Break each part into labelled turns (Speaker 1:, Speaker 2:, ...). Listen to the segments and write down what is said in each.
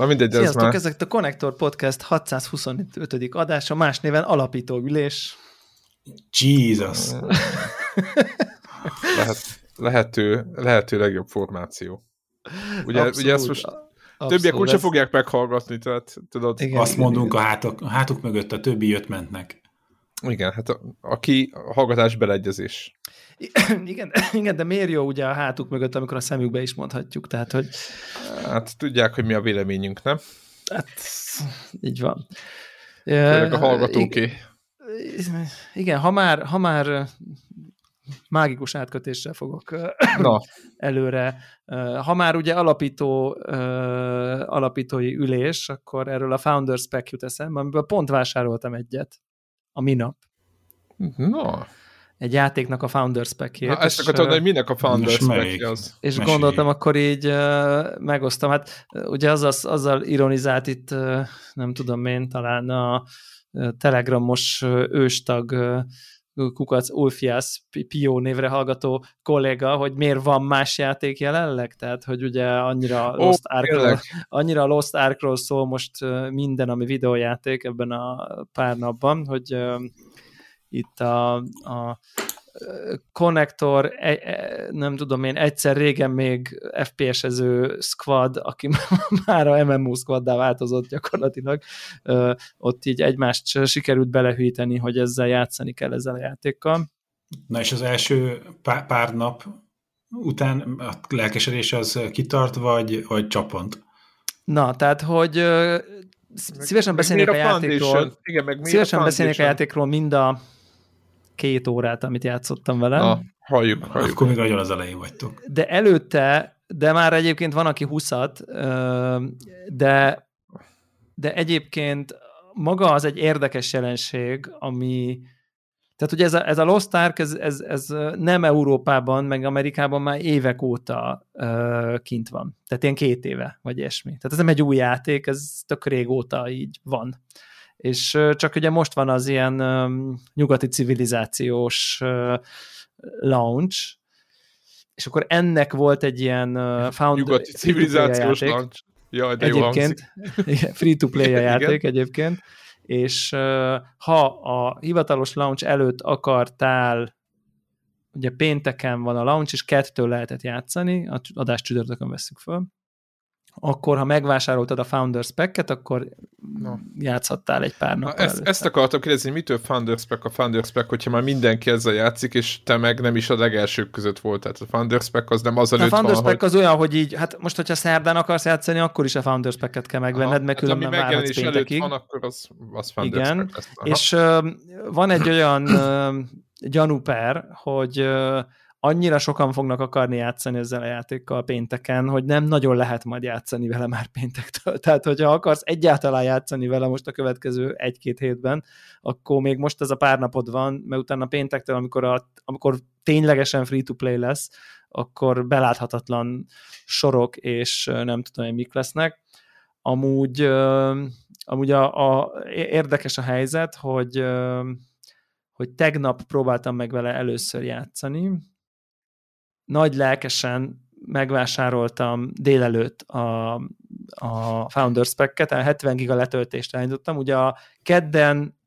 Speaker 1: Na mindegy,
Speaker 2: Sziasztok,
Speaker 1: ez már...
Speaker 2: ezek a Connector Podcast 625. adása, más néven alapító ülés.
Speaker 3: Jesus.
Speaker 1: Lehet, lehető, lehető legjobb formáció. Ugye,
Speaker 2: Abszolút,
Speaker 1: ugye ezt most
Speaker 2: abszolút,
Speaker 1: többiek úgyse
Speaker 2: ez-
Speaker 1: fogják meghallgatni, tehát tudod,
Speaker 2: Igen,
Speaker 3: Azt
Speaker 2: igen,
Speaker 3: mondunk
Speaker 2: igen.
Speaker 3: a hátok, a hátuk mögött, a többi jött mentnek.
Speaker 1: igen, hát a, aki a hallgatás beleegyezés.
Speaker 2: igen, igen, de miért jó ugye a hátuk mögött, amikor a szemükbe is mondhatjuk, tehát, hogy
Speaker 1: Hát tudják, hogy mi a véleményünk, nem?
Speaker 2: hát, így van.
Speaker 1: Főleg a hallgatóké.
Speaker 2: Igen, ha már, ha már mágikus átkötéssel fogok
Speaker 1: Na,
Speaker 2: előre. Ha már ugye alapító, alapítói ülés, akkor erről a Founders Pack jut eszembe, amiből pont vásároltam egyet a minap.
Speaker 1: na.
Speaker 2: Egy játéknak a Founders Packjét.
Speaker 1: Na, ezt
Speaker 2: és,
Speaker 1: akartam mondani, hogy minek a Founders? Pack az.
Speaker 2: és
Speaker 3: Mesélj.
Speaker 2: gondoltam, akkor így uh, megosztam. Hát ugye azzal, azzal ironizált itt, uh, nem tudom én, talán a telegramos uh, őstag uh, kukac Ulfias Pio névre hallgató kolléga, hogy miért van más játék jelenleg, tehát hogy ugye annyira
Speaker 1: Ó,
Speaker 2: Lost Arkról, annyira Lost Arkról szól most minden, ami videójáték ebben a pár napban, hogy itt a, a konnektor, e, e, nem tudom én, egyszer régen még FPS-ező squad, aki már a MMO squaddá változott gyakorlatilag, ott így egymást sikerült belehűíteni, hogy ezzel játszani kell ezzel a játékkal.
Speaker 3: Na és az első pár, pár nap után a lelkesedés az kitart, vagy, vagy csapont?
Speaker 2: Na, tehát, hogy szívesen beszélnék a
Speaker 1: miért
Speaker 2: játékról?
Speaker 1: Igen, meg miért
Speaker 2: szívesen beszélnék a játékról mind a két órát, amit játszottam vele.
Speaker 1: Na, halljuk, halljuk.
Speaker 3: Akkor még nagyon az elején vagytok.
Speaker 2: de előtte, de már egyébként van, aki 20 de, de egyébként maga az egy érdekes jelenség, ami tehát ugye ez a, ez a Lost Ark, ez, ez, ez nem Európában, meg Amerikában már évek óta uh, kint van. Tehát ilyen két éve, vagy ilyesmi. Tehát ez nem egy új játék, ez tök régóta így van. És csak ugye most van az ilyen nyugati civilizációs launch, és akkor ennek volt egy ilyen found,
Speaker 1: Nyugati civilizációs launch. Jaj, de.
Speaker 2: Egyébként. free-to-play a játék egyébként, és ha a hivatalos launch előtt akartál, ugye pénteken van a launch, és kettől lehetett játszani, a adás csütörtökön veszük föl, akkor ha megvásároltad a Founders Pack-et, akkor
Speaker 1: Na.
Speaker 2: játszhattál egy pár
Speaker 1: Na,
Speaker 2: nap
Speaker 1: ezt, ezt akartam kérdezni, hogy mitől Founders Pack a Founders Pack, hogyha már mindenki ezzel játszik, és te meg nem is a legelsők között volt. Tehát a Founders Pack az nem az
Speaker 2: A
Speaker 1: előtt
Speaker 2: Founders
Speaker 1: van,
Speaker 2: Pack
Speaker 1: hogy...
Speaker 2: az olyan, hogy így, hát most, hogyha szerdán akarsz játszani, akkor is a Founders Pack-et kell megvenned, mert
Speaker 1: hát
Speaker 2: különben várhatsz
Speaker 1: megjelenés előtt
Speaker 2: péntekig.
Speaker 1: van, akkor az, az Founders
Speaker 2: Igen,
Speaker 1: Pack lesz. Aha.
Speaker 2: És ö, van egy olyan ö, gyanúper, hogy ö, annyira sokan fognak akarni játszani ezzel a játékkal pénteken, hogy nem nagyon lehet majd játszani vele már péntektől. Tehát, hogyha akarsz egyáltalán játszani vele most a következő egy-két hétben, akkor még most ez a pár napod van, mert utána péntektől, amikor, a, amikor ténylegesen free-to-play lesz, akkor beláthatatlan sorok és nem tudom én mik lesznek. Amúgy, amúgy a, a, érdekes a helyzet, hogy, hogy tegnap próbáltam meg vele először játszani. Nagy lelkesen megvásároltam délelőtt a, a Founders Pack-et, a 70 giga letöltést elindítottam. Ugye a kedden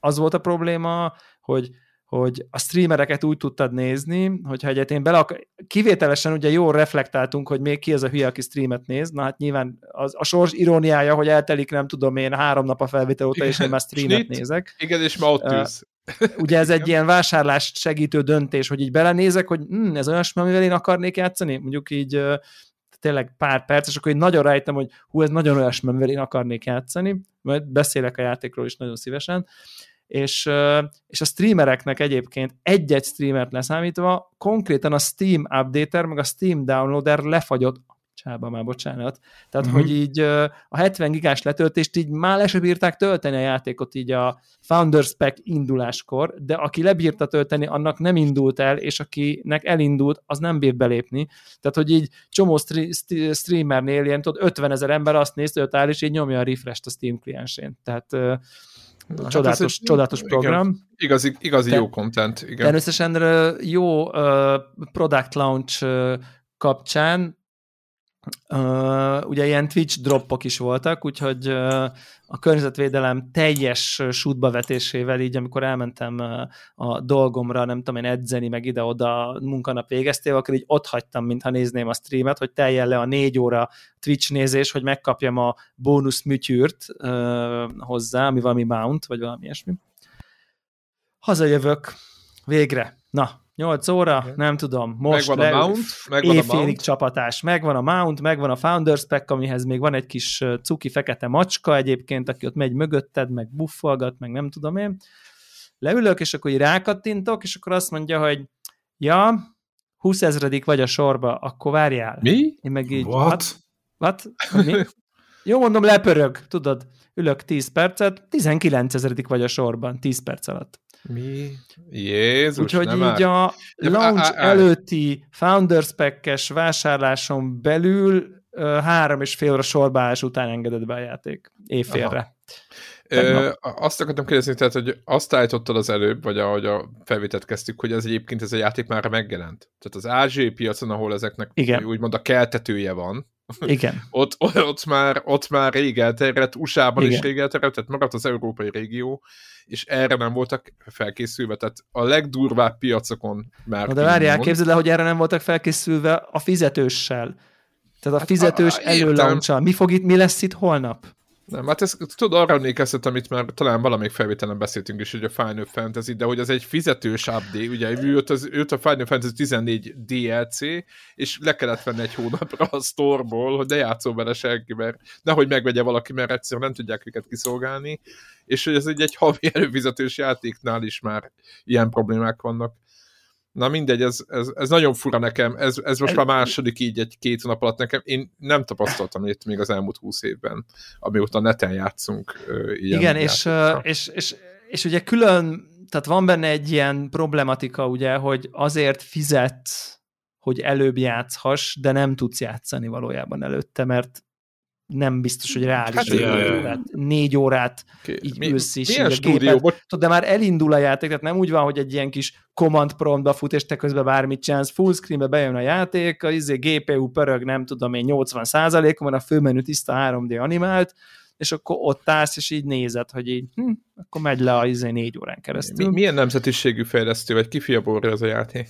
Speaker 2: az volt a probléma, hogy hogy a streamereket úgy tudtad nézni, hogyha egyet én bele akar... kivételesen ugye jól reflektáltunk, hogy még ki az a hülye, aki streamet néz, na hát nyilván az, a sors iróniája, hogy eltelik nem tudom én három nap a felvétel óta, és én már streamet
Speaker 1: Snit.
Speaker 2: nézek.
Speaker 1: Igen, és ma ott ülsz.
Speaker 2: Ugye ez egy ilyen vásárlást segítő döntés, hogy így belenézek, hogy hm, ez olyasmi, amivel én akarnék játszani, mondjuk így ö, tényleg pár perc, és akkor így nagyon rájöttem, hogy hú, ez nagyon olyasmi, amivel én akarnék játszani, majd beszélek a játékról is nagyon szívesen, és, és a streamereknek egyébként egy-egy streamert leszámítva, konkrétan a Steam updater, meg a Steam downloader lefagyott csába már, bocsánat. Tehát, uh-huh. hogy így a 70 gigás letöltést így már le se bírták tölteni a játékot így a Founders Pack induláskor, de aki lebírta tölteni, annak nem indult el, és akinek elindult, az nem bírt belépni. Tehát, hogy így csomó stre- st- streamernél ilyen, tudod, 50 ezer ember azt nézte, hogy áll, és így nyomja a refresh-t a Steam kliensén. Tehát
Speaker 1: Na, hát
Speaker 2: csodálatos,
Speaker 1: ez egy-
Speaker 2: csodálatos
Speaker 1: igen,
Speaker 2: program.
Speaker 1: Igazi, igazi
Speaker 2: Te-
Speaker 1: jó content, igen.
Speaker 2: Természetesen jó ö, product launch ö, kapcsán Uh, ugye ilyen Twitch droppok is voltak, úgyhogy uh, a környezetvédelem teljes sútba vetésével, így amikor elmentem uh, a dolgomra, nem tudom én edzeni, meg ide-oda munkanap végeztél, akkor így ott hagytam, mintha nézném a streamet, hogy teljen le a négy óra Twitch nézés, hogy megkapjam a bónusz műtyűrt hozzá, ami valami mount, vagy valami ilyesmi. Hazajövök, végre. Na, 8 óra, nem tudom, most
Speaker 1: megvan le, a mount, megvan a
Speaker 2: mount. csapatás, megvan a mount, megvan a Founders Pack, amihez még van egy kis cuki fekete macska egyébként, aki ott megy mögötted, meg buffalgat, meg nem tudom én. Leülök, és akkor így rákattintok, és akkor azt mondja, hogy ja, 20 ezredik vagy a sorba, akkor várjál.
Speaker 1: Mi?
Speaker 2: Én meg így,
Speaker 3: what?
Speaker 2: What? what? Mi? Jó, mondom, lepörög, tudod, ülök 10 percet, 19 ezredik vagy a sorban, 10 perc alatt.
Speaker 1: Mi? Jézus,
Speaker 2: Úgyhogy nem így már. a launch előtti Founders Pack-es vásárláson belül három és fél óra sorbálás után engedett be a játék. Évfélre.
Speaker 1: Ö, azt akartam kérdezni, tehát, hogy azt állítottad az előbb, vagy ahogy a felvételt kezdtük, hogy ez egyébként ez a játék már megjelent. Tehát az ázsiai piacon, ahol ezeknek Igen. úgymond a keltetője van,
Speaker 2: igen.
Speaker 1: ott, ott, már, ott már rég elterjedt, USA-ban Igen. is rég elterjedt, tehát maradt az európai régió, és erre nem voltak felkészülve, tehát a legdurvább piacokon már...
Speaker 2: Na de várjál, képzeld le, hogy erre nem voltak felkészülve a fizetőssel. Tehát a hát, fizetős hát, előlauncsal. Mi, fog itt, mi lesz itt holnap?
Speaker 1: Nem, hát ez, tudod, arra emlékeztet, amit már talán valamelyik felvételen beszéltünk is, hogy a Final Fantasy, de hogy az egy fizetős update, ugye jött, az, jött a Final Fantasy 14 DLC, és le kellett venni egy hónapra a storeból, hogy ne játszol vele senki, mert nehogy megvegye valaki, mert egyszerűen nem tudják őket kiszolgálni, és hogy ez egy, egy havi előfizetős játéknál is már ilyen problémák vannak. Na mindegy, ez, ez, ez nagyon fura nekem, ez, ez most már második így egy-két nap alatt nekem. Én nem tapasztaltam itt még az elmúlt húsz évben, amióta neten játszunk.
Speaker 2: Ilyen Igen, és, és, és, és ugye külön, tehát van benne egy ilyen problematika, ugye, hogy azért fizet, hogy előbb játszhass, de nem tudsz játszani valójában előtte, mert nem biztos, hogy reális. Hát, jaj, jaj. négy órát okay. így Mi, ülsz is.
Speaker 1: Milyen stúdió? Gépet,
Speaker 2: de már elindul a játék, tehát nem úgy van, hogy egy ilyen kis command promptba fut, és te közben bármit csinálsz, full screenbe bejön a játék, a izé, GPU pörög, nem tudom én, 80% van, a főmenü tiszta 3D animált, és akkor ott állsz, és így nézed, hogy így, hm, akkor megy le a izé négy órán keresztül.
Speaker 1: Mi, milyen nemzetiségű fejlesztő, vagy ki ez a játék?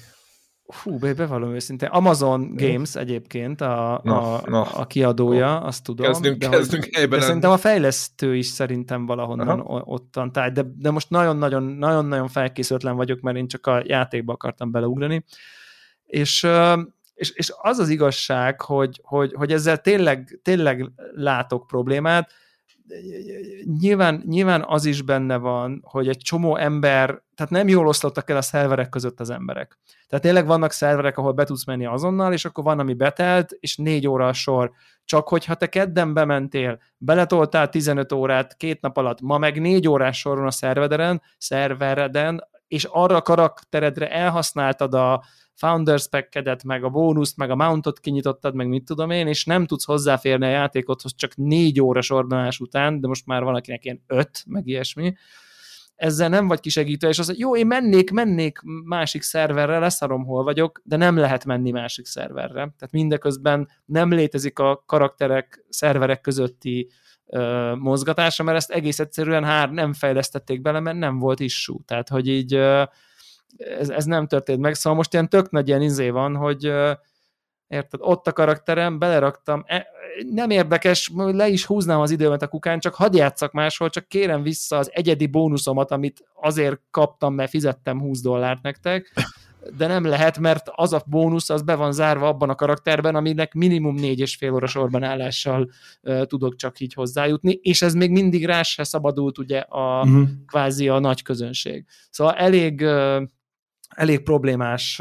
Speaker 2: Fú, bevallom őszintén. Amazon Games egyébként a, na, a, na. a kiadója, azt tudom.
Speaker 1: Kezdünk,
Speaker 2: de,
Speaker 1: kezdünk
Speaker 2: hogy, de szerintem a fejlesztő is szerintem valahonnan Aha. ottan táj, de, de most nagyon-nagyon felkészületlen vagyok, mert én csak a játékba akartam beleugrani. És, és, és az az igazság, hogy, hogy, hogy ezzel tényleg, tényleg látok problémát, nyilván, nyilván az is benne van, hogy egy csomó ember, tehát nem jól oszlottak el a szerverek között az emberek. Tehát tényleg vannak szerverek, ahol be tudsz menni azonnal, és akkor van, ami betelt, és négy óra a sor. Csak hogyha te kedden bementél, beletoltál 15 órát két nap alatt, ma meg négy órás soron a szervederen, szervereden, és arra a karakteredre elhasználtad a, Founders pack meg a bónuszt, meg a mountot kinyitottad, meg mit tudom én, és nem tudsz hozzáférni a játékothoz csak négy óra sorbanás után, de most már van akinek ilyen öt, meg ilyesmi, ezzel nem vagy kisegítő, és az, hogy jó, én mennék, mennék másik szerverre, leszarom, hol vagyok, de nem lehet menni másik szerverre. Tehát mindeközben nem létezik a karakterek, szerverek közötti ö, mozgatása, mert ezt egész egyszerűen hár nem fejlesztették bele, mert nem volt issue. Tehát, hogy így ö, ez, ez nem történt meg, szóval most ilyen tök nagy ilyen izé van, hogy érted, ott a karakterem, beleraktam, e, nem érdekes, le is húznám az időmet a kukán, csak hadd játszak máshol, csak kérem vissza az egyedi bónuszomat, amit azért kaptam, mert fizettem 20 dollárt nektek, de nem lehet, mert az a bónusz az be van zárva abban a karakterben, aminek minimum négy és fél óra sorban állással uh, tudok csak így hozzájutni, és ez még mindig rá se szabadult ugye a uh-huh. kvázi a nagy közönség. Szóval elég uh, elég problémás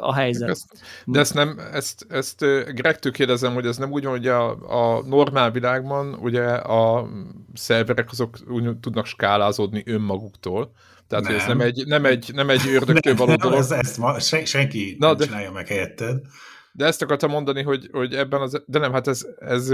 Speaker 2: a helyzet.
Speaker 1: Ezt, de ezt nem, ezt, ezt Gregtől kérdezem, hogy ez nem úgy van, hogy a, a normál világban ugye a szerverek azok úgy tudnak skálázódni önmaguktól. Tehát nem. ez nem egy, nem egy, nem egy ördögtől való dolog.
Speaker 3: Ez, ezt ma, se, senki Na, nem de... csinálja meg helyetted.
Speaker 1: De ezt akartam mondani, hogy, hogy ebben az, de nem, hát ez, ez,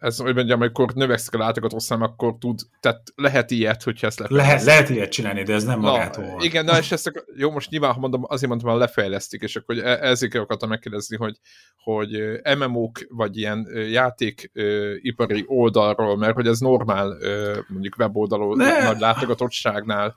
Speaker 1: ez hogy mondjam, amikor növekszik a látogatószám, akkor tud, tehát lehet ilyet, hogyha ezt
Speaker 3: lefejlesztik. Lehet, lehet ilyet csinálni, de ez nem magától
Speaker 1: Na, Igen, na és ezt, jó, most nyilván, ha mondom, azért mondtam, hogy lefejlesztik, és akkor e, ezért akartam megkérdezni, hogy, hogy MMO-k, vagy ilyen játékipari oldalról, mert hogy ez normál mondjuk weboldalon nagy látogatottságnál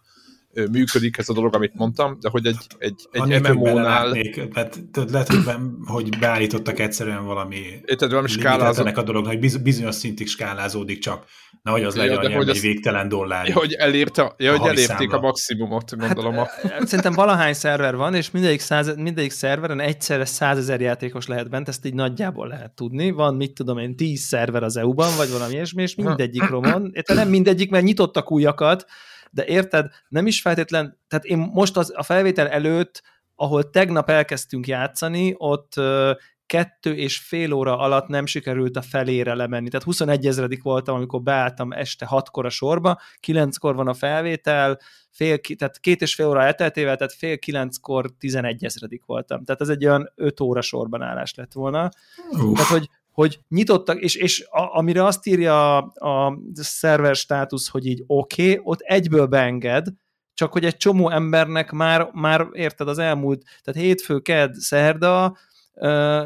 Speaker 1: működik ez a dolog, amit mondtam, de hogy egy, egy, egy MMO-nál...
Speaker 3: Tehát, lehet, hogy, hogy beállítottak egyszerűen valami
Speaker 1: Érted, valami skálázó...
Speaker 3: a dolog, hogy bizonyos szintig skálázódik csak, nehogy az legyen ja, hogy egy végtelen dollár.
Speaker 1: Ja, hogy, elérte, ja, hogy elérték számla. a maximumot, gondolom. Hát,
Speaker 2: a... Szerintem valahány szerver van, és mindegyik, száz, mindegyik szerveren egyszerre százezer játékos lehet bent, ezt így nagyjából lehet tudni. Van, mit tudom én, tíz szerver az EU-ban, vagy valami ilyesmi, és mindegyik romon. Érted, nem mindegyik, mert nyitottak újakat, de érted, nem is feltétlen, tehát én most az, a felvétel előtt, ahol tegnap elkezdtünk játszani, ott kettő és fél óra alatt nem sikerült a felére lemenni. Tehát 21 ezredik voltam, amikor beálltam este hatkor a sorba, kilenckor van a felvétel, fél, tehát két és fél óra elteltével, tehát fél kilenckor 11 ezredik voltam. Tehát ez egy olyan öt óra sorban állás lett volna. Uf. Tehát, hogy hogy nyitottak, és, és a, amire azt írja a, a szerver státusz, hogy így oké, okay, ott egyből beenged, csak hogy egy csomó embernek már, már érted az elmúlt, tehát hétfő, ked, szerda,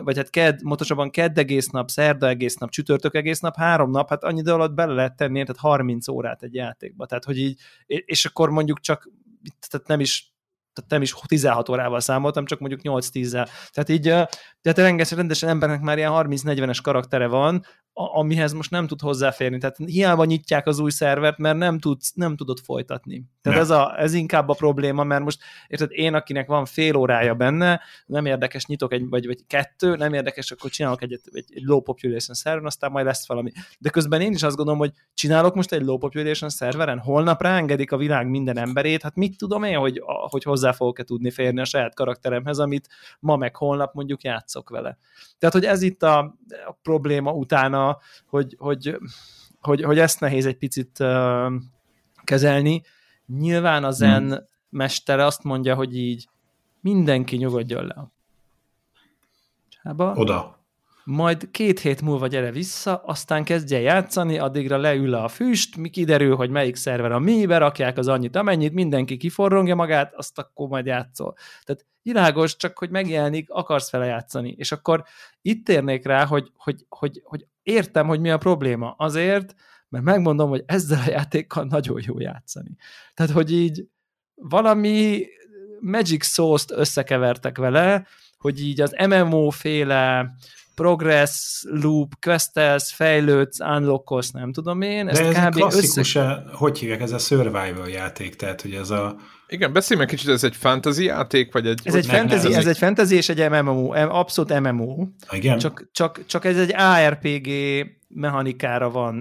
Speaker 2: vagy hát ked, pontosabban kedd egész nap, szerda egész nap, csütörtök egész nap, három nap, hát annyi idő alatt bele lehet tenni, tehát 30 órát egy játékba. Tehát, hogy így, és akkor mondjuk csak, tehát nem is tehát nem is 16 órával számoltam, csak mondjuk 8-10-zel. Tehát így, tehát rengeteg rendesen embernek már ilyen 30-40-es karaktere van, amihez most nem tud hozzáférni. Tehát hiába nyitják az új szervert, mert nem, tud, nem tudod folytatni. Tehát ez, a, ez inkább a probléma, mert most érted, én, akinek van fél órája benne, nem érdekes, nyitok egy, vagy, vagy kettő, nem érdekes, akkor csinálok egy, egy, egy low population szerveren, aztán majd lesz valami. De közben én is azt gondolom, hogy csinálok most egy low population szerveren, holnap ráengedik a világ minden emberét, hát mit tudom én, hogy, hogy hozzá fogok-e tudni férni a saját karakteremhez, amit ma meg holnap mondjuk játszok vele. Tehát, hogy ez itt a, a probléma utána hogy, hogy, hogy, hogy ezt nehéz egy picit uh, kezelni. Nyilván a zen hmm. mestere azt mondja, hogy így mindenki nyugodjon le.
Speaker 3: Csába. Oda.
Speaker 2: Majd két hét múlva gyere vissza, aztán kezdje játszani, addigra leül a füst, mi kiderül, hogy melyik szerver a mi, berakják az annyit, amennyit, mindenki kiforrongja magát, azt akkor majd játszol. Tehát világos, csak hogy megjelenik, akarsz vele játszani. És akkor itt érnék rá, hogy, hogy, hogy, hogy értem, hogy mi a probléma. Azért, mert megmondom, hogy ezzel a játékkal nagyon jó játszani. Tehát, hogy így valami Magic Sauce-t összekevertek vele, hogy így az MMO-féle progress, loop, questelsz, fejlődsz, unlockolsz, nem tudom én.
Speaker 3: Ezt De ez kb. klasszikus, össze... hogy hívják, ez a survival játék, tehát hogy ez a...
Speaker 1: Igen, beszélj meg kicsit, ez egy fantasy játék, vagy egy...
Speaker 2: Ez egy, nem, fantasy, nem, ez egy fantasy és egy MMO, abszolút MMO.
Speaker 3: Igen.
Speaker 2: Csak, csak, csak ez egy ARPG mechanikára van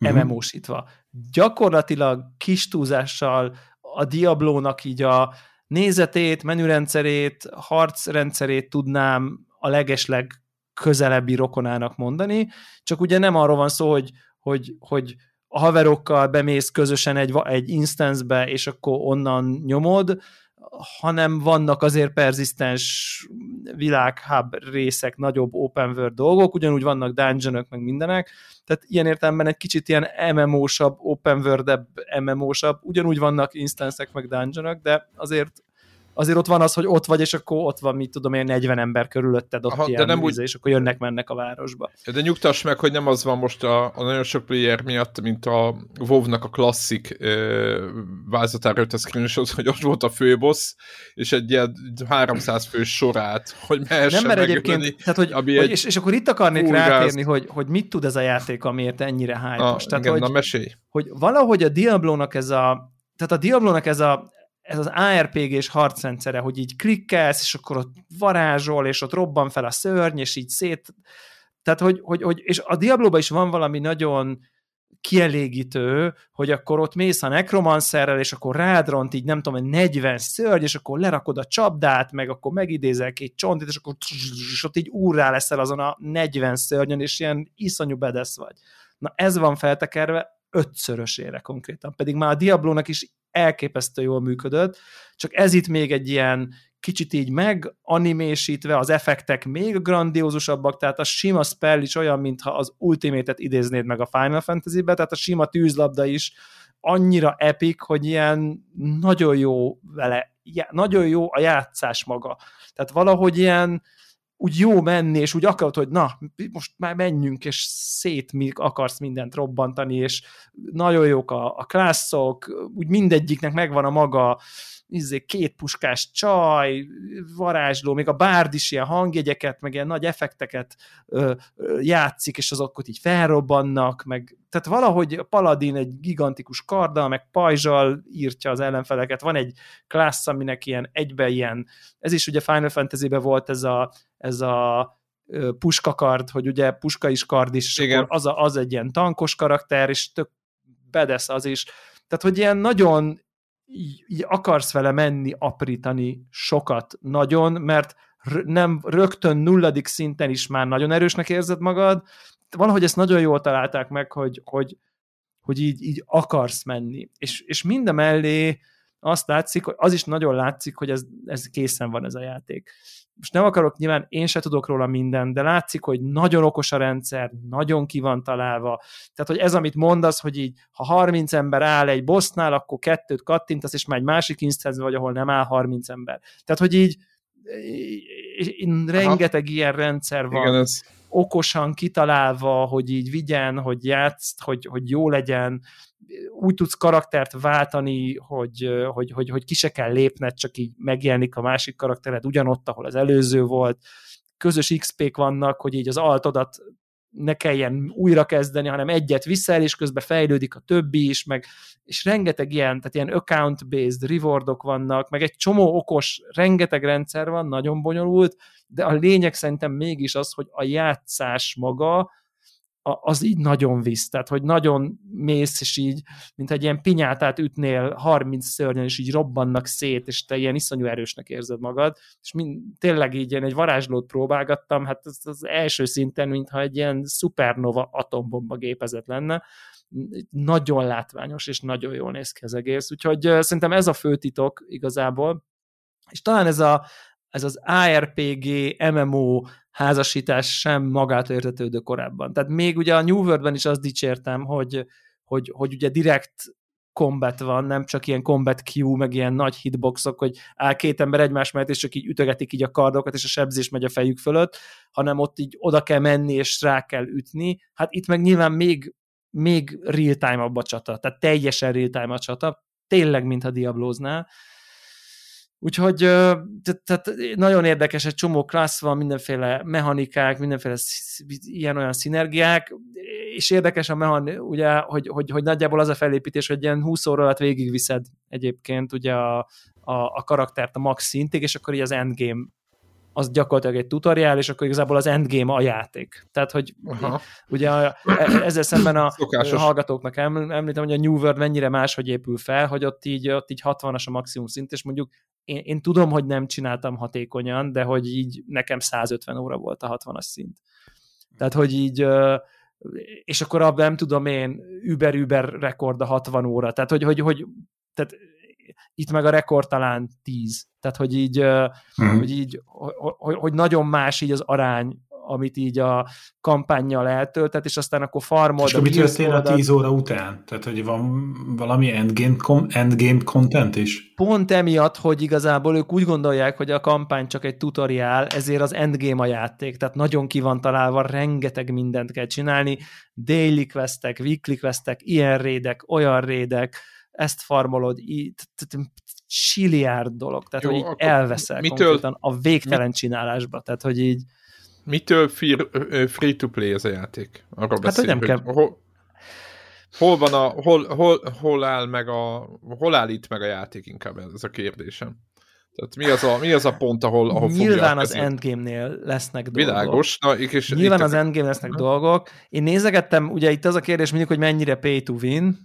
Speaker 2: uh-huh. Mhm. MMO-sítva. Gyakorlatilag kis túlzással a Diablónak így a nézetét, menürendszerét, harcrendszerét tudnám a legesleg közelebbi rokonának mondani, csak ugye nem arról van szó, hogy, hogy, hogy a haverokkal bemész közösen egy, egy instance-be, és akkor onnan nyomod, hanem vannak azért perzisztens világ hub részek, nagyobb open world dolgok, ugyanúgy vannak dungeonok, meg mindenek, tehát ilyen értelemben egy kicsit ilyen MMO-sabb, open world MMO-sabb, ugyanúgy vannak instanszek, meg dungeonok, de azért azért ott van az, hogy ott vagy, és akkor ott van, mit tudom én, 40 ember körülötted ott Aha, ilyen de nem úgy... és akkor jönnek-mennek a városba.
Speaker 1: De nyugtass meg, hogy nem az van most a, a nagyon sok player miatt, mint a WoW-nak a klasszik ö, vázatára jött a screenshot, hogy ott volt a főbossz, és egy ilyen 300 fős sorát, hogy mehessen Nem, mert egyébként,
Speaker 2: tehát, hogy, hogy egy és, és, akkor itt akarnék rátérni, hogy, hogy mit tud ez a játék, amiért ennyire hype
Speaker 1: ah, Tehát, igen, hogy, na mesélj.
Speaker 2: hogy valahogy a Diablo-nak ez a tehát a Diablo-nak ez a ez az ARPG-s harcrendszere, hogy így klikkelsz, és akkor ott varázsol, és ott robban fel a szörny, és így szét... Tehát, hogy, hogy, hogy és a Diablo-ban is van valami nagyon kielégítő, hogy akkor ott mész a nekromancerrel, és akkor rádront így nem tudom, 40 szörny, és akkor lerakod a csapdát, meg akkor megidézel két csontit, és akkor és ott így úrrá leszel azon a 40 szörnyön, és ilyen iszonyú bedesz vagy. Na ez van feltekerve ötszörösére konkrétan, pedig már a Diablónak is elképesztő jól működött, csak ez itt még egy ilyen kicsit így meganimésítve, az effektek még grandiózusabbak, tehát a sima spell is olyan, mintha az Ultimate-et idéznéd meg a Final Fantasy-be, tehát a sima tűzlabda is annyira epik, hogy ilyen nagyon jó vele, nagyon jó a játszás maga. Tehát valahogy ilyen úgy jó menni, és úgy akarod, hogy na, most már menjünk, és szét mi akarsz mindent robbantani, és nagyon jók a, a klászok, úgy mindegyiknek megvan a maga izé, két puskás csaj, varázsló, még a bárd is ilyen hangjegyeket, meg ilyen nagy effekteket ö, ö, játszik, és azok így felrobbannak, meg tehát valahogy a Paladin egy gigantikus karddal, meg pajzsal írtja az ellenfeleket. Van egy klassz, aminek ilyen egybe ilyen, ez is ugye Final Fantasy-ben volt ez a, ez a puskakard, hogy ugye puska is kard is, akkor az, a, az egy ilyen tankos karakter, és tök bedesz az is. Tehát, hogy ilyen nagyon így, akarsz vele menni, aprítani sokat nagyon, mert nem rögtön nulladik szinten is már nagyon erősnek érzed magad, valahogy ezt nagyon jól találták meg, hogy, hogy, hogy így, így akarsz menni. És, és mindemellé azt látszik, hogy az is nagyon látszik, hogy ez, ez készen van ez a játék. Most nem akarok, nyilván én se tudok róla minden, de látszik, hogy nagyon okos a rendszer, nagyon ki van találva. Tehát, hogy ez, amit mondasz, hogy így, ha 30 ember áll egy bossnál, akkor kettőt kattintasz, és már egy másik instanszbe vagy, ahol nem áll 30 ember. Tehát, hogy így, így rengeteg Aha. ilyen rendszer van. Igen, ez okosan kitalálva, hogy így vigyen, hogy játsz, hogy, hogy jó legyen, úgy tudsz karaktert váltani, hogy, hogy, hogy, hogy ki se kell lépned, csak így megjelenik a másik karaktered ugyanott, ahol az előző volt. Közös XP-k vannak, hogy így az altodat ne kelljen újra kezdeni, hanem egyet visszael, és közben fejlődik a többi is, meg, és rengeteg ilyen, tehát ilyen account-based rewardok vannak, meg egy csomó okos, rengeteg rendszer van, nagyon bonyolult, de a lényeg szerintem mégis az, hogy a játszás maga, az így nagyon visz, tehát hogy nagyon mész, és így, mint egy ilyen pinyátát ütnél 30 szörnyen, és így robbannak szét, és te ilyen iszonyú erősnek érzed magad, és mind, tényleg így ilyen egy varázslót próbálgattam, hát az, az első szinten, mintha egy ilyen szupernova atombomba gépezet lenne, nagyon látványos, és nagyon jól néz ki az egész, úgyhogy szerintem ez a fő titok igazából, és talán ez a, ez az ARPG, MMO házasítás sem magát értetődő korábban. Tehát még ugye a New World-ben is azt dicsértem, hogy, hogy, hogy ugye direkt combat van, nem csak ilyen combat queue, meg ilyen nagy hitboxok, hogy áll két ember egymás mellett, és csak így ütögetik így a kardokat, és a sebzés megy a fejük fölött, hanem ott így oda kell menni, és rá kell ütni. Hát itt meg nyilván még, még real-time a csata, tehát teljesen real-time a csata, tényleg, mintha Diabloznál, Úgyhogy tehát nagyon érdekes, egy csomó klassz van, mindenféle mechanikák, mindenféle ilyen-olyan szinergiák, és érdekes a mechan, ugye, hogy, hogy, hogy nagyjából az a felépítés, hogy ilyen 20 óra alatt végigviszed egyébként ugye a, a, a karaktert a max szintig, és akkor így az endgame az gyakorlatilag egy tutoriál, és akkor igazából az endgame a játék. Tehát, hogy Aha. ugye a, e, ezzel szemben a Szokásos. hallgatóknak említem, hogy a New World mennyire máshogy épül fel, hogy ott így, ott így 60-as a maximum szint, és mondjuk én, én tudom, hogy nem csináltam hatékonyan, de hogy így nekem 150 óra volt a 60-as szint. Tehát, hogy így és akkor abban nem tudom én, Uber-Uber rekord a 60 óra. Tehát, hogy, hogy, hogy tehát itt meg a rekord talán 10. Tehát, hogy így, hmm. hogy, így hogy, hogy nagyon más így az arány amit így a kampányjal eltöltet, és aztán akkor farmol.
Speaker 3: És mi történt a 10 óra után? Tehát, hogy van valami endgame, endgame content is?
Speaker 2: Pont emiatt, hogy igazából ők úgy gondolják, hogy a kampány csak egy tutoriál, ezért az endgame a játék, tehát nagyon ki van találva, rengeteg mindent kell csinálni, daily questek, weekly questek, ilyen rédek, olyan rédek, ezt farmolod, csiliárd dolog, tehát Jó, hogy így elveszel mitől, a végtelen mit, csinálásba, tehát hogy így
Speaker 1: Mitől free-to-play ez a játék? Arról hát, hogy nem hogy kell... Hol, hol van a, hol, hol, hol áll meg a, hol áll itt meg a játék inkább ez a kérdésem. Tehát mi az a, mi az a pont, ahol, ahol
Speaker 2: Nyilván az endgame-nél lesznek dolgok.
Speaker 1: Világos. Na, és
Speaker 2: Nyilván az endgame lesznek ha. dolgok. Én nézegettem, ugye itt az a kérdés mindig, hogy mennyire pay to win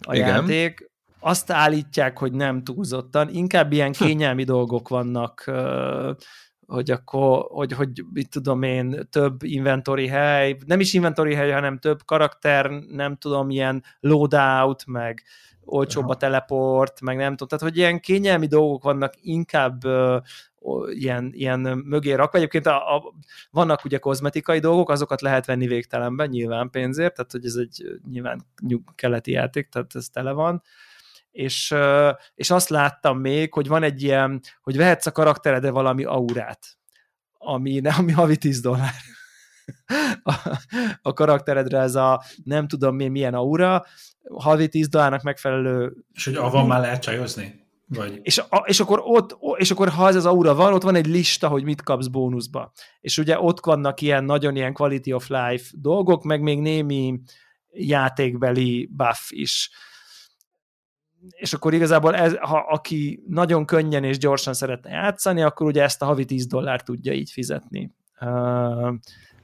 Speaker 2: a Igen. játék. Azt állítják, hogy nem túlzottan. Inkább ilyen hm. kényelmi dolgok vannak hogy akkor, hogy, hogy mit tudom én, több inventory hely, nem is inventory hely, hanem több karakter, nem tudom, ilyen loadout, meg olcsóbb a teleport, meg nem tudom, tehát hogy ilyen kényelmi dolgok vannak inkább uh, ilyen, ilyen mögé rakva. Egyébként a, a, vannak ugye kozmetikai dolgok, azokat lehet venni végtelenben, nyilván pénzért, tehát hogy ez egy nyilván keleti játék, tehát ez tele van. És, és azt láttam még, hogy van egy ilyen, hogy vehetsz a karakteredre valami aurát, ami, ami havi 10 dollár a, a karakteredre ez a nem tudom mi, milyen aura, havi 10 dollárnak megfelelő...
Speaker 3: És hogy avval már lehet csajozni?
Speaker 2: Vagy... És, a, és, akkor ott, és akkor ha ez az aura van, ott van egy lista, hogy mit kapsz bónuszba. És ugye ott vannak ilyen nagyon ilyen quality of life dolgok, meg még némi játékbeli buff is. És akkor igazából ez, ha aki nagyon könnyen és gyorsan szeretne játszani, akkor ugye ezt a havi 10 dollárt tudja így fizetni. Uh,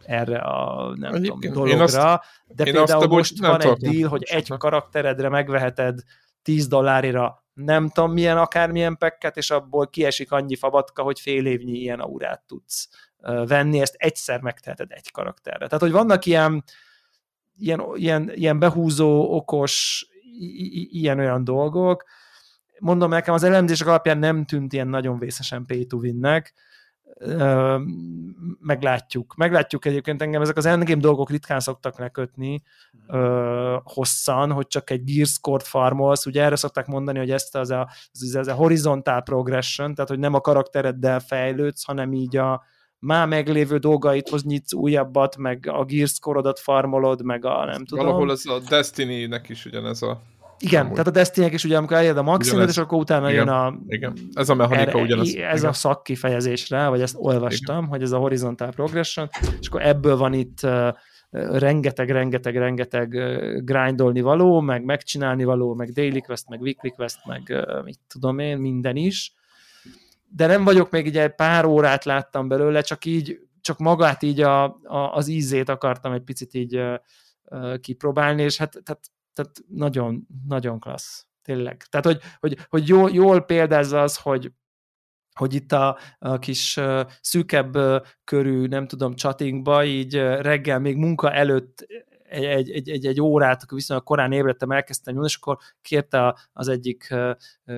Speaker 2: erre a nem Egyébként tudom, dologra, azt, de például azt, most van egy deal, hogy egy karakteredre megveheted 10 dollárira nem tudom milyen akármilyen pekket, és abból kiesik annyi fabatka, hogy fél évnyi ilyen aurát tudsz venni, ezt egyszer megteheted egy karakterre. Tehát, hogy vannak ilyen, ilyen, ilyen, ilyen behúzó, okos, ilyen-olyan dolgok. Mondom, nekem az elemzések alapján nem tűnt ilyen nagyon vészesen pay to win-nek, meglátjuk. Meglátjuk egyébként engem, ezek az endgame dolgok ritkán szoktak lekötni hosszan, hogy csak egy gear score-t farmolsz, ugye erre szokták mondani, hogy ezt az a, az, az a horizontal progression, tehát hogy nem a karaktereddel fejlődsz, hanem így a már meglévő dolgaithoz nyitsz újabbat, meg a gear score-odat farmolod, meg a nem tudom.
Speaker 1: Valahol ez a Destiny-nek is ugyanez a
Speaker 2: igen, Amúgy. tehát a destiny is ugye, amikor eljed a maximumot, és akkor utána
Speaker 1: igen,
Speaker 2: jön a...
Speaker 1: Igen, ez a mechanika erre, ugyanaz.
Speaker 2: Ez igen. a szakkifejezésre, vagy ezt olvastam, igen. hogy ez a horizontal progression, és akkor ebből van itt uh, rengeteg, rengeteg, rengeteg uh, grindolni való, meg megcsinálni való, meg daily quest, meg weekly quest, meg uh, mit tudom én, minden is. De nem vagyok még egy pár órát láttam belőle, csak így, csak magát így a, a, az ízét akartam egy picit így uh, kipróbálni, és hát tehát tehát nagyon, nagyon klassz, tényleg. Tehát, hogy, hogy, hogy jól, jól példázza az, hogy, hogy itt a, a kis uh, szűkebb uh, körű, nem tudom, chattingba, így uh, reggel még munka előtt egy, egy, egy, egy, egy órát, akkor viszonylag korán ébredtem, elkezdtem nyomni, és akkor kérte az egyik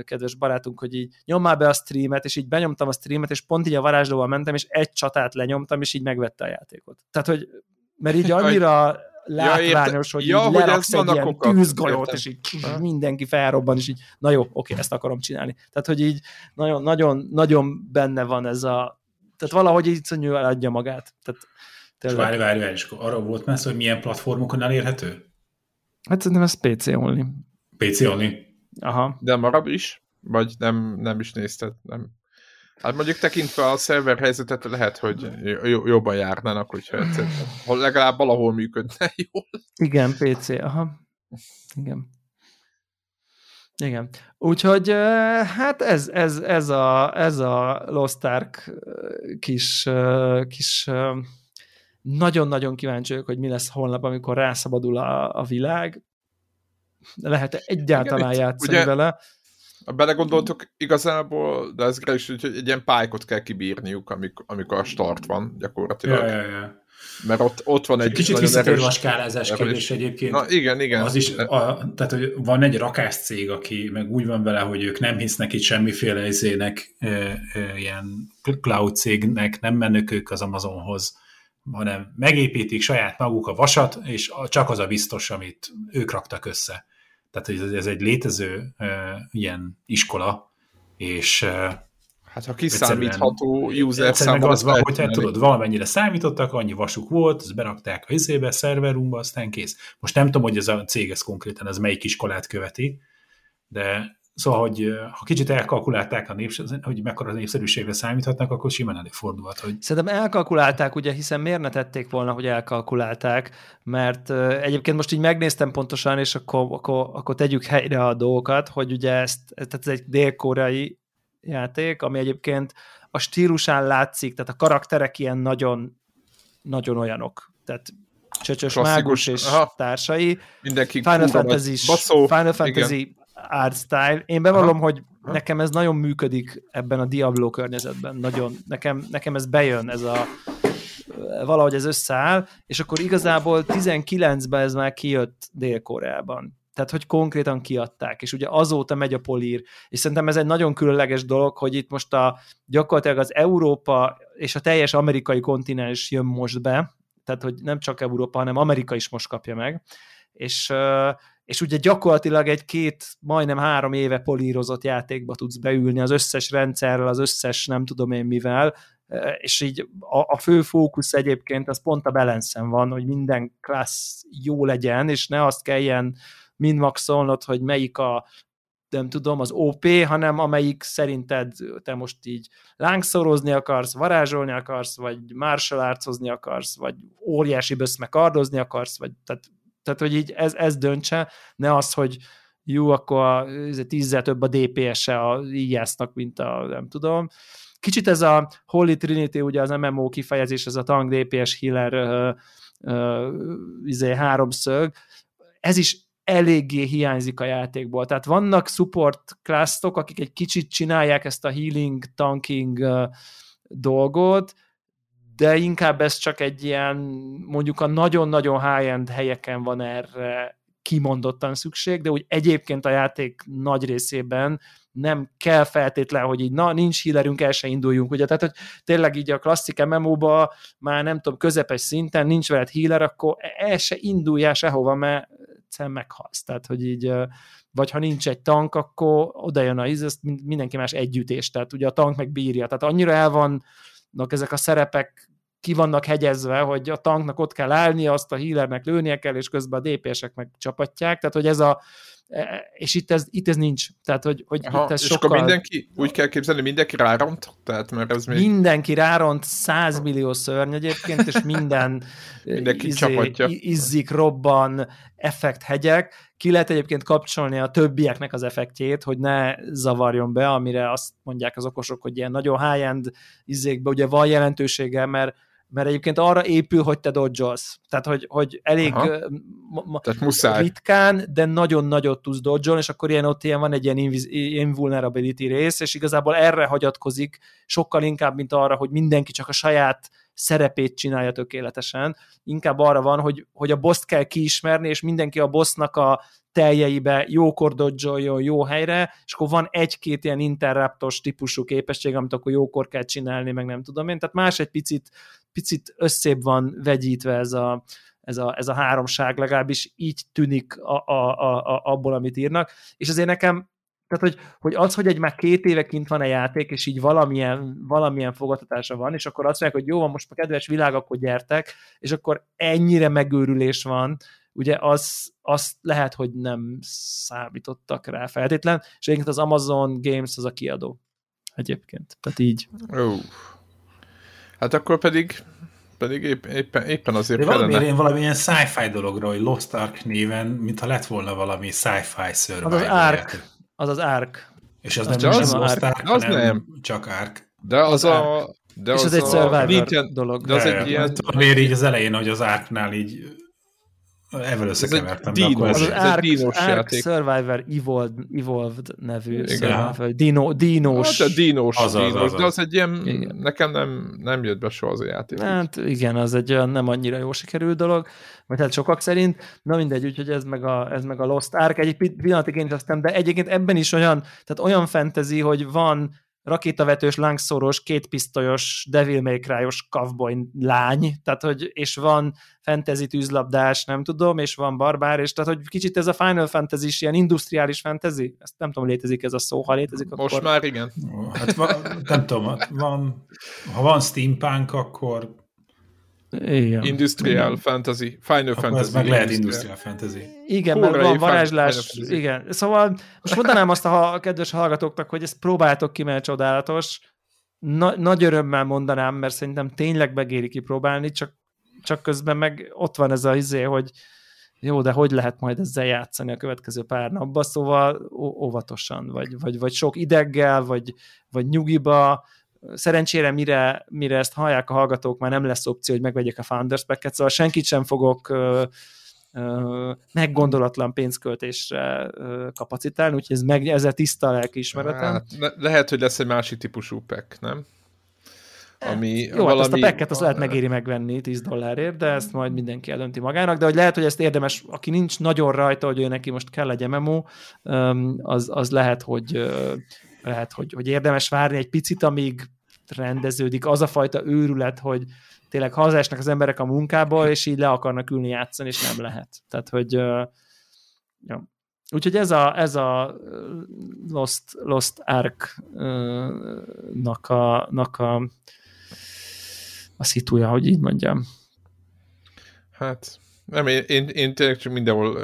Speaker 2: kedves barátunk, hogy így nyomál be a streamet, és így benyomtam a streamet, és pont így a varázslóval mentem, és egy csatát lenyomtam, és így megvette a játékot. Tehát, hogy mert így annyira látványos, ja, hogy ja, így hogy leraksz egy ilyen tűzgolyót, és így mindenki felrobban, és így, na jó, oké, ezt akarom csinálni. Tehát, hogy így nagyon, nagyon, nagyon benne van ez a, tehát valahogy így adja magát. Tehát,
Speaker 3: tényleg. Várj, várj, várj, és akkor arra volt már hogy milyen platformokon elérhető?
Speaker 2: Hát szerintem ez PC only.
Speaker 3: PC only?
Speaker 2: Aha.
Speaker 1: De marad is? Vagy nem, nem is nézted? Nem. Hát mondjuk tekintve a szerver helyzetet lehet, hogy jobban járnának, hogyha egyszer, legalább valahol működne jól.
Speaker 2: Igen, PC, aha. Igen. Igen. Úgyhogy hát ez, ez, ez, a, ez a Lost Ark kis, kis nagyon-nagyon kíváncsi vagyok, hogy mi lesz holnap, amikor rászabadul a, a világ. Lehet egyáltalán Igen, játszani ugye, vele
Speaker 1: ha belegondoltok, igazából, de ez is, hogy egy ilyen pálykot kell kibírniuk, amikor, amikor a start van gyakorlatilag.
Speaker 3: Ja, ja, ja.
Speaker 1: Mert ott, ott van egy
Speaker 3: Kicsit visszatérve a skálázás kérdés egyébként.
Speaker 1: Na, igen, igen.
Speaker 3: Az is, a, tehát, hogy van egy cég, aki meg úgy van vele, hogy ők nem hisznek itt semmiféle izének, e, e, ilyen cloud cégnek, nem mennek ők az Amazonhoz, hanem megépítik saját maguk a vasat, és csak az a biztos, amit ők raktak össze. Tehát ez, egy létező uh, ilyen iskola, és uh,
Speaker 1: Hát ha kiszámítható user
Speaker 3: szám az van, hogy hát tudod, valamennyire számítottak, annyi vasuk volt, azt berakták a izébe, szerverumba, aztán kész. Most nem tudom, hogy ez a cég ez konkrétan, ez melyik iskolát követi, de Szóval, hogy ha kicsit elkalkulálták, a népszer, hogy mekkora népszerűségre számíthatnak, akkor simán előfordulhat. Hogy...
Speaker 2: Szerintem elkalkulálták, ugye, hiszen miért ne tették volna, hogy elkalkulálták, mert uh, egyébként most így megnéztem pontosan, és akkor, akkor, akkor tegyük helyre a dolgokat, hogy ugye ezt, tehát ez egy dél-koreai játék, ami egyébként a stílusán látszik, tehát a karakterek ilyen nagyon, nagyon olyanok. Tehát Csöcsös Mágus és Aha. társai.
Speaker 1: Mindenki
Speaker 2: Final Fantasy, Final Fantasy art style. Én bevallom, Aha. hogy nekem ez nagyon működik ebben a Diablo környezetben. Nagyon, nekem, nekem ez bejön, ez a valahogy ez összeáll, és akkor igazából 19-ben ez már kijött Dél-Koreában. tehát hogy konkrétan kiadták, és ugye azóta megy a polír, és szerintem ez egy nagyon különleges dolog, hogy itt most a gyakorlatilag az Európa és a teljes amerikai kontinens jön most be, tehát hogy nem csak Európa, hanem Amerika is most kapja meg, és, és ugye gyakorlatilag egy két, majdnem három éve polírozott játékba tudsz beülni az összes rendszerrel, az összes nem tudom én mivel, és így a, a fő fókusz egyébként az pont a balance van, hogy minden klassz jó legyen, és ne azt kelljen minmaxolnod, hogy melyik a nem tudom, az OP, hanem amelyik szerinted te most így lángszorozni akarsz, varázsolni akarsz, vagy martial akarsz, vagy óriási böszme kardozni akarsz, vagy tehát, tehát hogy így ez, ez döntse, ne az, hogy jó, akkor a, tízzel több a DPS-e a íjásznak, mint a nem tudom. Kicsit ez a Holy Trinity, ugye az MMO kifejezés, ez a tank DPS healer uh, uh, izé, háromszög, ez is eléggé hiányzik a játékból. Tehát vannak support classok, akik egy kicsit csinálják ezt a healing, tanking uh, dolgot, de inkább ez csak egy ilyen, mondjuk a nagyon-nagyon high-end helyeken van erre kimondottan szükség, de úgy egyébként a játék nagy részében nem kell feltétlen, hogy így na, nincs healerünk, el se induljunk, ugye, tehát hogy tényleg így a klasszik MMO-ba már nem tudom, közepes szinten nincs veled healer, akkor el se induljál sehova, mert egyszerűen meghalsz. Tehát, hogy így, vagy ha nincs egy tank, akkor oda jön a íz, mindenki más együttés, tehát ugye a tank meg bírja. Tehát annyira el vannak ezek a szerepek ki vannak hegyezve, hogy a tanknak ott kell állni, azt a healernek lőnie kell, és közben a DPS-ek meg csapatják, tehát hogy ez a e, és itt ez, itt ez nincs. Tehát, hogy, hogy
Speaker 1: Aha,
Speaker 2: itt ez
Speaker 1: és
Speaker 2: sokkal...
Speaker 1: akkor mindenki, úgy kell képzelni, mindenki ráront? Tehát, mert ez még...
Speaker 2: Mindenki ráront 100 millió szörny egyébként, és minden
Speaker 1: mindenki
Speaker 2: izé,
Speaker 1: csapatja.
Speaker 2: izzik, robban, effekt hegyek. Ki lehet egyébként kapcsolni a többieknek az effektjét, hogy ne zavarjon be, amire azt mondják az okosok, hogy ilyen nagyon high-end izékbe ugye van jelentősége, mert mert egyébként arra épül, hogy te dodgelsz. Tehát, hogy, hogy elég
Speaker 1: ma, Tehát muszáj.
Speaker 2: ritkán, de nagyon nagyot tudsz dodgelni, és akkor ilyen ott ilyen van egy ilyen invulnerability rész, és igazából erre hagyatkozik sokkal inkább, mint arra, hogy mindenki csak a saját szerepét csinálja tökéletesen. Inkább arra van, hogy, hogy a boss kell kiismerni, és mindenki a bossnak a teljeibe jókor dodzsoljon jó helyre, és akkor van egy-két ilyen interruptos típusú képesség, amit akkor jókor kell csinálni, meg nem tudom én. Tehát más egy picit, picit összébb van vegyítve ez a, ez a, ez a háromság, legalábbis így tűnik a, a, a, a, abból, amit írnak. És azért nekem tehát, hogy, hogy az, hogy egy már két éve kint van a játék, és így valamilyen, valamilyen fogadtatása van, és akkor azt mondják, hogy jó, van most a kedves világ, akkor gyertek, és akkor ennyire megőrülés van, ugye az, azt lehet, hogy nem számítottak rá feltétlen, és egyébként az Amazon Games az a kiadó egyébként. Tehát így.
Speaker 1: Ó. Hát akkor pedig pedig épp, éppen, éppen azért
Speaker 3: De valamiért én valamilyen sci-fi dologra, hogy Lost Ark néven, mintha lett volna valami sci-fi survival
Speaker 2: Az az Ark. Az az Ark.
Speaker 3: És az, az nem, az,
Speaker 1: nem
Speaker 3: Lost Ark,
Speaker 1: az nem.
Speaker 3: csak Ark.
Speaker 1: De az a... De
Speaker 2: és
Speaker 1: az
Speaker 2: az egy survivor
Speaker 1: Nintendo,
Speaker 2: dolog.
Speaker 1: De az
Speaker 3: De,
Speaker 1: egy ilyen...
Speaker 3: Miért így az elején, hogy az Arknál így Evel összekevertem.
Speaker 1: Ez egy dínos,
Speaker 2: Az az
Speaker 1: egy
Speaker 2: Ark,
Speaker 1: dínos
Speaker 2: Ark
Speaker 1: játék.
Speaker 2: Survivor Evolved, Evolved nevű
Speaker 1: Igen.
Speaker 2: Survivor. Dino, dínos.
Speaker 1: Hát a dínos,
Speaker 3: Az az,
Speaker 1: dínos
Speaker 3: az az.
Speaker 1: de az egy ilyen,
Speaker 2: Igen.
Speaker 1: nekem nem, nem jött be soha az a játék.
Speaker 2: Hát igen, az egy olyan nem annyira jó sikerült dolog, vagy hát sokak szerint. Na mindegy, úgyhogy ez meg a, ez meg a Lost Ark. Egy pi- pillanatig én is aztán, de egyébként ebben is olyan, tehát olyan fantasy, hogy van rakétavetős, lángszoros, kétpisztolyos, Devil May Cry-os cowboy lány, tehát hogy, és van fantasy tűzlabdás, nem tudom, és van barbár, és tehát hogy kicsit ez a Final Fantasy is ilyen industriális fantasy, ezt nem tudom, létezik ez a szó, ha létezik,
Speaker 1: Most
Speaker 2: akkor...
Speaker 1: már igen.
Speaker 3: Hát van, nem tudom, hát van, ha van steampunk, akkor,
Speaker 2: Igen.
Speaker 1: Industrial Fantasy, Final
Speaker 3: akkor
Speaker 1: Fantasy.
Speaker 3: ez meg lehet
Speaker 1: Industrial.
Speaker 3: fantasy.
Speaker 2: Igen, mert
Speaker 1: Hurra,
Speaker 2: van varázslás, igen. Szóval most mondanám azt a ha- kedves hallgatóknak, hogy ezt próbáltok ki, mert csodálatos. Na, nagy örömmel mondanám, mert szerintem tényleg megéri kipróbálni, csak, csak közben meg ott van ez a izé, hogy jó, de hogy lehet majd ezzel játszani a következő pár napban, szóval ó- óvatosan, vagy, vagy, vagy sok ideggel, vagy, vagy nyugiba, szerencsére mire, mire ezt hallják a hallgatók, már nem lesz opció, hogy megvegyek a Founders Pack-et, szóval senkit sem fogok ö, ö, meggondolatlan pénzköltésre ö, kapacitálni, úgyhogy ez meg, ezzel tiszta a lelkiismeretem.
Speaker 1: Hát, ne, lehet, hogy lesz egy másik típusú pack, nem? ami
Speaker 2: Jó, valami, hát ezt a packet azt lehet megéri megvenni 10 dollárért, de ezt majd mindenki eldönti magának, de hogy lehet, hogy ezt érdemes, aki nincs nagyon rajta, hogy ő neki most kell egy MMO, az, az lehet, hogy lehet, hogy, hogy érdemes várni egy picit, amíg rendeződik az a fajta őrület, hogy tényleg hazaesnek az emberek a munkából, és így le akarnak ülni játszani, és nem lehet. Tehát, hogy ja. Úgyhogy ez a, ez a Lost, Lost Ark-nak a, nak a, a szituja, hogy így mondjam.
Speaker 1: Hát, nem, én, én, én tényleg csak mindenhol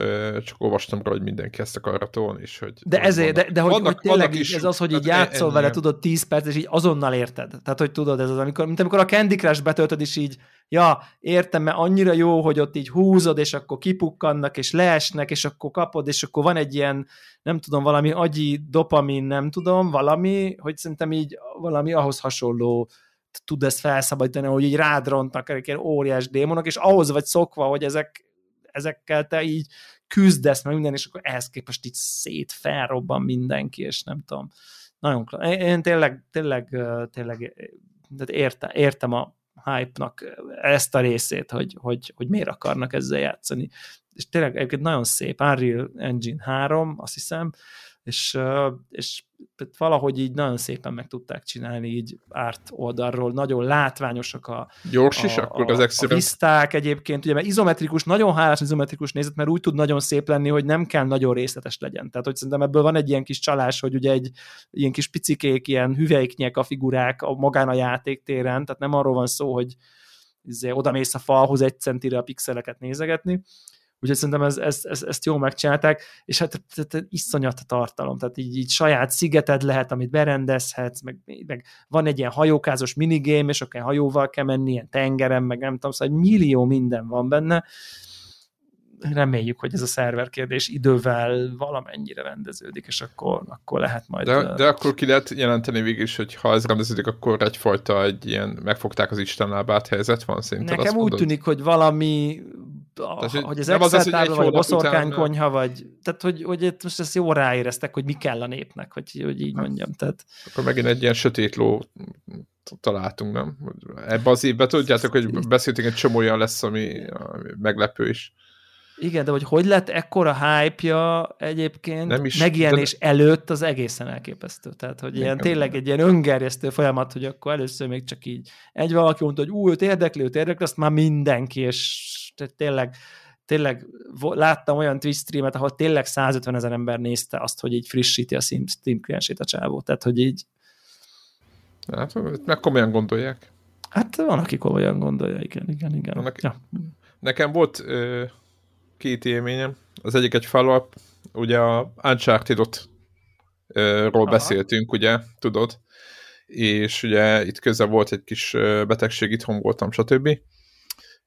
Speaker 1: csak olvastam rá, hogy mindenki ezt akarra tolni, és hogy...
Speaker 2: De ezért, de, de hogy, vannak, hogy tényleg is, ez az, hogy így hát játszol vele, tudod, 10 perc, és így azonnal érted. Tehát, hogy tudod, ez az, amikor, mint amikor a Candy Crush betöltöd, és így, ja, értem, mert annyira jó, hogy ott így húzod, és akkor kipukkannak, és leesnek, és akkor kapod, és akkor van egy ilyen, nem tudom, valami agyi dopamin, nem tudom, valami, hogy szerintem így valami ahhoz hasonló tud ezt felszabadítani, hogy így rádrontnak egy ilyen óriás démonok, és ahhoz vagy szokva, hogy ezek, ezekkel te így küzdesz meg minden, és akkor ehhez képest így szét felrobban mindenki, és nem tudom. Nagyon klar. Én tényleg, tényleg, tényleg értem, értem a hype-nak ezt a részét, hogy, hogy, hogy miért akarnak ezzel játszani. És tényleg egyébként nagyon szép, Unreal Engine 3, azt hiszem, és, és valahogy így nagyon szépen meg tudták csinálni így árt oldalról, nagyon látványosak a,
Speaker 1: Gyors is,
Speaker 2: a,
Speaker 1: akkor
Speaker 2: a,
Speaker 1: ezek
Speaker 2: a viszták egyébként, ugye, mert izometrikus, nagyon hálás izometrikus nézet, mert úgy tud nagyon szép lenni, hogy nem kell nagyon részletes legyen. Tehát, hogy szerintem ebből van egy ilyen kis csalás, hogy ugye egy ilyen kis picikék, ilyen hüvelyknyek a figurák a magán a játéktéren, tehát nem arról van szó, hogy izé, oda mész a falhoz egy centire a pixeleket nézegetni, Úgyhogy szerintem ez, ez, ez, ezt jól megcsinálták, és hát tehát iszonyat tartalom, tehát így, így saját szigeted lehet, amit berendezhetsz, meg, meg van egy ilyen hajókázos minigame, és akkor hajóval kell menni, ilyen tengeren, meg nem tudom, szóval egy millió minden van benne, reméljük, hogy ez a szerver kérdés idővel valamennyire rendeződik, és akkor, akkor lehet majd...
Speaker 1: De, de akkor ki lehet jelenteni végig is, hogy ha ez rendeződik, akkor egyfajta egy ilyen megfogták az Isten lábát helyzet van szerinted?
Speaker 2: Nekem úgy mondod? tűnik, hogy valami tehát, hogy, hogy az Excel az, tábla, vagy a boszorkánykonyha, vagy tehát, hogy, hogy itt most ezt jól ráéreztek, hogy mi kell a népnek, hogy, hogy így hát, mondjam. Tehát...
Speaker 1: Akkor megint egy ilyen sötét ló találtunk, nem? Ebben az évben tudjátok, hogy beszéltünk, egy csomó olyan lesz, ami, ami meglepő is.
Speaker 2: Igen, de hogy hogy lett ekkora hype-ja egyébként nem is, megjelenés de... előtt, az egészen elképesztő. Tehát, hogy ilyen, tényleg egy ilyen öngerjesztő folyamat, hogy akkor először még csak így egy valaki mondta, hogy ú, őt érdekli, őt érdekli, azt már mindenki, és tényleg tényleg láttam olyan Twitch streamet, ahol tényleg 150 ezer ember nézte azt, hogy így frissíti a Steam kliensét a csávó. Tehát, hogy így...
Speaker 1: Hát, meg komolyan gondolják.
Speaker 2: Hát van, aki komolyan gondolja, igen, igen, igen. Van, ja.
Speaker 1: Nekem volt ö, két élményem. Az egyik egy follow ugye a Uncharted-ot ról beszéltünk, ugye, tudod, és ugye itt közben volt egy kis betegség, itthon voltam, stb.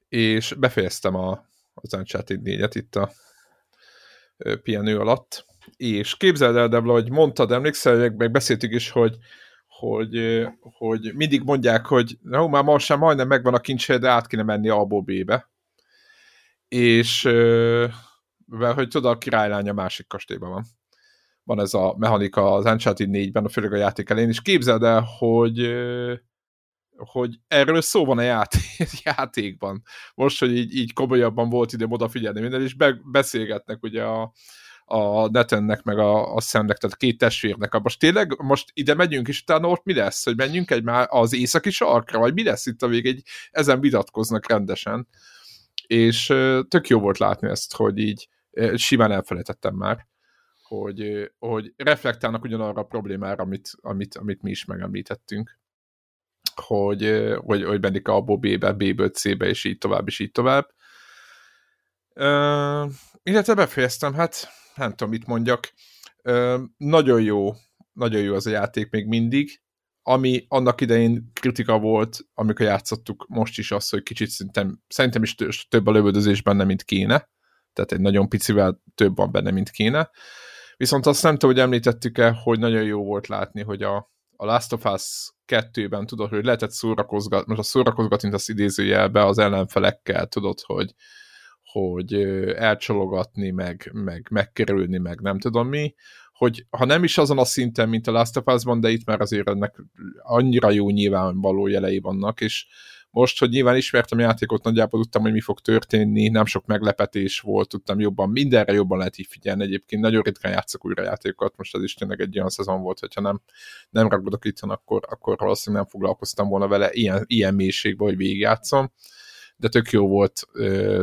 Speaker 1: És befejeztem a, az Uncharted 4-et itt a pihenő alatt, és képzeld el, Debla, hogy mondtad, emlékszel, meg beszéltük is, hogy, hogy, hogy mindig mondják, hogy na, már most sem majdnem megvan a kincsé, de át kéne menni A-ból B-be. És mert hogy tudod, a királylány a másik kastélyban van. Van ez a mechanika az Uncharted 4-ben, főleg a játék elén, és képzeld el, hogy hogy erről szó van a játék, játékban. Most, hogy így, így komolyabban volt időm odafigyelni minden, és be, beszélgetnek ugye a, a Netennek, meg a, a Szemnek, tehát a két testvérnek. Most tényleg, most ide megyünk, és utána ott mi lesz? Hogy menjünk egy már az északi sarkra, vagy mi lesz itt a vég? Egy, ezen vitatkoznak rendesen. És tök jó volt látni ezt, hogy így simán elfelejtettem már, hogy, hogy reflektálnak ugyanarra a problémára, amit, amit, amit mi is megemlítettünk hogy, hogy, hogy mennik a B-be, B-ből C-be, és így tovább, és így tovább. Uh, illetve befejeztem, hát nem tudom, mit mondjak. Uh, nagyon jó, nagyon jó az a játék még mindig. Ami annak idején kritika volt, amikor játszottuk, most is az, hogy kicsit szerintem, szerintem is több a lövöldözés benne, mint kéne. Tehát egy nagyon picivel több van benne, mint kéne. Viszont azt nem tudom, hogy említettük-e, hogy nagyon jó volt látni, hogy a, a Last of Us kettőben tudod, hogy lehetett szórakozgatni, most a szórakozgatni az idézőjelbe az ellenfelekkel, tudod, hogy, hogy elcsalogatni, meg, meg megkerülni, meg nem tudom mi, hogy ha nem is azon a szinten, mint a Last of Us-ban, de itt már azért ennek annyira jó nyilvánvaló jelei vannak, és most, hogy nyilván ismertem a játékot, nagyjából tudtam, hogy mi fog történni, nem sok meglepetés volt, tudtam jobban, mindenre jobban lehet így figyelni. Egyébként nagyon ritkán játszok újra játékokat, most ez is tényleg egy olyan szezon volt, hogyha nem, nem ragadok itt, akkor, akkor valószínűleg nem foglalkoztam volna vele ilyen, ilyen mélységben, hogy végigjátszom. De tök jó volt,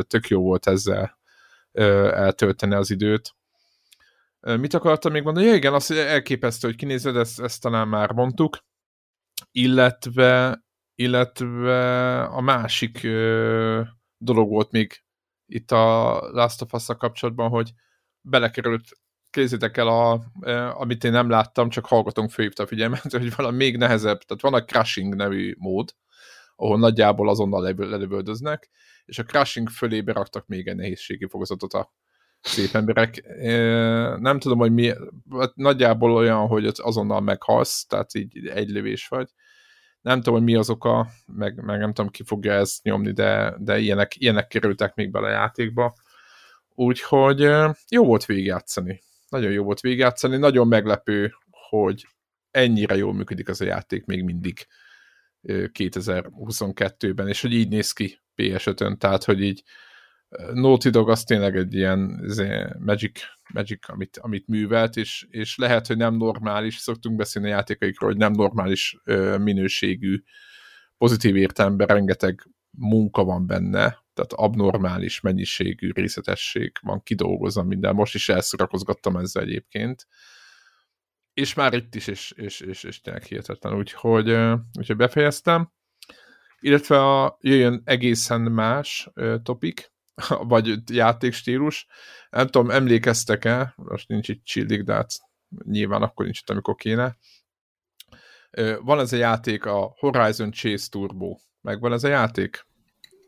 Speaker 1: tök jó volt ezzel eltölteni az időt. Mit akartam még mondani? Ja, igen, azt elképesztő, hogy kinézed, ezt, ezt talán már mondtuk, illetve illetve a másik ö, dolog volt még itt a Last of us kapcsolatban, hogy belekerült, kézzétek el, a, a, amit én nem láttam, csak hallgatónk főhívta a figyelmet, hogy valami még nehezebb, tehát van a Crushing nevű mód, ahol nagyjából azonnal lelövöldöznek, és a Crushing fölébe raktak még egy nehézségi fokozatot a szép emberek. Nem tudom, hogy mi, hát nagyjából olyan, hogy azonnal meghalsz, tehát így egy lövés vagy, nem tudom, hogy mi az oka, meg, meg nem tudom, ki fogja ezt nyomni, de, de ilyenek, ilyenek kerültek még bele a játékba. Úgyhogy jó volt végigjátszani. Nagyon jó volt végigjátszani. Nagyon meglepő, hogy ennyire jól működik az a játék még mindig 2022-ben, és hogy így néz ki PS5-ön, tehát hogy így Naughty Dog az tényleg egy ilyen magic, magic amit, amit művelt, és, és lehet, hogy nem normális, szoktunk beszélni a játékaikról, hogy nem normális ö, minőségű, pozitív értelemben rengeteg munka van benne, tehát abnormális mennyiségű részletesség van kidolgozva minden. Most is elszorakozgattam ezzel egyébként. És már itt is, és, és, és, és tényleg hihetetlen. Úgyhogy, úgyhogy befejeztem. Illetve a, jöjjön egészen más topik, vagy játékstílus. Nem tudom, emlékeztek-e, most nincs itt Csillik, de hát nyilván akkor nincs itt, amikor kéne. Van ez a játék, a Horizon Chase Turbo. Megvan ez a játék?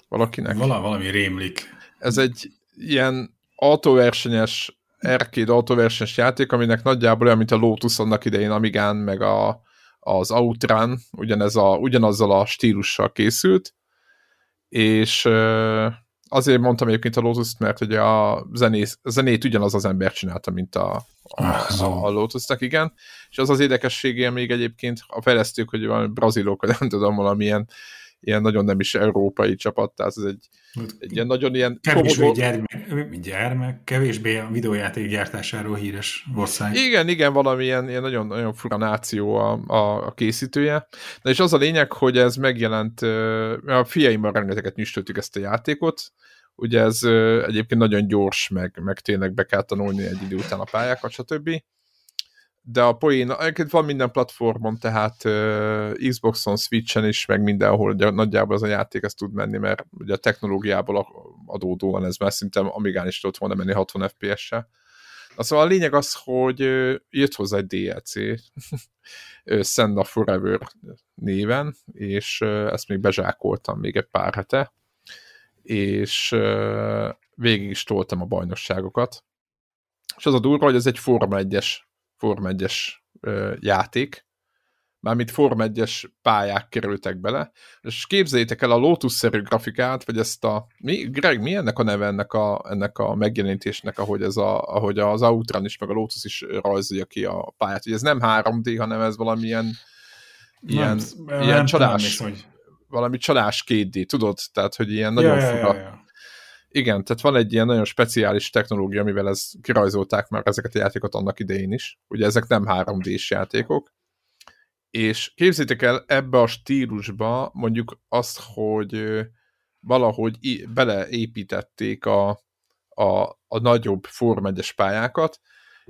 Speaker 1: Valakinek?
Speaker 3: Val valami rémlik.
Speaker 1: Ez egy ilyen autóversenyes, arcade autóversenyes játék, aminek nagyjából olyan, mint a Lotus annak idején Amigán, meg a, az Outrun, ugyanez a, ugyanazzal a stílussal készült, és azért mondtam egyébként a lotus mert ugye a, zenész, a zenét ugyanaz az ember csinálta, mint a, a, a, a lotus igen. És az az érdekessége még egyébként a fejlesztők, hogy valami brazilok, vagy nem tudom, valamilyen ilyen nagyon nem is európai csapat, tehát ez egy, egy ilyen nagyon ilyen...
Speaker 3: Kevésbé komodó... gyermek, gyermek, kevésbé a videójáték gyártásáról híres ország.
Speaker 1: Igen, igen, valamilyen ilyen nagyon, nagyon fura náció a, a, a készítője. De és az a lényeg, hogy ez megjelent, a fiaimmal rengeteget nyüstöltük ezt a játékot, ugye ez egyébként nagyon gyors, meg, meg tényleg be kell tanulni egy idő után a pályákat, stb de a poén, egyébként van minden platformon, tehát uh, Xboxon, Switchen is, meg mindenhol ugye, nagyjából az a játék ezt tud menni, mert ugye a technológiából adódóan ez már szinte Amigán is tudott volna menni 60 FPS-sel. Szóval a lényeg az, hogy jött hozzá egy DLC, Send of Forever néven, és ezt még bezsákoltam még egy pár hete, és végig is toltam a bajnokságokat. És az a durva, hogy ez egy Forma 1-es Form 1-es játék, mármint Form 1-es pályák kerültek bele, és képzeljétek el a Lotus-szerű grafikát, vagy ezt a... Mi, Greg, mi ennek a neve ennek a, ennek a megjelenítésnek, ahogy, ez a, ahogy az Outrun is, meg a Lotus is rajzolja ki a pályát, hogy ez nem 3D, hanem ez valamilyen ilyen, nem, ilyen nem csalás, tudom, hogy... valami csalás 2D, tudod? Tehát, hogy ilyen nagyon ja, fura. Ja, ja, ja igen, tehát van egy ilyen nagyon speciális technológia, amivel ez kirajzolták már ezeket a játékot annak idején is. Ugye ezek nem 3D-s játékok. És képzétek el ebbe a stílusba mondjuk azt, hogy valahogy beleépítették a, a, a nagyobb Form 1 pályákat,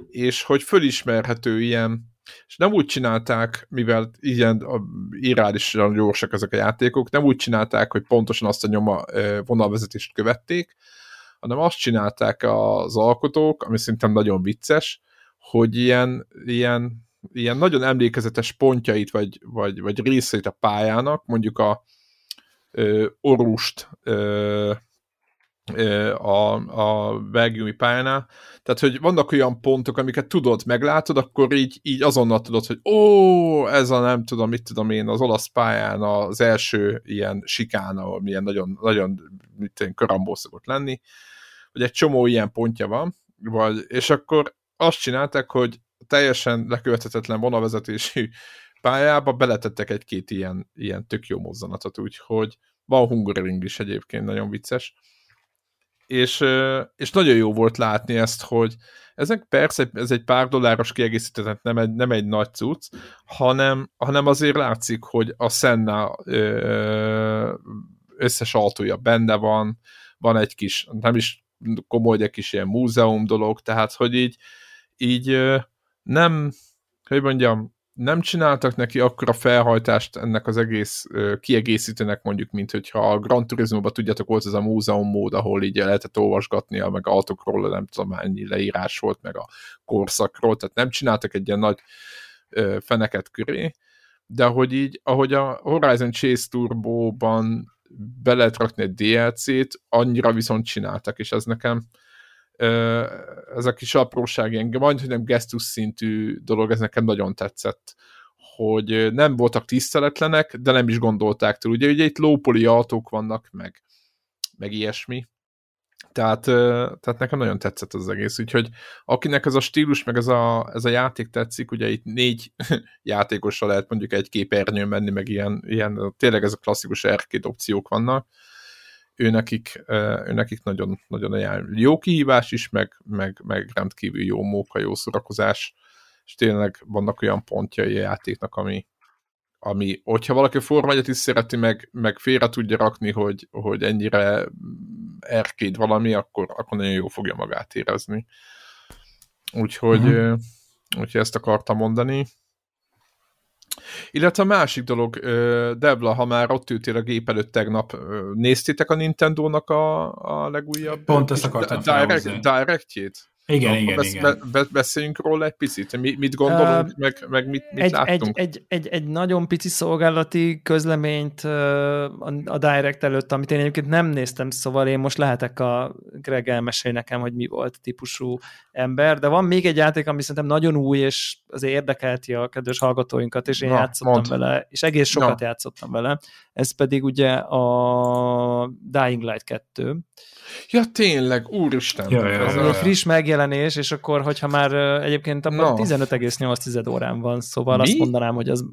Speaker 1: és hogy fölismerhető ilyen és nem úgy csinálták, mivel ilyen irálisan gyorsak ezek a játékok, nem úgy csinálták, hogy pontosan azt a nyoma vonalvezetést követték, hanem azt csinálták az alkotók, ami szerintem nagyon vicces, hogy ilyen, ilyen, ilyen nagyon emlékezetes pontjait, vagy, vagy, vagy részeit a pályának, mondjuk a ö, orust ö, a, a belgiumi pályánál. Tehát, hogy vannak olyan pontok, amiket tudod, meglátod, akkor így, így azonnal tudod, hogy ó, ez a nem tudom, mit tudom én, az olasz pályán az első ilyen sikán, ahol milyen nagyon, nagyon mit én, karambó szokott lenni, hogy egy csomó ilyen pontja van, vagy, és akkor azt csinálták, hogy teljesen lekövethetetlen vonalvezetésű pályába beletettek egy-két ilyen, ilyen tök jó mozzanatot, úgyhogy van Hungaroring is egyébként, nagyon vicces. És, és nagyon jó volt látni ezt, hogy ezek persze, ez egy pár dolláros kiegészítő, nem egy, nem egy nagy cucc, hanem, hanem azért látszik, hogy a Senna összes autója benne van, van egy kis, nem is komoly, de kis ilyen múzeum dolog, tehát hogy így, így nem, hogy mondjam, nem csináltak neki akkora felhajtást ennek az egész kiegészítőnek mondjuk, mint hogyha a Gran Turismo-ban tudjátok, volt ez a múzeum mód, ahol így lehetett olvasgatni, meg autókról, nem tudom, mennyi leírás volt, meg a korszakról, tehát nem csináltak egy ilyen nagy feneket köré, de hogy így, ahogy a Horizon Chase Turbo-ban be lehet rakni egy DLC-t, annyira viszont csináltak, és ez nekem ez a kis apróság, ilyen, majd, hogy nem gesztus szintű dolog, ez nekem nagyon tetszett, hogy nem voltak tiszteletlenek, de nem is gondolták túl. Ugye, ugye itt lópoli autók vannak, meg, meg ilyesmi, tehát, tehát nekem nagyon tetszett az egész, úgyhogy akinek ez a stílus, meg ez a, ez a játék tetszik, ugye itt négy játékosra lehet mondjuk egy képernyőn menni, meg ilyen, ilyen tényleg ez a klasszikus arcade opciók vannak, ő nekik, ő nekik nagyon, nagyon ajánl. Jó kihívás is, meg, meg, meg rendkívül jó móka, jó szórakozás, és tényleg vannak olyan pontjai a játéknak, ami, ami hogyha valaki Forma is szereti, meg, meg félre tudja rakni, hogy, hogy ennyire erkéd valami, akkor, akkor nagyon jó fogja magát érezni. Úgyhogy, uh-huh. úgyhogy ezt akartam mondani. Illetve a másik dolog, Debla, ha már ott ültél a gép előtt tegnap, néztétek a Nintendo-nak a, a legújabb
Speaker 3: Pont ezt akartam
Speaker 1: direct, Directjét?
Speaker 3: Igen, igen, besz, igen.
Speaker 1: Be, beszéljünk róla egy picit, mi, mit gondolunk, uh, meg, meg mit, mit
Speaker 2: egy,
Speaker 1: láttunk?
Speaker 2: Egy, egy, egy, egy nagyon pici szolgálati közleményt uh, a Direct előtt, amit én egyébként nem néztem, szóval én most lehetek a Greg elmesél nekem, hogy mi volt típusú ember, de van még egy játék, ami szerintem nagyon új, és azért érdekelti a kedves hallgatóinkat, és én Na, játszottam mond. vele, és egész sokat Na. játszottam vele. Ez pedig ugye a Dying Light 2.
Speaker 1: Ja, tényleg, úristen. Ja,
Speaker 2: ja, ja. Egy friss megjelenés, és akkor, hogyha már egyébként abban no. 15,8 órán van, szóval Mi? azt mondanám, hogy az...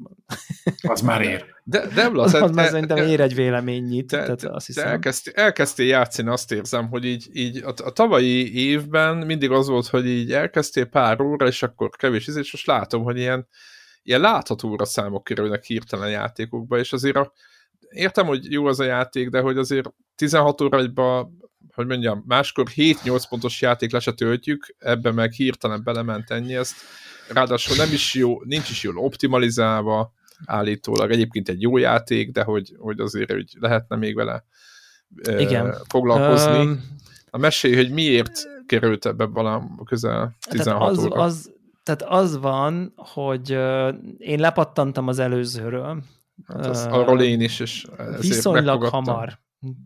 Speaker 3: Az már ér.
Speaker 2: De, de az, az már szerintem ér egy véleményit.
Speaker 1: De, tehát azt hiszem. De elkezdtél, elkezdtél játszani, azt érzem, hogy így, így a, a tavalyi évben mindig az volt, hogy így elkezdtél pár óra, és akkor kevés és most látom, hogy ilyen, ilyen láthatóra számok kerülnek hirtelen játékokba, és azért a, értem, hogy jó az a játék, de hogy azért 16 óra hogy mondjam, máskor 7-8 pontos játék le se töltjük, ebben meg hirtelen belement ennyi, ezt ráadásul nem is jó, nincs is jól optimalizálva, állítólag egyébként egy jó játék, de hogy, hogy azért hogy lehetne még vele Igen. foglalkozni. Um, a mesélj, hogy miért került ebbe valami közel 16
Speaker 2: tehát az,
Speaker 1: óra.
Speaker 2: Az, tehát az van, hogy én lepattantam az előzőről.
Speaker 1: Hát az, arról én is, és
Speaker 2: viszonylag hamar.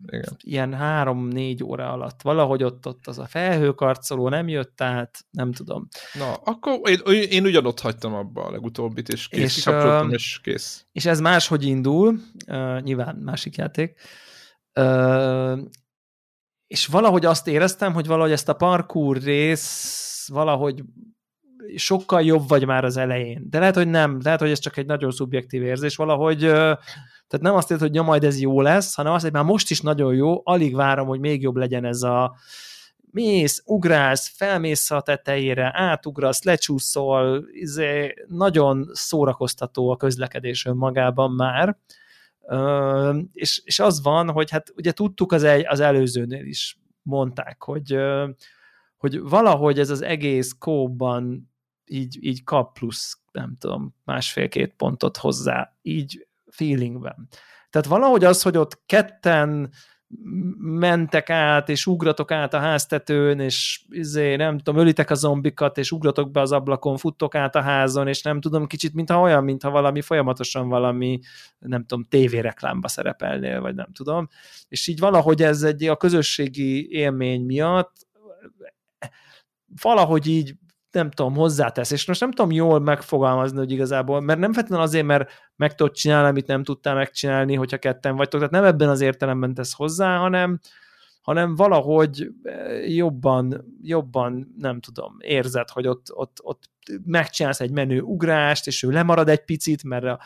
Speaker 2: Igen. Ilyen három-négy óra alatt. Valahogy ott, ott az a felhőkarcoló nem jött át, nem tudom.
Speaker 1: Na, akkor én, én ugyanott hagytam abba a legutóbbit, és kész, és, uh, és kész.
Speaker 2: És ez máshogy indul, uh, nyilván másik játék, uh, és valahogy azt éreztem, hogy valahogy ezt a parkour rész valahogy sokkal jobb vagy már az elején. De lehet, hogy nem. Lehet, hogy ez csak egy nagyon szubjektív érzés. Valahogy tehát nem azt jelenti, hogy ja, majd ez jó lesz, hanem azt, hogy már most is nagyon jó, alig várom, hogy még jobb legyen ez a mész, ugrálsz, felmész a tetejére, átugrasz, lecsúszol, izé, nagyon szórakoztató a közlekedés önmagában már, Ö, és, és az van, hogy hát ugye tudtuk az, egy, az előzőnél is mondták, hogy, hogy valahogy ez az egész kóban így, így kap plusz, nem tudom, másfél-két pontot hozzá, így feelingben. Tehát valahogy az, hogy ott ketten mentek át, és ugratok át a háztetőn, és izé, nem tudom, ölitek a zombikat, és ugratok be az ablakon, futtok át a házon, és nem tudom, kicsit, mintha olyan, mintha valami folyamatosan valami, nem tudom, tévéreklámba szerepelnél, vagy nem tudom. És így valahogy ez egy a közösségi élmény miatt valahogy így nem tudom, hozzátesz, és most nem tudom jól megfogalmazni, hogy igazából, mert nem feltétlenül azért, mert meg tudod csinálni, amit nem tudtál megcsinálni, hogyha ketten vagytok, tehát nem ebben az értelemben tesz hozzá, hanem, hanem valahogy eh, jobban, jobban, nem tudom, érzed, hogy ott, ott, ott megcsinálsz egy menő ugrást, és ő lemarad egy picit, mert, a,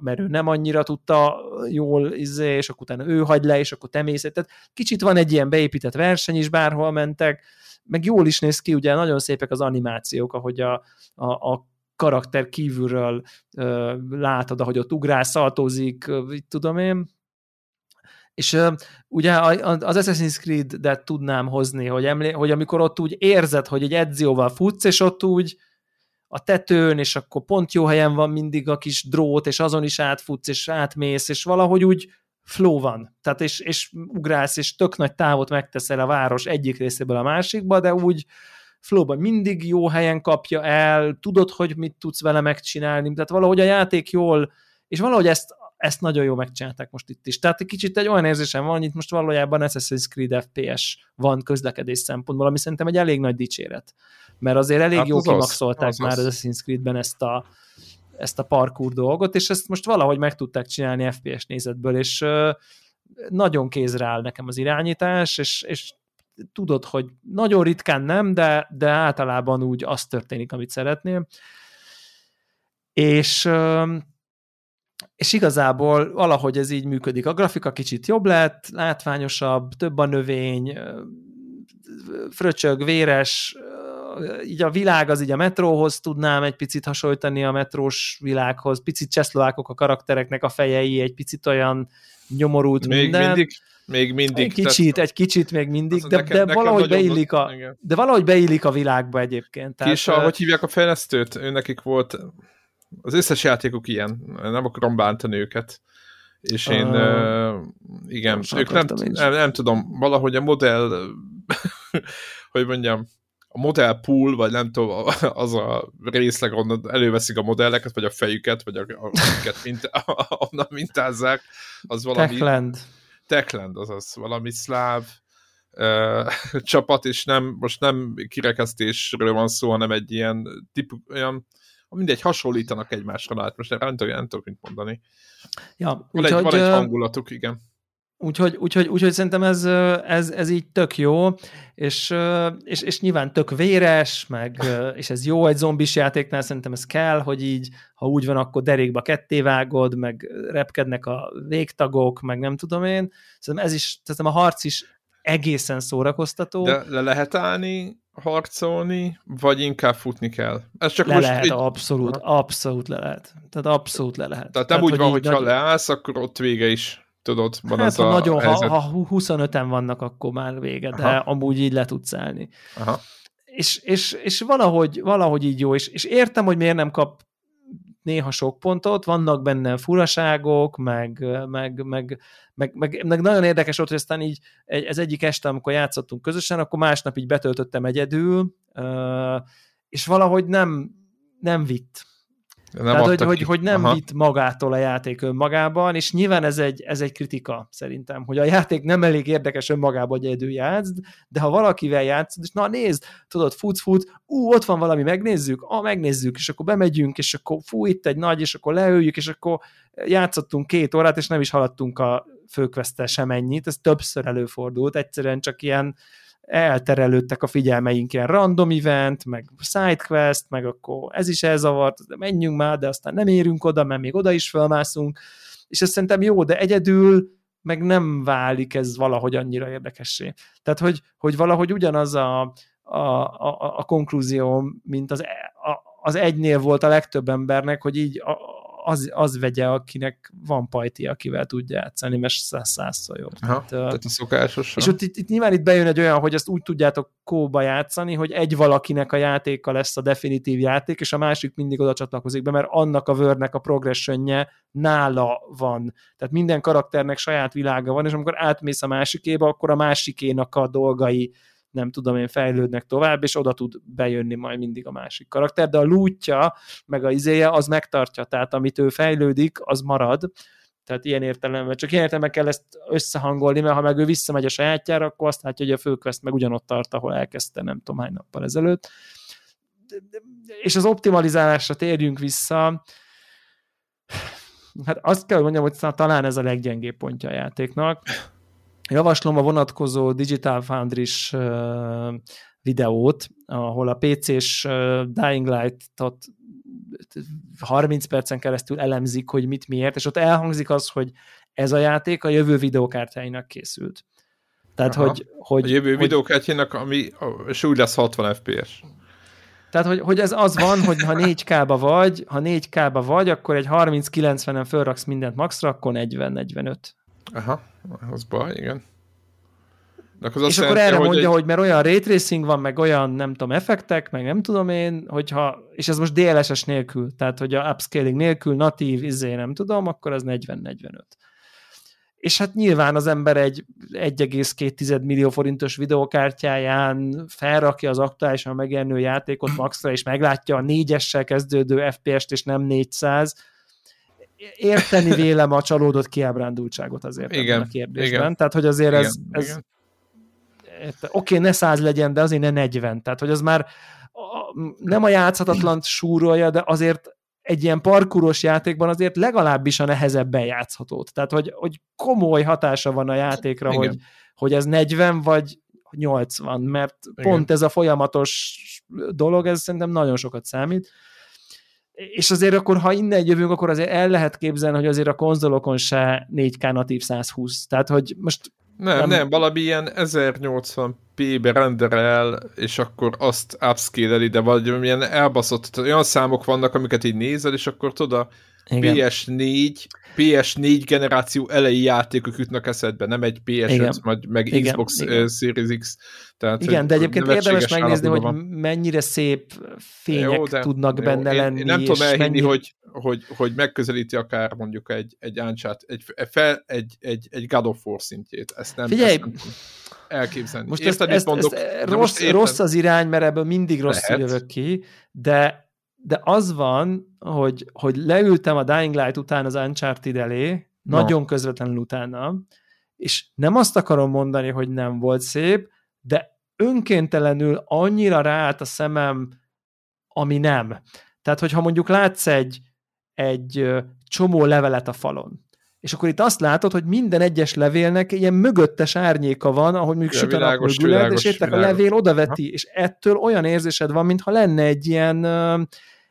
Speaker 2: mert ő nem annyira tudta jól, izé, és akkor utána ő hagy le, és akkor te mész. Tehát kicsit van egy ilyen beépített verseny is, bárhol mentek, meg jól is néz ki, ugye nagyon szépek az animációk, ahogy a, a, a karakter kívülről ö, látod, ahogy ott ugrál, szaltózik, tudom én. És ö, ugye az Assassin's Creed-et tudnám hozni, hogy, emlé- hogy amikor ott úgy érzed, hogy egy edzióval futsz, és ott úgy a tetőn, és akkor pont jó helyen van mindig a kis drót, és azon is átfutsz, és átmész, és valahogy úgy flow van. Tehát és, és ugrálsz, és tök nagy távot megteszel a város egyik részéből a másikba, de úgy flowban mindig jó helyen kapja el, tudod, hogy mit tudsz vele megcsinálni, tehát valahogy a játék jól, és valahogy ezt, ezt nagyon jól megcsinálták most itt is. Tehát egy kicsit egy olyan érzésem van, hogy itt most valójában Assassin's Creed FPS van közlekedés szempontból, ami szerintem egy elég nagy dicséret. Mert azért elég hát jó kimaxolták az, már az Assassin's Creed-ben ezt a, ezt a parkour dolgot, és ezt most valahogy meg tudták csinálni FPS nézetből, és nagyon kézre áll nekem az irányítás, és, és tudod, hogy nagyon ritkán nem, de, de általában úgy az történik, amit szeretnél. És, és igazából valahogy ez így működik. A grafika kicsit jobb lett, látványosabb, több a növény, fröcsög, véres, így a világ az így a metróhoz tudnám egy picit hasonlítani a metrós világhoz, picit cseszlovákok a karaktereknek a fejei, egy picit olyan nyomorult
Speaker 1: még
Speaker 2: minden.
Speaker 1: Mindig, még mindig.
Speaker 2: Egy kicsit, tehát, egy kicsit még mindig, de, nekem, de, valahogy beillik a, de valahogy beillik a világba egyébként.
Speaker 1: Tehát, Kis, a, hogy hívják a fejlesztőt? Ő nekik volt, az összes játékuk ilyen, nem akarom bántani őket. És én, uh, uh, igen, ők nem, nem, nem tudom, valahogy a modell, hogy mondjam, a modell pool, vagy nem tudom, az a részleg, onnan előveszik a modelleket, vagy a fejüket, vagy a, a, mint, onnan mintázzák, az valami...
Speaker 2: Techland.
Speaker 1: Techland, azaz valami szláv uh, csapat, és nem, most nem kirekesztésről van szó, hanem egy ilyen típus, olyan, mindegy, hasonlítanak egymásra, hát most nem, tudom, nem tudok mit mondani.
Speaker 2: Ja,
Speaker 1: van, egy, van egy hangulatuk, igen.
Speaker 2: Úgyhogy, úgyhogy, úgyhogy szerintem ez, ez, ez így tök jó, és, és, és nyilván tök véres, meg, és ez jó egy zombis játéknál, szerintem ez kell, hogy így, ha úgy van, akkor derékba kettévágod, meg repkednek a végtagok, meg nem tudom én. Szerintem ez is, szerintem a harc is egészen szórakoztató.
Speaker 1: De le lehet állni, harcolni, vagy inkább futni kell?
Speaker 2: Ez csak le most lehet, így... abszolút, abszolút le lehet. Tehát abszolút le lehet.
Speaker 1: Tehát nem Tehát, úgy van, hogy ha leállsz, akkor ott vége is tudod, van hát, az
Speaker 2: ha
Speaker 1: a
Speaker 2: nagyon, ha, ha 25-en vannak, akkor már vége, de Aha. amúgy így le tudsz állni. Aha. És, és, és valahogy, valahogy így jó, és, és értem, hogy miért nem kap néha sok pontot, vannak benne furaságok, meg, meg, meg, meg, meg, meg nagyon érdekes volt, hogy aztán így ez egyik este, amikor játszottunk közösen, akkor másnap így betöltöttem egyedül, és valahogy nem, nem vitt. Nem Tehát, hogy, hogy, hogy nem Aha. vitt magától a játék önmagában, és nyilván ez egy, ez egy kritika szerintem, hogy a játék nem elég érdekes önmagában, hogy egyedül játszd, de ha valakivel játszod, és na nézd, tudod, futsz, fut, ú, ott van valami, megnézzük, ah, megnézzük, és akkor bemegyünk, és akkor fú, itt egy nagy, és akkor leüljük, és akkor játszottunk két órát, és nem is haladtunk a főkvesztel sem ennyit, ez többször előfordult, egyszerűen csak ilyen elterelődtek a figyelmeink ilyen random event, meg sidequest, meg akkor ez is elzavart, de menjünk már, de aztán nem érünk oda, mert még oda is felmászunk, és ez szerintem jó, de egyedül meg nem válik ez valahogy annyira érdekessé. Tehát, hogy, hogy valahogy ugyanaz a, a, a, a konklúzió, mint az, e, a, az egynél volt a legtöbb embernek, hogy így a, az, az vegye, akinek van pajti, akivel tudja játszani, mert százszor jobb.
Speaker 1: Aha, tehát, tehát a szokásos.
Speaker 2: És ott itt, itt nyilván itt bejön egy olyan, hogy ezt úgy tudjátok kóba játszani, hogy egy valakinek a játéka lesz a definitív játék, és a másik mindig oda csatlakozik be, mert annak a vörnek a progressionje nála van. Tehát minden karakternek saját világa van, és amikor átmész a másikéba, akkor a másikénak a dolgai nem tudom én, fejlődnek tovább, és oda tud bejönni majd mindig a másik karakter, de a lútja, meg a izéje, az megtartja, tehát amit ő fejlődik, az marad, tehát ilyen értelemben, csak ilyen értelemben kell ezt összehangolni, mert ha meg ő visszamegy a sajátjára, akkor azt látja, hogy a főquest meg ugyanott tart, ahol elkezdte nem tudom hány nappal ezelőtt. És az optimalizálásra térjünk vissza, hát azt kell, hogy mondjam, hogy talán ez a leggyengébb pontja a játéknak, Javaslom a vonatkozó Digital Foundry-s videót, ahol a PC-s Dying Light-ot 30 percen keresztül elemzik, hogy mit miért, és ott elhangzik az, hogy ez a játék a jövő videókártyáinak készült. Tehát, hogy, hogy...
Speaker 1: A jövő hogy, videókártyának, ami, és úgy lesz 60 FPS.
Speaker 2: Tehát, hogy, hogy ez az van, hogy ha 4K-ba vagy, ha 4K-ba vagy, akkor egy 30-90-en fölraksz mindent maxra, akkor 40-45.
Speaker 1: Aha, az baj, igen.
Speaker 2: Akkor és akkor erre hogy mondja, egy... hogy mert olyan ray tracing van, meg olyan, nem tudom, effektek, meg nem tudom én, hogyha, és ez most DLSS nélkül, tehát hogy a upscaling nélkül, natív, izé, nem tudom, akkor az 40-45 és hát nyilván az ember egy 1,2 millió forintos videokártyáján felrakja az aktuálisan megjelenő játékot maxra, és meglátja a négyessel kezdődő FPS-t, és nem 400. Érteni vélem a csalódott kiábrándultságot azért igen, a kérdésben. Igen, Tehát, hogy azért igen, ez, ez igen. oké, okay, ne 100 legyen, de azért ne 40. Tehát, hogy az már nem a játszhatatlan súrolja, de azért egy ilyen parkuros játékban azért legalábbis a nehezebben játszhatót. Tehát, hogy, hogy komoly hatása van a játékra, hogy, hogy ez 40 vagy 80, mert Igen. pont ez a folyamatos dolog, ez szerintem nagyon sokat számít. És azért akkor, ha innen jövünk, akkor azért el lehet képzelni, hogy azért a konzolokon se 4K natív 120. Tehát, hogy most
Speaker 1: nem, nem, nem, valami ilyen 1080p-be renderel, és akkor azt upscale de vagy milyen elbaszott, olyan számok vannak, amiket így nézel, és akkor tudod, igen. PS4, PS4 generáció elejé játékok jutnak eszedbe, nem egy PS5, Igen. Majd, meg Igen. Xbox Igen. Series X.
Speaker 2: Tehát, Igen, de egyébként érdemes megnézni, hogy van. mennyire szép fények jó, de, tudnak jó, benne én, lenni.
Speaker 1: Én nem tudom elhinni, mennyi... hogy, hogy, hogy megközelíti akár mondjuk egy, egy Uncharted, egy, fel, egy, egy, egy God of War szintjét. Ezt nem,
Speaker 2: Figyelj,
Speaker 1: ezt nem elképzelni.
Speaker 2: Most Érted, ezt, ezt, mondok, ezt rossz, rossz az irány, mert ebből mindig rosszul jövök ki, de de az van, hogy, hogy leültem a Dying Light után az Uncharted elé, no. nagyon közvetlenül utána, és nem azt akarom mondani, hogy nem volt szép, de önkéntelenül annyira ráállt a szemem, ami nem. Tehát, hogyha mondjuk látsz egy, egy csomó levelet a falon, és akkor itt azt látod, hogy minden egyes levélnek ilyen mögöttes árnyéka van, ahogy mondjuk süt a nap és értek a levél odaveti, ha. és ettől olyan érzésed van, mintha lenne egy ilyen,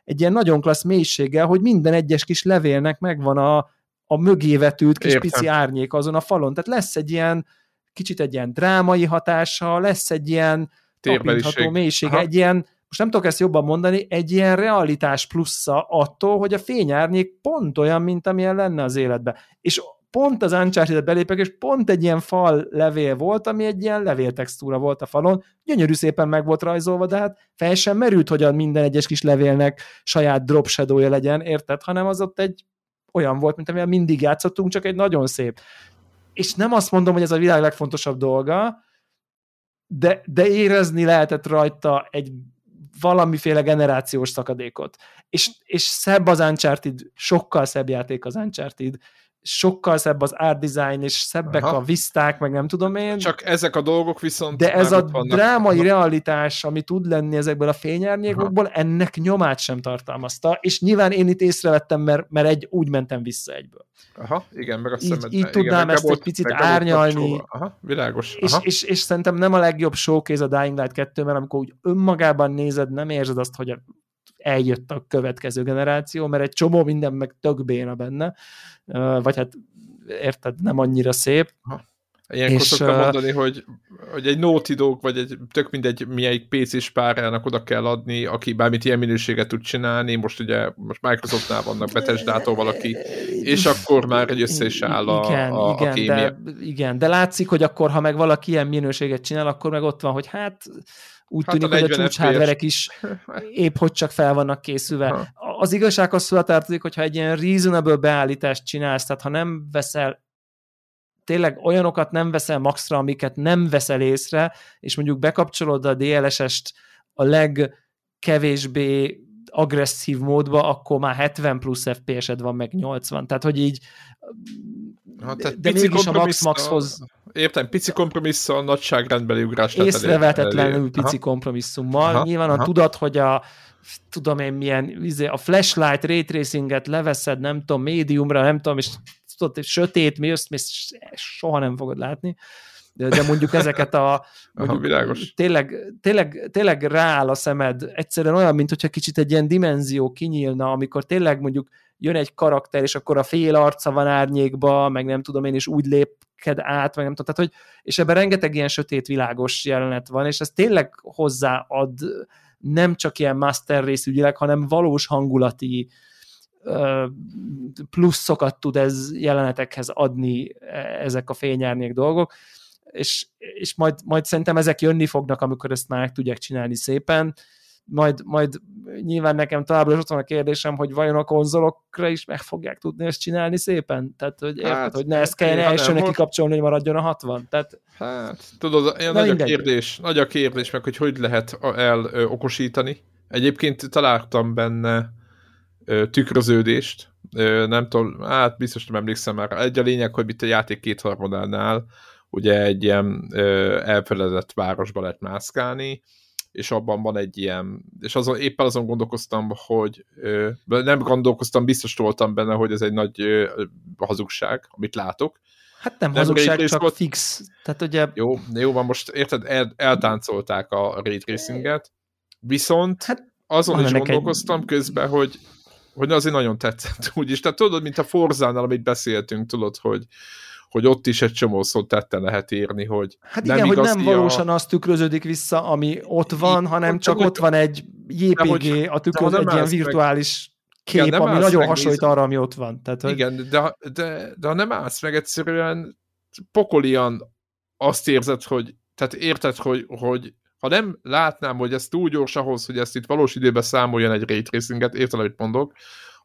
Speaker 2: egy ilyen nagyon klassz mélységgel, hogy minden egyes kis levélnek megvan a, a mögévetült kis Értem. pici árnyék azon a falon. Tehát lesz egy ilyen, kicsit egy ilyen drámai hatása, lesz egy ilyen tapintható mélysége, Aha. egy ilyen, most nem tudok ezt jobban mondani, egy ilyen realitás plusza attól, hogy a fényárnyék pont olyan, mint amilyen lenne az életben. És pont az uncharted belépek, és pont egy ilyen fal levél volt, ami egy ilyen levéltextúra volt a falon, gyönyörű szépen meg volt rajzolva, de hát fel sem merült, hogy a minden egyes kis levélnek saját drop shadow legyen, érted? Hanem az ott egy olyan volt, mint amilyen mindig játszottunk, csak egy nagyon szép. És nem azt mondom, hogy ez a világ legfontosabb dolga, de, de érezni lehetett rajta egy valamiféle generációs szakadékot. És, és szebb az Uncharted, sokkal szebb játék az Uncharted, sokkal szebb az art design, és szebbek Aha. a viszták, meg nem tudom én.
Speaker 1: Csak ezek a dolgok viszont...
Speaker 2: De ez a vannak. drámai realitás, ami tud lenni ezekből a fényárnyékokból, Aha. ennek nyomát sem tartalmazta, és nyilván én itt észrevettem, mert, mert egy, úgy mentem vissza egyből.
Speaker 1: Aha, igen, meg a
Speaker 2: így, így tudnám igen, ezt egy picit árnyalni.
Speaker 1: Aha, világos.
Speaker 2: Aha. És, és, és, szerintem nem a legjobb showcase a Dying Light 2, mert amikor úgy önmagában nézed, nem érzed azt, hogy eljött a következő generáció, mert egy csomó minden meg tök béna benne, vagy hát érted, nem annyira szép.
Speaker 1: Ilyenkor és, szoktam mondani, hogy, hogy egy Naughty Dog, vagy egy tök mindegy milyen PC-s párának oda kell adni, aki bármit ilyen minőséget tud csinálni, most ugye most Microsoftnál vannak Bethesda-tól valaki, és akkor már egy össze is áll a, igen, a, igen, a kémia.
Speaker 2: De, igen, de látszik, hogy akkor, ha meg valaki ilyen minőséget csinál, akkor meg ott van, hogy hát úgy hát tűnik, a hogy a csúcshardverek is épp hogy csak fel vannak készülve. Ha. Az igazság az tartozik, hogyha egy ilyen reasonable beállítást csinálsz, tehát ha nem veszel tényleg olyanokat nem veszel maxra, amiket nem veszel észre, és mondjuk bekapcsolod a DLSS-t a legkevésbé agresszív módba, akkor már 70 plusz FPS-ed van, meg 80. Tehát, hogy így
Speaker 1: ha, tehát de mégis a Max-Maxhoz... Értem, pici kompromisszal, nagyságrendbeli ugrás.
Speaker 2: Észrevetetlenül pici aha. kompromisszummal. Aha, Nyilván aha. a tudat, hogy a tudom én milyen, izé, a flashlight ray tracinget leveszed, nem tudom, médiumra, nem tudom, és tudod, sötét, mi ezt soha nem fogod látni. de, de mondjuk ezeket a mondjuk
Speaker 1: Aha, világos.
Speaker 2: Tényleg, tényleg, tényleg rááll a szemed, egyszerűen olyan, mint hogyha kicsit egy ilyen dimenzió kinyílna, amikor tényleg mondjuk jön egy karakter, és akkor a fél arca van árnyékba, meg nem tudom én, és úgy lépked át, meg nem tudom, tehát hogy, és ebben rengeteg ilyen sötét világos jelenet van, és ez tényleg hozzáad nem csak ilyen master részügyileg, hanem valós hangulati pluszokat tud ez jelenetekhez adni e, ezek a fényárnyék dolgok, és, és majd, majd szerintem ezek jönni fognak, amikor ezt már tudják csinálni szépen, majd, majd nyilván nekem továbbra is ott van a kérdésem, hogy vajon a konzolokra is meg fogják tudni ezt csinálni szépen? Tehát, hogy érted, hát, hogy ne ezt kelljen elsőnek most... kikapcsolni, hogy maradjon a 60? Tehát...
Speaker 1: Hát, tudod, olyan nagy a kérdés, nagy a kérdés, meg hogy hogy lehet el okosítani. Egyébként találtam benne tükröződést, nem tudom, hát biztos nem emlékszem már. Egy a lényeg, hogy itt a játék kétharmadánál ugye egy ilyen ö, elfeledett városba lehet mászkálni, és abban van egy ilyen, és azon, éppen azon gondolkoztam, hogy ö, nem gondolkoztam, biztos voltam benne, hogy ez egy nagy ö, hazugság, amit látok.
Speaker 2: Hát nem, nem hazugság, csak volt. fix. Tehát ugye...
Speaker 1: Jó, jó van, most érted, el, eltáncolták a ray tracinget, viszont hát, azon is gondolkoztam egy... közben, hogy hogy azért nagyon tetszett úgyis. Tehát tudod, mint a Forzánál, amit beszéltünk, tudod, hogy, hogy ott is egy csomó szót tette lehet írni, hogy
Speaker 2: Hát nem igen, hogy nem valósan a... az tükröződik vissza, ami ott van, hanem ott, csak ott van egy JPG, hogy, a tükröz, egy ilyen virtuális kép, igen, ami nagyon hasonlít arra, ami ott van. Tehát, hogy...
Speaker 1: Igen, de, de, de ha nem állsz meg egyszerűen pokolian azt érzed, hogy tehát érted, hogy, hogy ha nem látnám, hogy ez túl gyors ahhoz, hogy ezt itt valós időben számoljon egy ray tracinget, érted, amit mondok,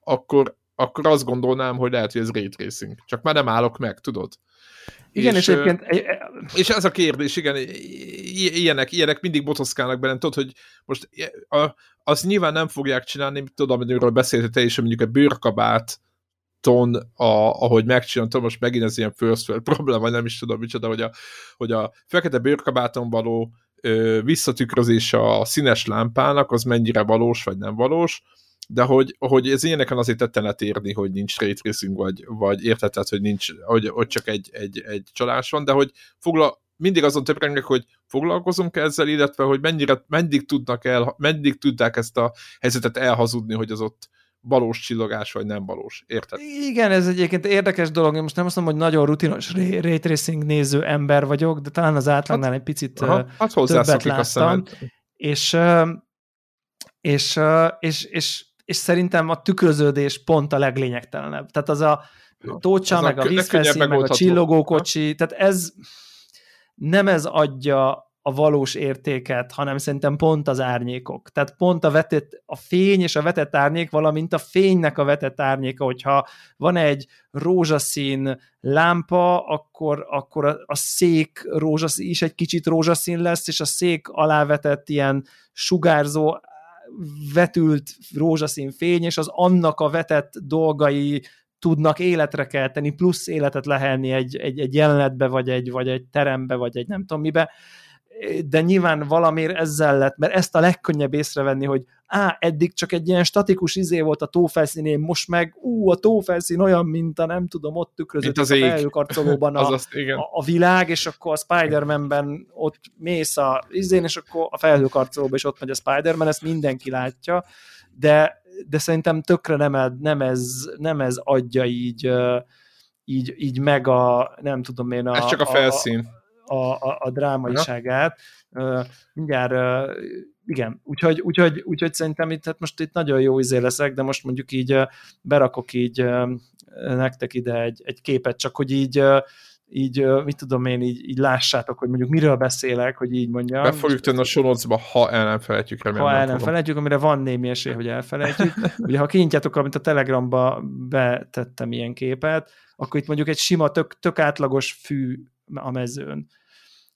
Speaker 1: akkor, akkor azt gondolnám, hogy lehet, hogy ez ray tracing. Csak már nem állok meg, tudod?
Speaker 2: Igen, és, és egyébként...
Speaker 1: És ez a kérdés, igen, ilyenek, ilyenek mindig botoszkálnak benne, tudod, hogy most a, azt nyilván nem fogják csinálni, tudom, amiről beszéltél te is, mondjuk a bőrkabát ton, a, ahogy megcsináltam, most megint ez ilyen first world probléma, vagy nem is tudom micsoda, hogy a, hogy a fekete bőrkabáton való ö, visszatükrözése a színes lámpának, az mennyire valós, vagy nem valós, de hogy, hogy ez ilyeneken azért tetten letérni, hogy nincs ray tracing, vagy, vagy értetett, hogy nincs, hogy, hogy csak egy, egy, egy csalás van, de hogy fogla, mindig azon töprengek, hogy foglalkozunk ezzel, illetve hogy mennyire, meddig tudnak el, meddig tudták ezt a helyzetet elhazudni, hogy az ott valós csillogás, vagy nem valós. Érted?
Speaker 2: Igen, ez egyébként érdekes dolog. Én most nem azt mondom, hogy nagyon rutinos ray tracing néző ember vagyok, de talán az átlagnál hát, egy picit aha, hát többet láttam. És, és, és, és, és szerintem a tükröződés pont a leglényegtelenebb. Tehát az a tócsa, meg a, a vízfelszín, meg a csillogókocsi, tehát ez nem ez adja a valós értéket, hanem szerintem pont az árnyékok. Tehát pont a vetett, a fény és a vetett árnyék, valamint a fénynek a vetett árnyéka, hogyha van egy rózsaszín lámpa, akkor, akkor a, a szék rózsaszín is egy kicsit rózsaszín lesz, és a szék alávetett ilyen sugárzó vetült rózsaszín fény, és az annak a vetett dolgai tudnak életre kelteni, plusz életet lehelni egy, egy, egy jelenetbe, vagy egy, vagy egy terembe, vagy egy nem tudom mibe, de nyilván valamiért ezzel lett, mert ezt a legkönnyebb észrevenni, hogy á, eddig csak egy ilyen statikus izé volt a tófelszínén, most meg ú, a tófelszín olyan, mint a nem tudom, ott tükrözött a felhőkarcolóban a,
Speaker 1: azt,
Speaker 2: a, a, világ, és akkor a Spider-Man-ben ott mész a izén, és akkor a felhőkarcolóban is ott megy a Spider-Man, ezt mindenki látja, de, de szerintem tökre nem, nem, ez, nem ez adja így, így, így meg a, nem tudom én, a,
Speaker 1: ez csak a felszín. A,
Speaker 2: a, a, a drámaiságát. Uh, mindjárt, igen, úgyhogy, úgyhogy, úgyhogy szerintem itt, hát most itt nagyon jó izé leszek, de most mondjuk így berakok így nektek ide egy, egy képet, csak hogy így így, mit tudom én, így, így lássátok, hogy mondjuk miről beszélek, hogy így mondjam.
Speaker 1: Be fogjuk tenni a sonocba, ha el nem felejtjük.
Speaker 2: Ha el nem felejtjük, amire van némi esély, hogy elfelejtjük. Ugye, ha kinyitjátok, amit a Telegramba betettem ilyen képet, akkor itt mondjuk egy sima, tök, tök átlagos fű a mezőn.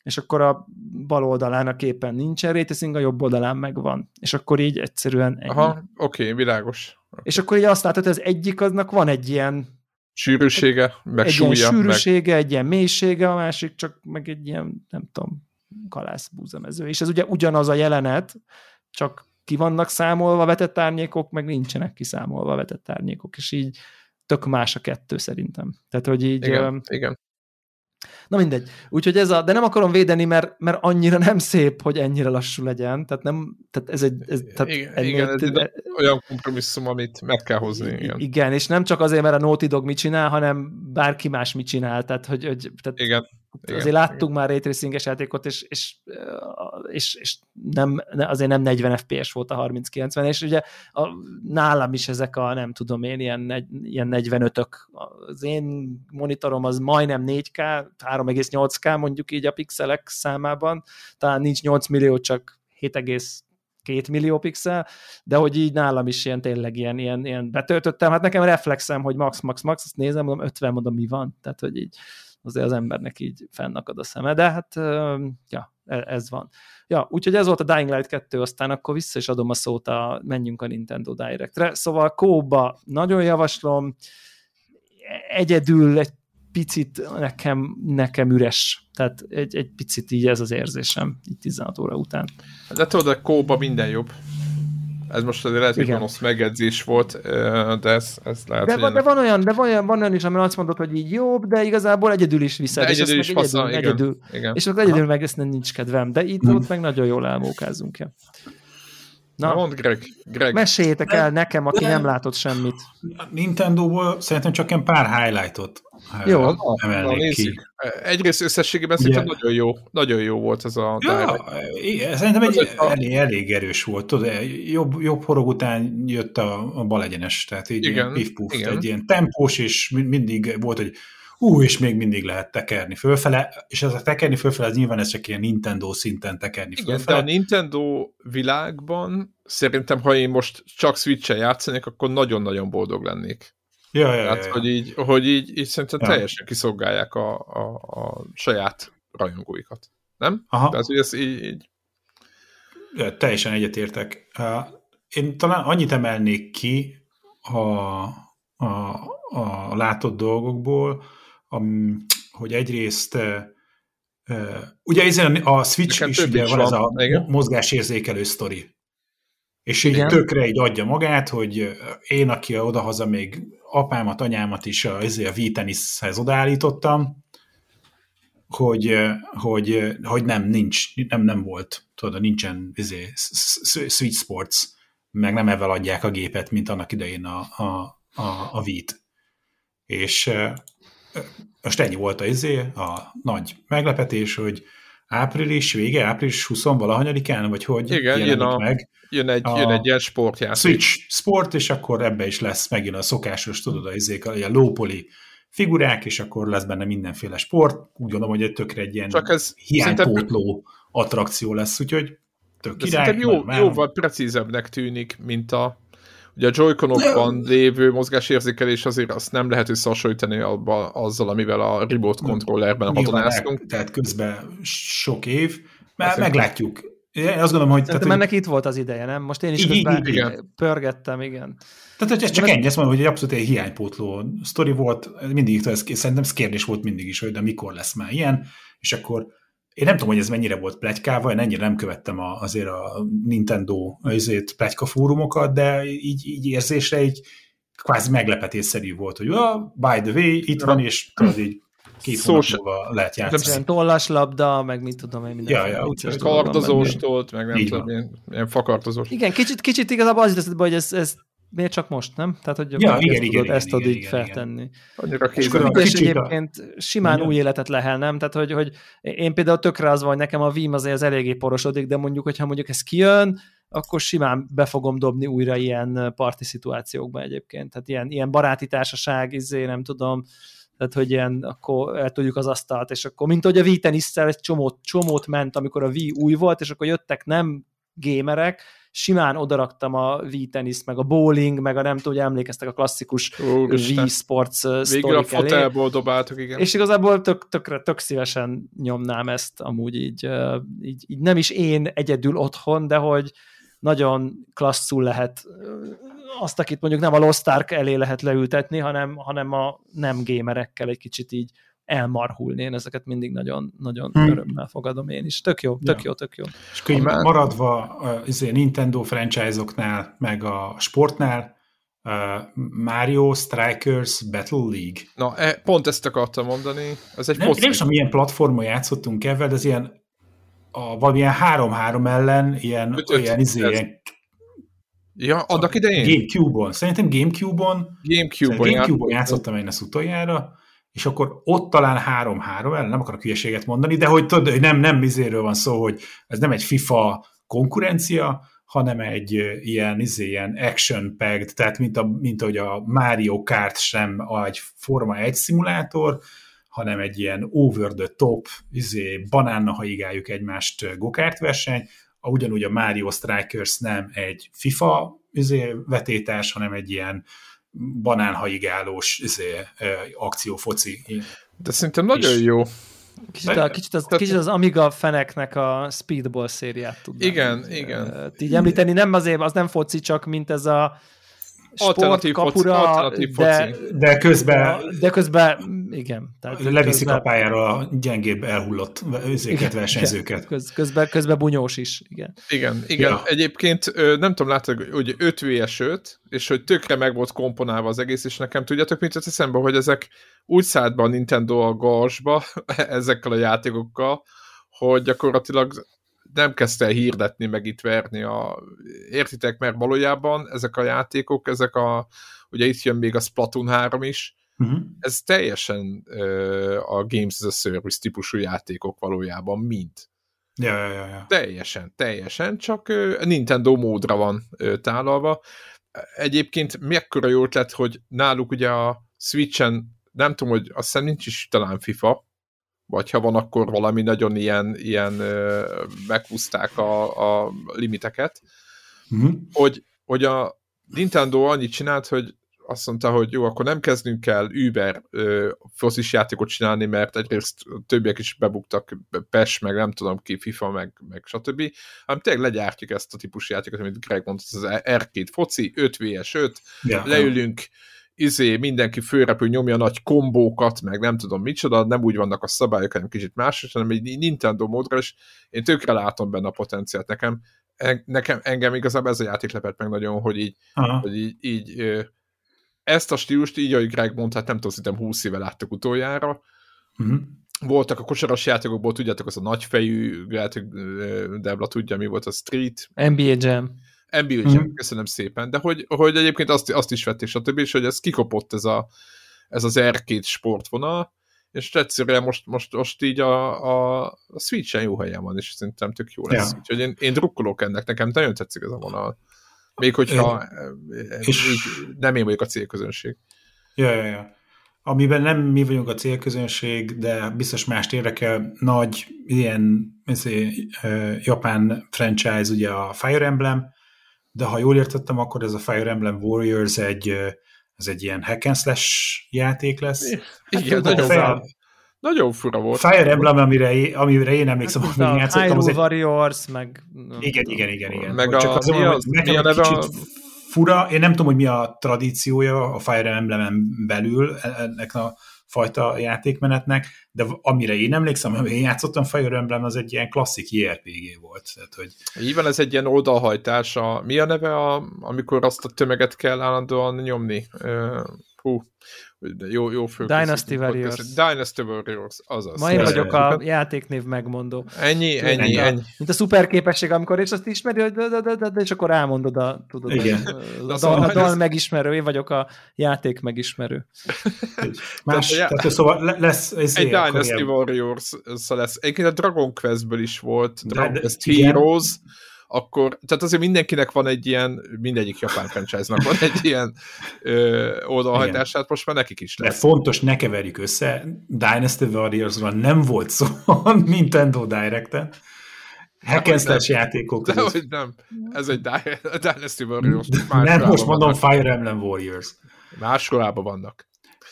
Speaker 2: És akkor a bal oldalán a képen nincsen réteszing, a jobb oldalán megvan. És akkor így egyszerűen ennyi.
Speaker 1: Aha, oké, okay, világos. Okay.
Speaker 2: És akkor így azt látod, hogy az egyik aznak van egy ilyen
Speaker 1: sűrűsége, meg
Speaker 2: egy
Speaker 1: súlya.
Speaker 2: Ilyen sűrűsége, meg... egy ilyen mélysége, a másik csak meg egy ilyen, nem tudom, kalászbúzamező. És ez ugye ugyanaz a jelenet, csak ki vannak számolva vetett árnyékok, meg nincsenek kiszámolva vetett árnyékok, és így tök más a kettő szerintem. Tehát, hogy így...
Speaker 1: Igen, uh, igen.
Speaker 2: Na mindegy. Úgyhogy ez a, de nem akarom védeni, mert, mert annyira nem szép, hogy ennyire lassú legyen. Tehát nem, tehát ez egy... Ez, tehát
Speaker 1: igen, ennél, igen, ez egy olyan kompromisszum, amit meg kell hozni.
Speaker 2: Igen. igen, és nem csak azért, mert a Naughty Dog mit csinál, hanem bárki más mit csinál. Tehát, hogy, hogy tehát
Speaker 1: igen.
Speaker 2: Igen, azért láttuk igen. már raytracinges játékot, és, és, és, és nem, azért nem 40 FPS volt a 3090, és ugye a, nálam is ezek a, nem tudom én, ilyen, ilyen 45-ök. Az én monitorom az majdnem 4K, 3,8K mondjuk így a pixelek számában, talán nincs 8 millió, csak 7,2 millió pixel, de hogy így nálam is ilyen tényleg ilyen, ilyen, ilyen betöltöttem. Hát nekem reflexem, hogy max, max, max, azt nézem, mondom 50, mondom mi van. Tehát, hogy így azért az embernek így fennakad a szeme, de hát ja, e, ez van. Ja, úgyhogy ez volt a Dying Light 2, aztán akkor vissza is adom a szót, a, menjünk a Nintendo Directre. Szóval kóba nagyon javaslom, egyedül egy picit nekem, nekem üres. Tehát egy, egy picit így ez az érzésem, így 16 óra után.
Speaker 1: De tudod, a kóba minden jobb. Ez most azért lehet, hogy gonosz megedzés volt, de ez, ez lehet,
Speaker 2: de, van, de van olyan, de van olyan, van olyan is, ami azt mondod, hogy így jobb, de igazából egyedül is viszed. De
Speaker 1: egyedül is fasza,
Speaker 2: egyedül, igen, egyedül. igen. És akkor egyedül meg ezt nem nincs kedvem, de itt hmm. ott meg nagyon jól elmókázunk. Ja.
Speaker 1: Na, Na mondd, Greg. Greg.
Speaker 2: Meséljétek el nekem, aki nem látott semmit.
Speaker 3: Nintendo-ból szerintem csak egy pár highlightot
Speaker 2: jó,
Speaker 3: emelnék ki.
Speaker 1: Egyrészt összességében szerintem nagyon jó, nagyon jó volt ez a
Speaker 3: ja, Szerintem egy, a... elég, elég erős volt. Tudod, jobb, jobb horog után jött a, a bal egyenes, tehát így igen, ilyen pif egy ilyen tempós, és mindig volt, hogy ú, és még mindig lehet tekerni fölfele, és ez a tekerni fölfele, az nyilván ez csak ilyen Nintendo szinten tekerni
Speaker 1: Igen, fölfele. de a Nintendo világban szerintem, ha én most csak Switch-el játszanék, akkor nagyon-nagyon boldog lennék.
Speaker 3: Ja, ja, hát,
Speaker 1: ja, hogy, így, hogy így, így szerintem ja. teljesen kiszolgálják a, a, a saját rajongóikat. Nem? Aha. Tehát, hogy ez így... így...
Speaker 3: Ja, teljesen egyetértek. Én talán annyit emelnék ki a, a, a látott dolgokból, hogy egyrészt ugye ezen a Switch Nekem is ugye van, van ez a igen. mozgásérzékelő sztori. És így Igen. tökre így adja magát, hogy én, aki odahaza még apámat, anyámat is a, a V-teniszhez odaállítottam, hogy, hogy, hogy nem, nincs, nem, nem volt, tudod, nincsen izé, Switch Sports, meg nem ezzel adják a gépet, mint annak idején a, a, a, a V-t. És most ennyi volt a, izé, a nagy meglepetés, hogy április vége, április 20 valahanyadikán, vagy hogy
Speaker 1: Igen, jön, a, meg jön egy, a jön egy ilyen sportjáték.
Speaker 3: Switch sport, és akkor ebbe is lesz megint a szokásos, tudod, a, izék, a, a lópoli figurák, és akkor lesz benne mindenféle sport. Úgy gondolom, hogy egy tökre egy ilyen Csak ez hiánypótló attrakció lesz, úgyhogy tök király.
Speaker 1: jó, jóval precízebbnek tűnik, mint a Ugye a joy lévő mozgásérzékelés azért azt nem lehet összehasonlítani abba, azzal, amivel a remote controllerben hatonáztunk.
Speaker 3: Tehát közben sok év, mert Azért meglátjuk. Én azt gondolom, hogy...
Speaker 2: Tehát, ennek hogy... itt volt az ideje, nem? Most én is így, közben igen. pörgettem, igen.
Speaker 3: Tehát, hogy ez csak ennyi, ezt mondom, hogy egy abszolút egy hiánypótló sztori volt, mindig, ez, szerintem ez kérdés volt mindig is, hogy de mikor lesz már ilyen, és akkor én nem tudom, hogy ez mennyire volt plegykával, én ennyire nem követtem a, azért a Nintendo azért plegyka fórumokat, de így, így érzésre így kvázi meglepetésszerű volt, hogy oh, by the way, itt van, és tudod így két hónap múlva lehet játszani.
Speaker 2: Nem tollas labda, meg mit tudom én, minden.
Speaker 3: Ja, ja,
Speaker 1: kardozós tolt, meg nem Így tudom, ilyen, ilyen fakardozós.
Speaker 2: Igen, kicsit, kicsit igazából az jutott, hogy ez, ez miért csak most, nem? Tehát, hogy
Speaker 3: ja, igen, igen,
Speaker 2: tudod
Speaker 3: igen,
Speaker 2: ezt
Speaker 3: igen,
Speaker 2: tudod így
Speaker 3: igen,
Speaker 2: feltenni.
Speaker 1: Annyira
Speaker 2: és, és egyébként simán igen. új életet lehel, nem? Tehát, hogy, hogy én például tökre az van, hogy nekem a Vim azért az eléggé porosodik, de mondjuk, hogyha mondjuk ez kijön, akkor simán be fogom dobni újra ilyen parti szituációkba egyébként. Tehát ilyen, ilyen baráti társaság, izé, nem tudom, tehát hogy ilyen, akkor el tudjuk az asztalt, és akkor, mint hogy a Wii tenisszel egy csomót, csomót ment, amikor a Wii új volt, és akkor jöttek nem gémerek, simán odaraktam a Wii teniszt, meg a bowling, meg a nem tudom, hogy emlékeztek a klasszikus Wii Sports
Speaker 1: Végül a fotelból dobáltuk, igen.
Speaker 2: És igazából tök, tökre, tök szívesen nyomnám ezt amúgy így, így, így, nem is én egyedül otthon, de hogy nagyon klasszul lehet azt, akit mondjuk nem a Lost Ark elé lehet leültetni, hanem, hanem a nem gamerekkel egy kicsit így elmarhulni. Én ezeket mindig nagyon, nagyon hmm. örömmel fogadom én is. Tök jó, tök ja. jó, tök jó.
Speaker 3: És akkor maradva az Nintendo franchise-oknál, meg a sportnál, uh, Mario Strikers Battle League.
Speaker 1: Na, e, pont ezt akartam mondani. Ez egy
Speaker 3: nem, nem tudom, milyen platformon játszottunk ebben, de ez ilyen a, valamilyen 3-3 ellen ilyen, öt, olyan, izé, ilyen
Speaker 1: Ja, annak idején?
Speaker 3: Gamecube-on. Szerintem Gamecube-on
Speaker 1: Gamecube-on,
Speaker 3: Gamecube játszottam én ezt utoljára, és akkor ott talán 3-3 ellen, nem akarok hülyeséget mondani, de hogy tudod, hogy nem, nem izéről van szó, hogy ez nem egy FIFA konkurencia, hanem egy ilyen, izé, ilyen action packed, tehát mint, a, mint ahogy a Mario Kart sem egy Forma 1 szimulátor, hanem egy ilyen over the top, izé, banánna haigáljuk egymást gokárt verseny, ugyanúgy a Mario Strikers nem egy FIFA izé, vetétás, hanem egy ilyen banánhaigálós izé, akciófoci.
Speaker 1: De szerintem nagyon és, jó.
Speaker 2: Kicsit, a, kicsit, az, kicsit az Amiga feneknek a Speedball szériát tudnám.
Speaker 1: Igen, igen.
Speaker 2: Így említeni, nem azért, az nem foci, csak mint ez a alternatív kapura, foci, alternatív de,
Speaker 3: de közben
Speaker 2: de közben, igen.
Speaker 3: Tehát leviszik közben, a pályára a gyengébb elhullott őzéket, versenyzőket.
Speaker 2: Köz, közben, közben bunyós is, igen.
Speaker 1: Igen, igen. Ja. Egyébként nem tudom, látod, hogy 5 vs 5, és hogy tökre meg volt komponálva az egész, és nekem tudjátok, mit jött eszembe, hogy ezek úgy szállt be a Nintendo a garsba ezekkel a játékokkal, hogy gyakorlatilag nem kezdte el hirdetni, meg itt verni a... Értitek, mert valójában ezek a játékok, ezek a... Ugye itt jön még a Splatoon 3 is, uh-huh. ez teljesen uh, a Games as a Service típusú játékok valójában, mint.
Speaker 3: Ja, ja, ja, ja.
Speaker 1: Teljesen, teljesen, csak uh, Nintendo módra van uh, tálalva. Egyébként mekkora jó lett, hogy náluk ugye a Switchen, nem tudom, hogy azt hiszem nincs is talán FIFA, vagy ha van, akkor valami nagyon ilyen, ilyen meghúzták a, a limiteket, uh-huh. hogy, hogy a Nintendo annyit csinált, hogy azt mondta, hogy jó, akkor nem kezdünk el Uber foszis játékot csinálni, mert egyrészt többiek is bebuktak, PES, meg nem tudom ki, FIFA, meg, meg stb. Hanem tényleg legyártjuk ezt a típusú játékot, amit Greg mondta, az R2 foci, 5 vs 5, ja, leülünk, ja izé, mindenki főrepül nyomja nagy kombókat, meg nem tudom micsoda, nem úgy vannak a szabályok, hanem kicsit más, hanem egy Nintendo módra, és én tökre látom benne a potenciált nekem. Nekem, engem igazából ez a játék lepett meg nagyon, hogy így, Aha. hogy így, így ezt a stílust, így, ahogy Greg mondta, hát nem tudom, szerintem 20 éve láttuk utoljára. Uh-huh. Voltak a kosaras játékokból, tudjátok, az a nagyfejű, lehet, hogy Debla tudja, mi volt a Street.
Speaker 2: NBA Jam.
Speaker 1: NBA mm. köszönöm szépen, de hogy, hogy egyébként azt, azt is vették, stb. és hogy ez kikopott ez, a, ez az R2 sportvonal, és egyszerűen most, most, most így a, a, a Switch-en jó helyen van, és szerintem tök jó lesz. Ja. Úgyhogy én, én drukkolok ennek, nekem nagyon tetszik ez a vonal. Még hogyha és... így nem én vagyok a célközönség.
Speaker 3: Ja, ja, ja. Amiben nem mi vagyunk a célközönség, de biztos mást érdekel, nagy ilyen ezért, uh, japán franchise, ugye a Fire Emblem, de ha jól értettem, akkor ez a Fire Emblem Warriors egy, ez egy ilyen hack and slash játék lesz.
Speaker 1: Igen, hát, nagyon, Fire, nagyon fura volt.
Speaker 3: Fire Emblem, amire, amire én emlékszem, hát,
Speaker 2: amíg játszottam. Az egy... Warriors, meg...
Speaker 3: Igen, igen, igen, igen.
Speaker 1: Meg a, Csak az, mi az, mi a neve
Speaker 3: a... fura, én nem tudom, hogy mi a tradíciója a Fire Emblemen belül ennek a fajta játékmenetnek, de amire én emlékszem, amire én játszottam Fire Emblem, az egy ilyen klasszik JRPG volt. Tehát, hogy...
Speaker 1: Így van, ez egy ilyen oldalhajtása. Mi a neve, a, amikor azt a tömeget kell állandóan nyomni? Hú, jó, jó
Speaker 2: föl. Dynasty Warriors.
Speaker 1: Dynasty Warriors, azaz.
Speaker 2: Ma én vagyok a játéknév megmondó.
Speaker 1: Ennyi, ennyi, a, ennyi.
Speaker 2: Mint a szuper képesség, amikor és azt ismeri, hogy de, de, de, de, de, és akkor elmondod a, tudod, Igen. a, a, a, dal, a dal megismerő, én vagyok a játék megismerő.
Speaker 3: Más, tehát, tehát szóval lesz...
Speaker 1: Ez egy Dynasty Warriors lesz. Egyébként a Dragon Questből is volt, Dragon Quest Heroes, akkor, tehát azért mindenkinek van egy ilyen, mindegyik japán franchise-nak van egy ilyen ö, oldalhajtását, most már nekik is
Speaker 3: lesz. De fontos, ne keverjük össze, Dynasty warriors nem volt szó a Nintendo Direct-en, Hack játékok.
Speaker 1: De hogy nem, ez egy Dynasty Warriors.
Speaker 3: Nem, most mondom. Fire Emblem Warriors.
Speaker 1: Máskolában vannak.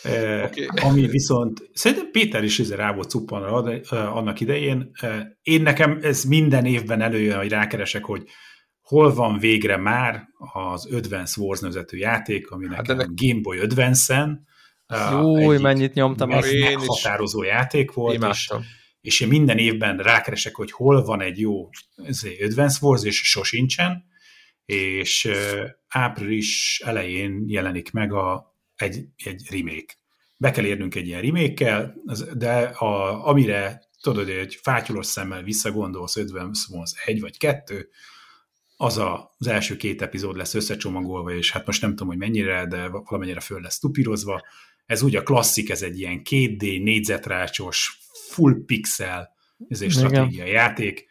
Speaker 3: Okay. Ami viszont, szerintem Péter is ezzel rá volt cuppanra annak idején. Én nekem ez minden évben előjön, hogy rákeresek, hogy hol van végre már az Advance Wars nevezetű játék, ami hát ennek... Game Boy Advance-en
Speaker 2: Jó, mennyit nyomtam.
Speaker 3: Ez meghatározó játék volt, és, és én minden évben rákeresek, hogy hol van egy jó Advance Wars, és sosincsen, és április elején jelenik meg a, egy, egy remake. Be kell érnünk egy ilyen remake de a, amire tudod, hogy fátyulos szemmel visszagondolsz 50 Swans egy vagy kettő, az a, az első két epizód lesz összecsomagolva, és hát most nem tudom, hogy mennyire, de valamennyire föl lesz tupírozva. Ez úgy a klasszik, ez egy ilyen 2D, négyzetrácsos, full pixel, ez egy stratégiai játék.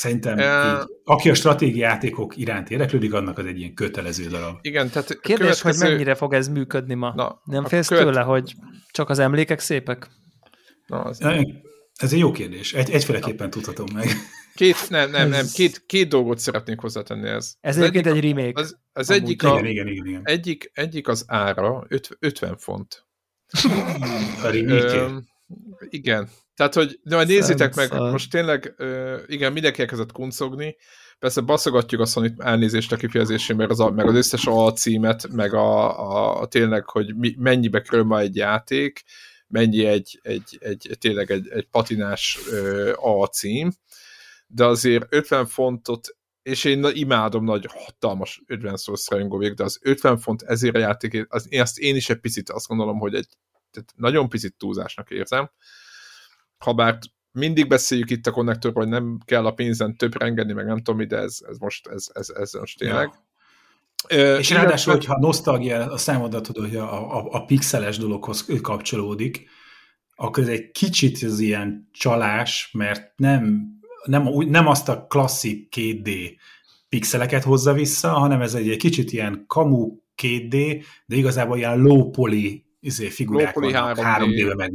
Speaker 3: Szerintem uh, így, aki a stratégiai játékok iránt érdeklődik, annak az egy ilyen kötelező darab.
Speaker 1: Igen, tehát
Speaker 2: Kérdés, következő... hogy mennyire fog ez működni ma? Na, Nem félsz követ... tőle, hogy csak az emlékek szépek?
Speaker 3: Na, az... Ez egy jó kérdés. Egy, egyféleképpen tudhatom meg.
Speaker 1: Két, nem, nem, nem, két, két dolgot szeretnék hozzátenni ez.
Speaker 2: Ez egyébként egy remake.
Speaker 1: Az, az egyik, a, igen, igen, igen, igen. Egyik, egyik az ára, 50 font.
Speaker 3: a remake
Speaker 1: Igen. Tehát, hogy de majd nézzétek meg, most tényleg, igen, mindenki elkezdett kuncogni, persze baszogatjuk a sony elnézést a kifejezésén, mert az, meg az összes alcímet, meg a, a, a tényleg, hogy mi, mennyibe kerül ma egy játék, mennyi egy, egy, egy tényleg egy, egy patinás ö, alcím, de azért 50 fontot, és én imádom nagy, hatalmas 50 szósz rajongó vég, de az 50 font ezért a játék, az, én azt én is egy picit azt gondolom, hogy egy tehát nagyon picit túlzásnak érzem. Habár mindig beszéljük itt a konnektorról, hogy nem kell a pénzen több rengetni, meg nem tudom, de ez, ez most, ez, ez, ez most tényleg. Ja.
Speaker 3: Ö, és ráadásul, hogyha nosztalgia a számodat, hogy a, a, a pixeles dologhoz kapcsolódik, akkor ez egy kicsit az ilyen csalás, mert nem, nem, nem azt a klasszik 2D pixeleket hozza vissza, hanem ez egy, egy kicsit ilyen kamu 2D, de igazából ilyen low poly izé, figurák low vannak 3D-be meg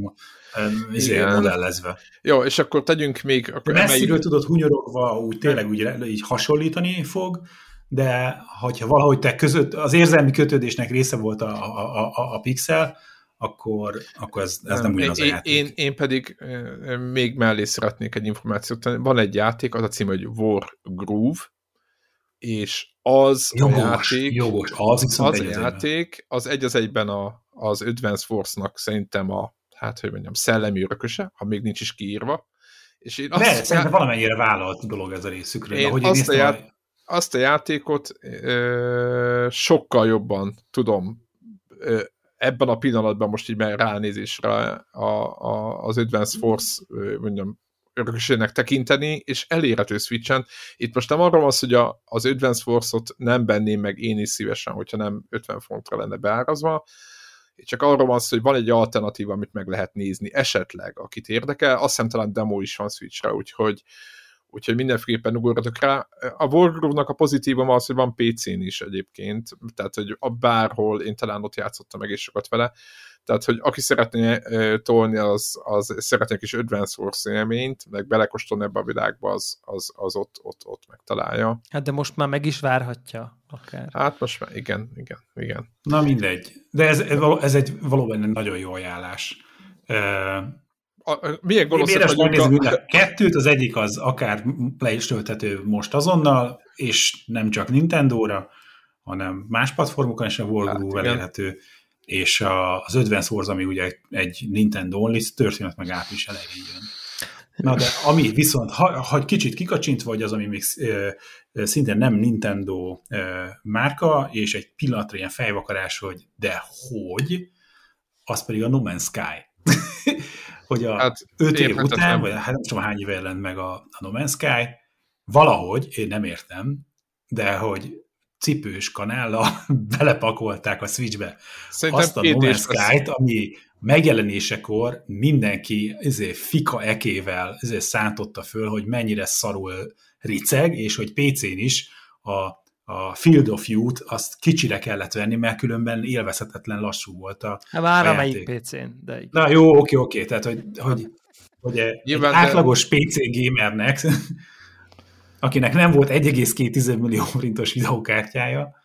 Speaker 3: izé, modellezve.
Speaker 1: Jó, és akkor tegyünk még... Akkor
Speaker 3: messziről emeljük... tudod hunyorogva, úgy tényleg úgy, így hasonlítani fog, de hogyha valahogy te között, az érzelmi kötődésnek része volt a, a, a, a pixel, akkor, akkor ez, ez nem, nem ugyanaz
Speaker 1: én, a játék. Én, én pedig még mellé szeretnék egy információt tenni. Van egy játék, az a cím, hogy War Groove, és az
Speaker 3: jogos,
Speaker 1: a játék,
Speaker 3: jogos, az,
Speaker 1: az a játék, az egy az egyben a, az Advance Force-nak szerintem a, hát hogy mondjam, szellemi örököse, ha még nincs is kiírva.
Speaker 3: És én azt De, szerintem já... valamennyire vállalt dolog ez a részükről.
Speaker 1: Én, én azt, a já... a... azt a játékot ö, sokkal jobban tudom ö, ebben a pillanatban most így ránézésre a, a, az Advance Force mondjam, örökösének tekinteni, és elérhető Switchen. Itt most nem arról van hogy a, az Advance Force-ot nem benném meg én is szívesen, hogyha nem 50 fontra lenne beárazva, csak arról van hogy van egy alternatíva, amit meg lehet nézni, esetleg, akit érdekel, azt hiszem talán demo is van Switchre, úgyhogy úgyhogy mindenféleképpen ugorjatok rá. A Wargroove-nak a pozitívum az, hogy van PC-n is egyébként, tehát hogy a bárhol én talán ott játszottam meg és sokat vele, tehát hogy aki szeretné tolni, az, az szeretné kis Advance Wars élményt, meg belekostolni ebbe a világba, az, az, az ott, ott, ott megtalálja.
Speaker 2: Hát de most már meg is várhatja akár.
Speaker 1: Hát most már igen, igen, igen.
Speaker 3: Na mindegy. De ez, ez egy valóban egy nagyon jó ajánlás
Speaker 1: a, milyen gonoszak
Speaker 3: vagyunk a... Kettőt, az egyik az akár le is tölthető most azonnal, és nem csak Nintendo-ra, hanem más platformokon is a Wargroove hát, elérhető, és a, az Advance ami ugye egy Nintendo only, történet meg április elején jön. Na de ami viszont, ha, ha kicsit kikacsint vagy az, ami még e, szintén nem Nintendo e, márka, és egy pillanatra ilyen fejvakarás, hogy de hogy, az pedig a No Man's Sky. hogy a hát, öt év után, vagy hát nem tudom hány éve jelent meg a, a No Man's Sky, valahogy, én nem értem, de hogy cipős kanállal belepakolták a Switchbe Szerintem azt a No Sky-t, ami megjelenésekor mindenki ezért fika ekével ezért szántotta föl, hogy mennyire szarul riceg, és hogy PC-n is a a Field of Youth, azt kicsire kellett venni, mert különben élvezhetetlen lassú volt a
Speaker 2: Hát már amelyik PC-n, de igen.
Speaker 3: Na jó, oké, oké, tehát hogy, hogy, hogy egy átlagos de... PC gamernek, akinek nem volt 1,2 millió forintos videókártyája,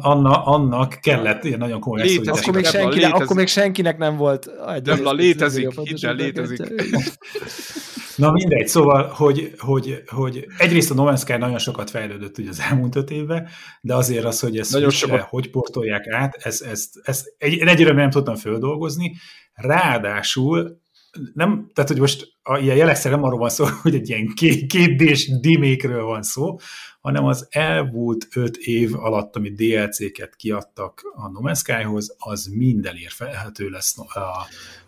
Speaker 3: anna, annak kellett ilyen nagyon komoly
Speaker 2: Létezik, akkor, még senkinek, létezik. akkor még senkinek nem volt.
Speaker 1: Debla létezik, hidd létezik.
Speaker 3: Na mindegy, szóval, hogy, hogy, hogy egyrészt a No Man's Sky nagyon sokat fejlődött ugye az elmúlt öt évben, de azért az, hogy ezt nagyon sokat... hogy portolják át, ezt, ezt, ezt egy, egyre nem tudtam földolgozni, ráadásul nem, tehát hogy most a, ilyen jelexer nem arról van szó, hogy egy ilyen két, két d dimékről van szó, hanem az elmúlt öt év alatt, amit DLC-ket kiadtak a No Man's Sky-hoz, az mind elérhető lesz a,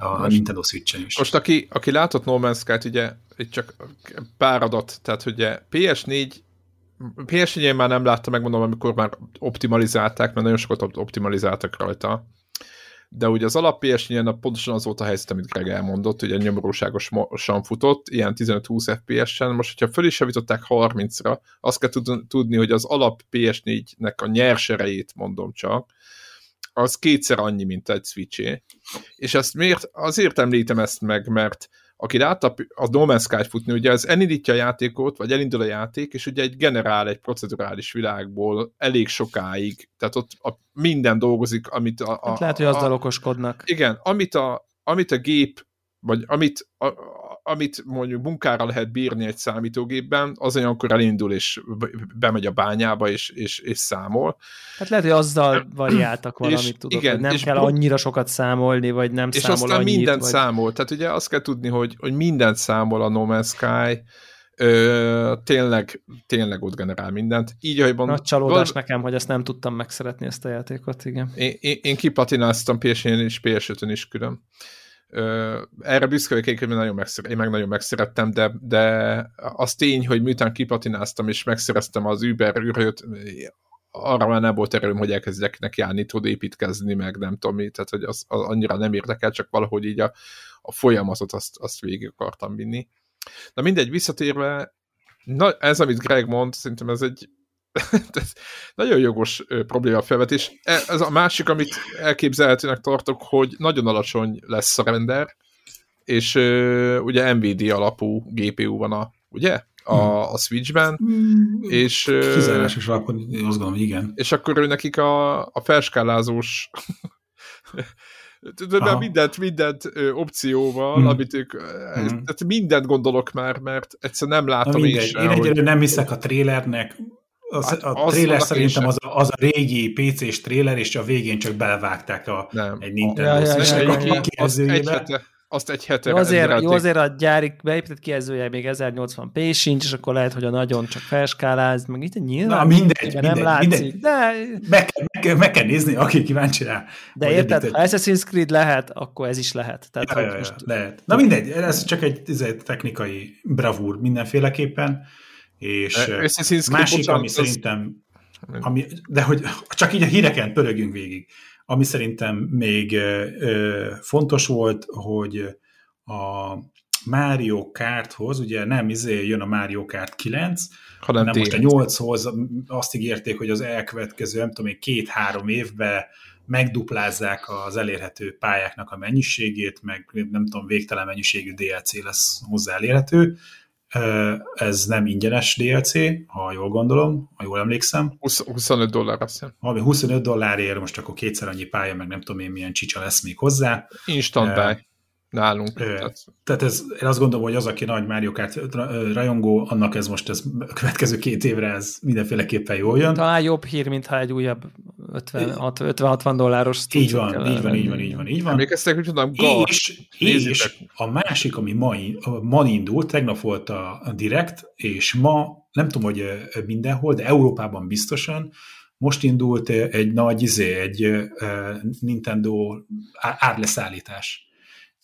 Speaker 3: a most, Nintendo Switch-en is.
Speaker 1: Most aki, aki látott No Man's Sky-t, ugye itt csak pár adat, tehát ugye PS4 PS4 én már nem láttam, megmondom, amikor már optimalizálták, mert nagyon sokat optimalizáltak rajta de ugye az alap ps pontosan az volt a helyzet, amit Greg elmondott, hogy nyomorúságosan futott, ilyen 15-20 FPS-en, most hogyha föl is javították 30-ra, azt kell tudni, hogy az alap PS4-nek a nyers erejét mondom csak, az kétszer annyi, mint egy switch És ezt miért, azért említem ezt meg, mert aki látta a No Man's Sky futni, ugye ez elindítja a játékot, vagy elindul a játék, és ugye egy generál egy procedurális világból elég sokáig, tehát ott a, minden dolgozik, amit a... a
Speaker 2: hát lehet, hogy azzal a, okoskodnak.
Speaker 1: Igen, amit a, amit a gép, vagy amit a, amit mondjuk munkára lehet bírni egy számítógépben, az olyankor elindul, és bemegy a bányába, és, és, és számol.
Speaker 2: Hát lehet, hogy azzal variáltak valamit, és, tudod, igen, hogy nem és kell annyira sokat számolni, vagy nem
Speaker 1: és
Speaker 2: számol
Speaker 1: aztán
Speaker 2: annyit,
Speaker 1: mindent
Speaker 2: vagy...
Speaker 1: számol. Tehát ugye azt kell tudni, hogy, hogy mindent számol a No Man's Sky, Ö, tényleg, tényleg ott generál mindent. Így,
Speaker 2: ahogy Nagy csalódás val... nekem, hogy ezt nem tudtam megszeretni, ezt a játékot, igen.
Speaker 1: Én, én, én kipatináztam PS-n és PS5-ön is külön erre büszke vagyok, hogy nagyon megszeret, én meg nagyon megszerettem, de, de az tény, hogy miután kipatináztam és megszereztem az Uber űrhőt, arra már nem volt erőm, hogy elkezdjek neki állni, tud építkezni, meg nem tudom mi, tehát hogy az, az annyira nem érdekel, csak valahogy így a, a folyamatot azt, azt végig akartam vinni. Na mindegy, visszatérve, na, ez, amit Greg mond, szerintem ez egy ez nagyon jogos probléma felvetés. E, ez a másik, amit elképzelhetőnek tartok, hogy nagyon alacsony lesz a render, és ugye NVD alapú GPU van a, ugye? A, hmm. a Switchben, hmm. és...
Speaker 3: Kizárásos alapon, azt gondolom, igen.
Speaker 1: És akkor ő nekik a, a felskálázós de mindent, mindent ö, opcióval, hmm. amit ők, hmm. tehát mindent gondolok már, mert egyszer nem látom
Speaker 3: Na én sem. Én egyelőre hogy... nem hiszek a trélernek, az, hát a az trailer szerintem az a, az a régi PC-s trailer, és a végén csak belevágták a, nem. egy Nintendo ja, ja, ja, ja, ja.
Speaker 1: kijelzőjébe. Azt egy hete
Speaker 2: jó azért, jó azért a gyári beépített kijelzője még 1080p sincs, és akkor lehet, hogy a nagyon csak felskáláz, meg itt nyilván
Speaker 3: Na, mindegy, mindegy, nem látszik, mindegy. de... Meg, meg, meg, kell nézni, aki kíváncsi rá.
Speaker 2: De érted, ha Assassin's Creed lehet, akkor ez is lehet.
Speaker 3: Tehát, ja, ja, ja, most... lehet. Na mindegy, ez csak egy, ez egy technikai bravúr mindenféleképpen és másik, ami szerintem, ami, de hogy csak így a híreken pörögjünk végig, ami szerintem még ö, fontos volt, hogy a Mario Karthoz, ugye nem izé jön a Mario Kart 9, hanem, hanem most a 8-hoz azt ígérték, hogy az elkövetkező, nem tudom, két-három évben megduplázzák az elérhető pályáknak a mennyiségét, meg nem tudom, végtelen mennyiségű DLC lesz hozzá elérhető, ez nem ingyenes DLC, ha jól gondolom, ha jól emlékszem.
Speaker 1: 20, 25 dollár azt hiszem.
Speaker 3: Ami 25 dollárért, most akkor kétszer annyi pálya, meg nem tudom én milyen csicsa lesz még hozzá.
Speaker 1: Instant buy nálunk.
Speaker 3: Tehát, tehát ez, én azt gondolom, hogy az, aki nagy Mario Kart rajongó, annak ez most ez a következő két évre ez mindenféleképpen jól jön.
Speaker 2: Talán jobb hír, mintha egy újabb 50-60 dolláros
Speaker 3: így van, így van, így van, így van, így van.
Speaker 1: Emlékeztek, hogy tudom,
Speaker 3: és, és a másik, ami ma, ma indult, tegnap volt a, a Direct, és ma, nem tudom, hogy mindenhol, de Európában biztosan, most indult egy nagy izé, egy Nintendo árleszállítás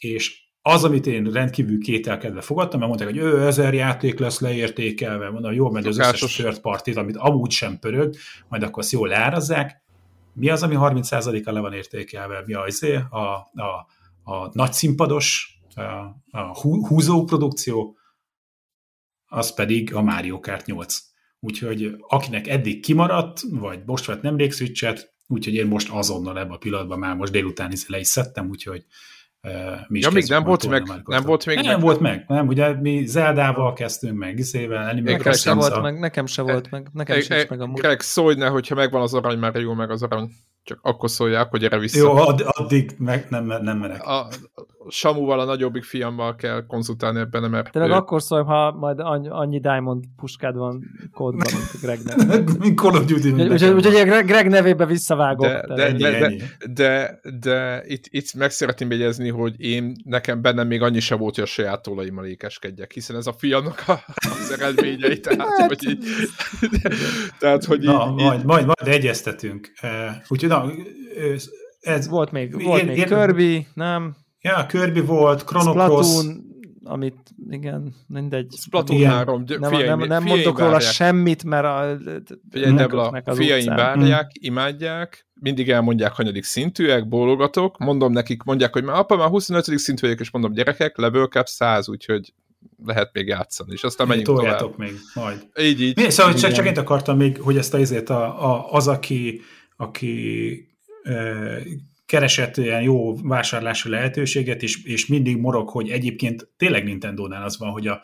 Speaker 3: és az, amit én rendkívül kételkedve fogadtam, mert mondták, hogy ő ezer játék lesz leértékelve, mondom, jó, mert az összes third party amit amúgy sem pörög, majd akkor azt jól leárazzák. Mi az, ami 30%-a le van értékelve? Mi az a, a, a nagy színpados, a, a húzó produkció, az pedig a Mario Kart 8. Úgyhogy akinek eddig kimaradt, vagy most vett nemrég switchet, úgyhogy én most azonnal ebben a pillanatban már most délután is le is szedtem, úgyhogy
Speaker 1: mi ja, még nem volt meg, nem volt még
Speaker 3: nem meg. volt meg, nem, ugye mi Zeldával kezdtünk meg, Izével,
Speaker 2: Nekem se volt meg, nekem se volt meg, nekem e, sincs meg a
Speaker 1: Greg, szólj ne, hogyha megvan az arany, már jó meg az arany. Csak akkor szólják, hogy erre vissza.
Speaker 3: Jó, add, addig meg nem, nem menek. A,
Speaker 1: Samuval, a nagyobbik fiammal kell konzultálni ebben, mert...
Speaker 2: Tényleg ő... akkor szólj, ha majd annyi Diamond puskád van kódban, mint a Greg
Speaker 3: Mint Call of Duty.
Speaker 2: Úgyhogy úgy, Greg, Greg nevébe visszavágok.
Speaker 1: De, de, de, de, de, de itt, itt meg szeretném jegyezni, hogy én, nekem bennem még annyi sem volt, hogy a saját tollaimmal ékeskedjek, hiszen ez a fiamnak a, az eredményei, tehát, hát. hogy így, tehát, hogy
Speaker 3: na, így, majd, így... majd, majd egyeztetünk. Úgyhogy na,
Speaker 2: ez, volt még, volt én, még én, Kirby, nem?
Speaker 3: Ja, Kirby volt, Chrono Cross.
Speaker 2: amit, igen, mindegy.
Speaker 1: Splatoon igen. 3,
Speaker 2: nem, fiaim, nem, nem mondok róla semmit, mert a,
Speaker 1: Figyelj, Debla, fiaim várják, hmm. imádják, mindig elmondják, hanyadik szintűek, bólogatok, mondom nekik, mondják, hogy már apa, már 25. szintű vagyok, és mondom, gyerekek, level cap 100, úgyhogy lehet még játszani, és aztán menjünk
Speaker 3: tovább. még, majd.
Speaker 1: Így, így.
Speaker 3: Mi, szóval csak, csak én akartam még, hogy ezt a, a, a, az, aki, aki keresett ilyen jó vásárlási lehetőséget, és, és mindig morog, hogy egyébként tényleg Nintendo-nál az van, hogy a,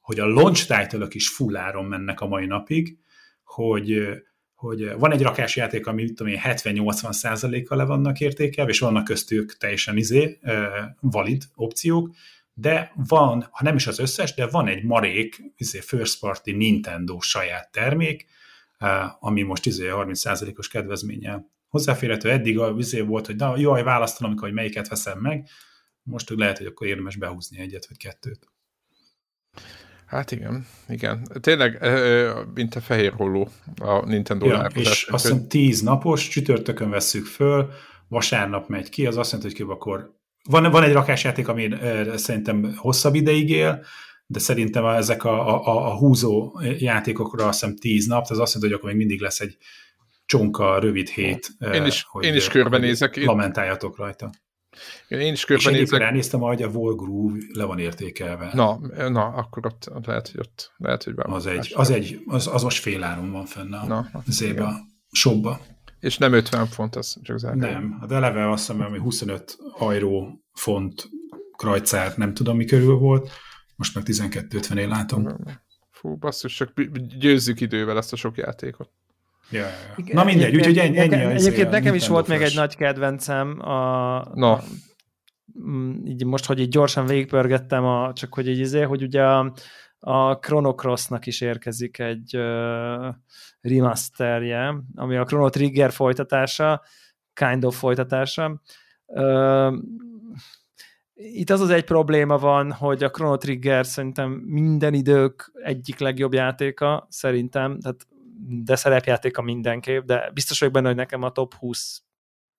Speaker 3: hogy a launch title is fulláron mennek a mai napig, hogy, hogy van egy rakásjáték, ami tudom én, 70-80 százalékkal le vannak értékelve, és vannak köztük teljesen izé, valid opciók, de van, ha nem is az összes, de van egy marék izé, first party Nintendo saját termék, ami most izé 30 os kedvezménnyel hozzáférhető. Eddig a vizé volt, hogy na, jaj, választanom, hogy melyiket veszem meg. Most lehet, hogy akkor érdemes behúzni egyet vagy kettőt.
Speaker 1: Hát igen, igen. Tényleg, mint a fehér holló a Nintendo
Speaker 3: ja, És azt hiszem tíz napos, csütörtökön vesszük föl, vasárnap megy ki, az azt jelenti, hogy kb. akkor van, van egy rakásjáték, ami szerintem hosszabb ideig él, de szerintem ezek a, a, a húzó játékokra azt hiszem tíz nap, az azt jelenti, hogy akkor még mindig lesz egy csonka, rövid hét,
Speaker 1: én is, hogy, én is körbenézek.
Speaker 3: Hogy lamentáljatok rajta.
Speaker 1: Én is körbenézek. És
Speaker 3: ránéztem, hogy a Wall Groove le van értékelve.
Speaker 1: Na, na akkor ott, ott lehet, hogy ott lehet, hogy
Speaker 3: az egy, az, egy, az, az most féláron van fenn a na, zébe, a shopba.
Speaker 1: És nem 50 font, az csak az
Speaker 3: Nem, de eleve azt hiszem, hogy 25 ajró font krajcár, nem tudom mi körül volt, most meg 12-50-én látom.
Speaker 1: Fú, basszus, csak győzzük idővel ezt a sok játékot.
Speaker 3: Ja, ja. Na mindegy, úgyhogy ennyi, ennyi
Speaker 2: nekem, Egyébként nekem is volt még egy nagy kedvencem, a, no. a, így most, hogy így gyorsan végigpörgettem, a, csak hogy így izé, hogy ugye a, a Chrono Cross-nak is érkezik egy uh, remasterje, ami a Chrono Trigger folytatása, kind of folytatása. Uh, itt az az egy probléma van, hogy a Chrono Trigger szerintem minden idők egyik legjobb játéka, szerintem, tehát de szerepjátéka mindenképp, de biztos vagyok benne, hogy nekem a top 20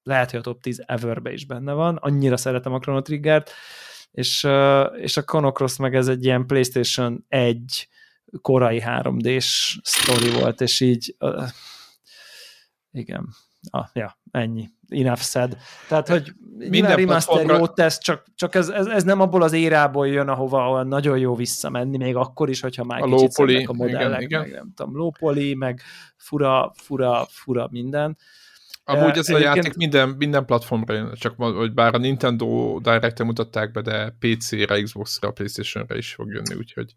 Speaker 2: lehet, hogy a top 10 everbe is benne van, annyira szeretem a Chrono Triggert, és, és a Chrono Cross meg ez egy ilyen PlayStation 1 korai 3D-s sztori volt, és így uh, igen, ah, ja, ennyi enough said. Tehát, hogy minden remaster platformra... jót tesz, csak, csak ez, ez, ez, nem abból az érából jön, ahova nagyon jó visszamenni, még akkor is, hogyha már a kicsit lópoli, a modellek, igen, igen. meg nem tudom, lópoli, meg fura, fura, fura minden.
Speaker 1: Amúgy ez a játék minden, minden platformra jön, csak hogy bár a Nintendo direct mutatták be, de PC-re, Xbox-ra, Playstation-re is fog jönni, úgyhogy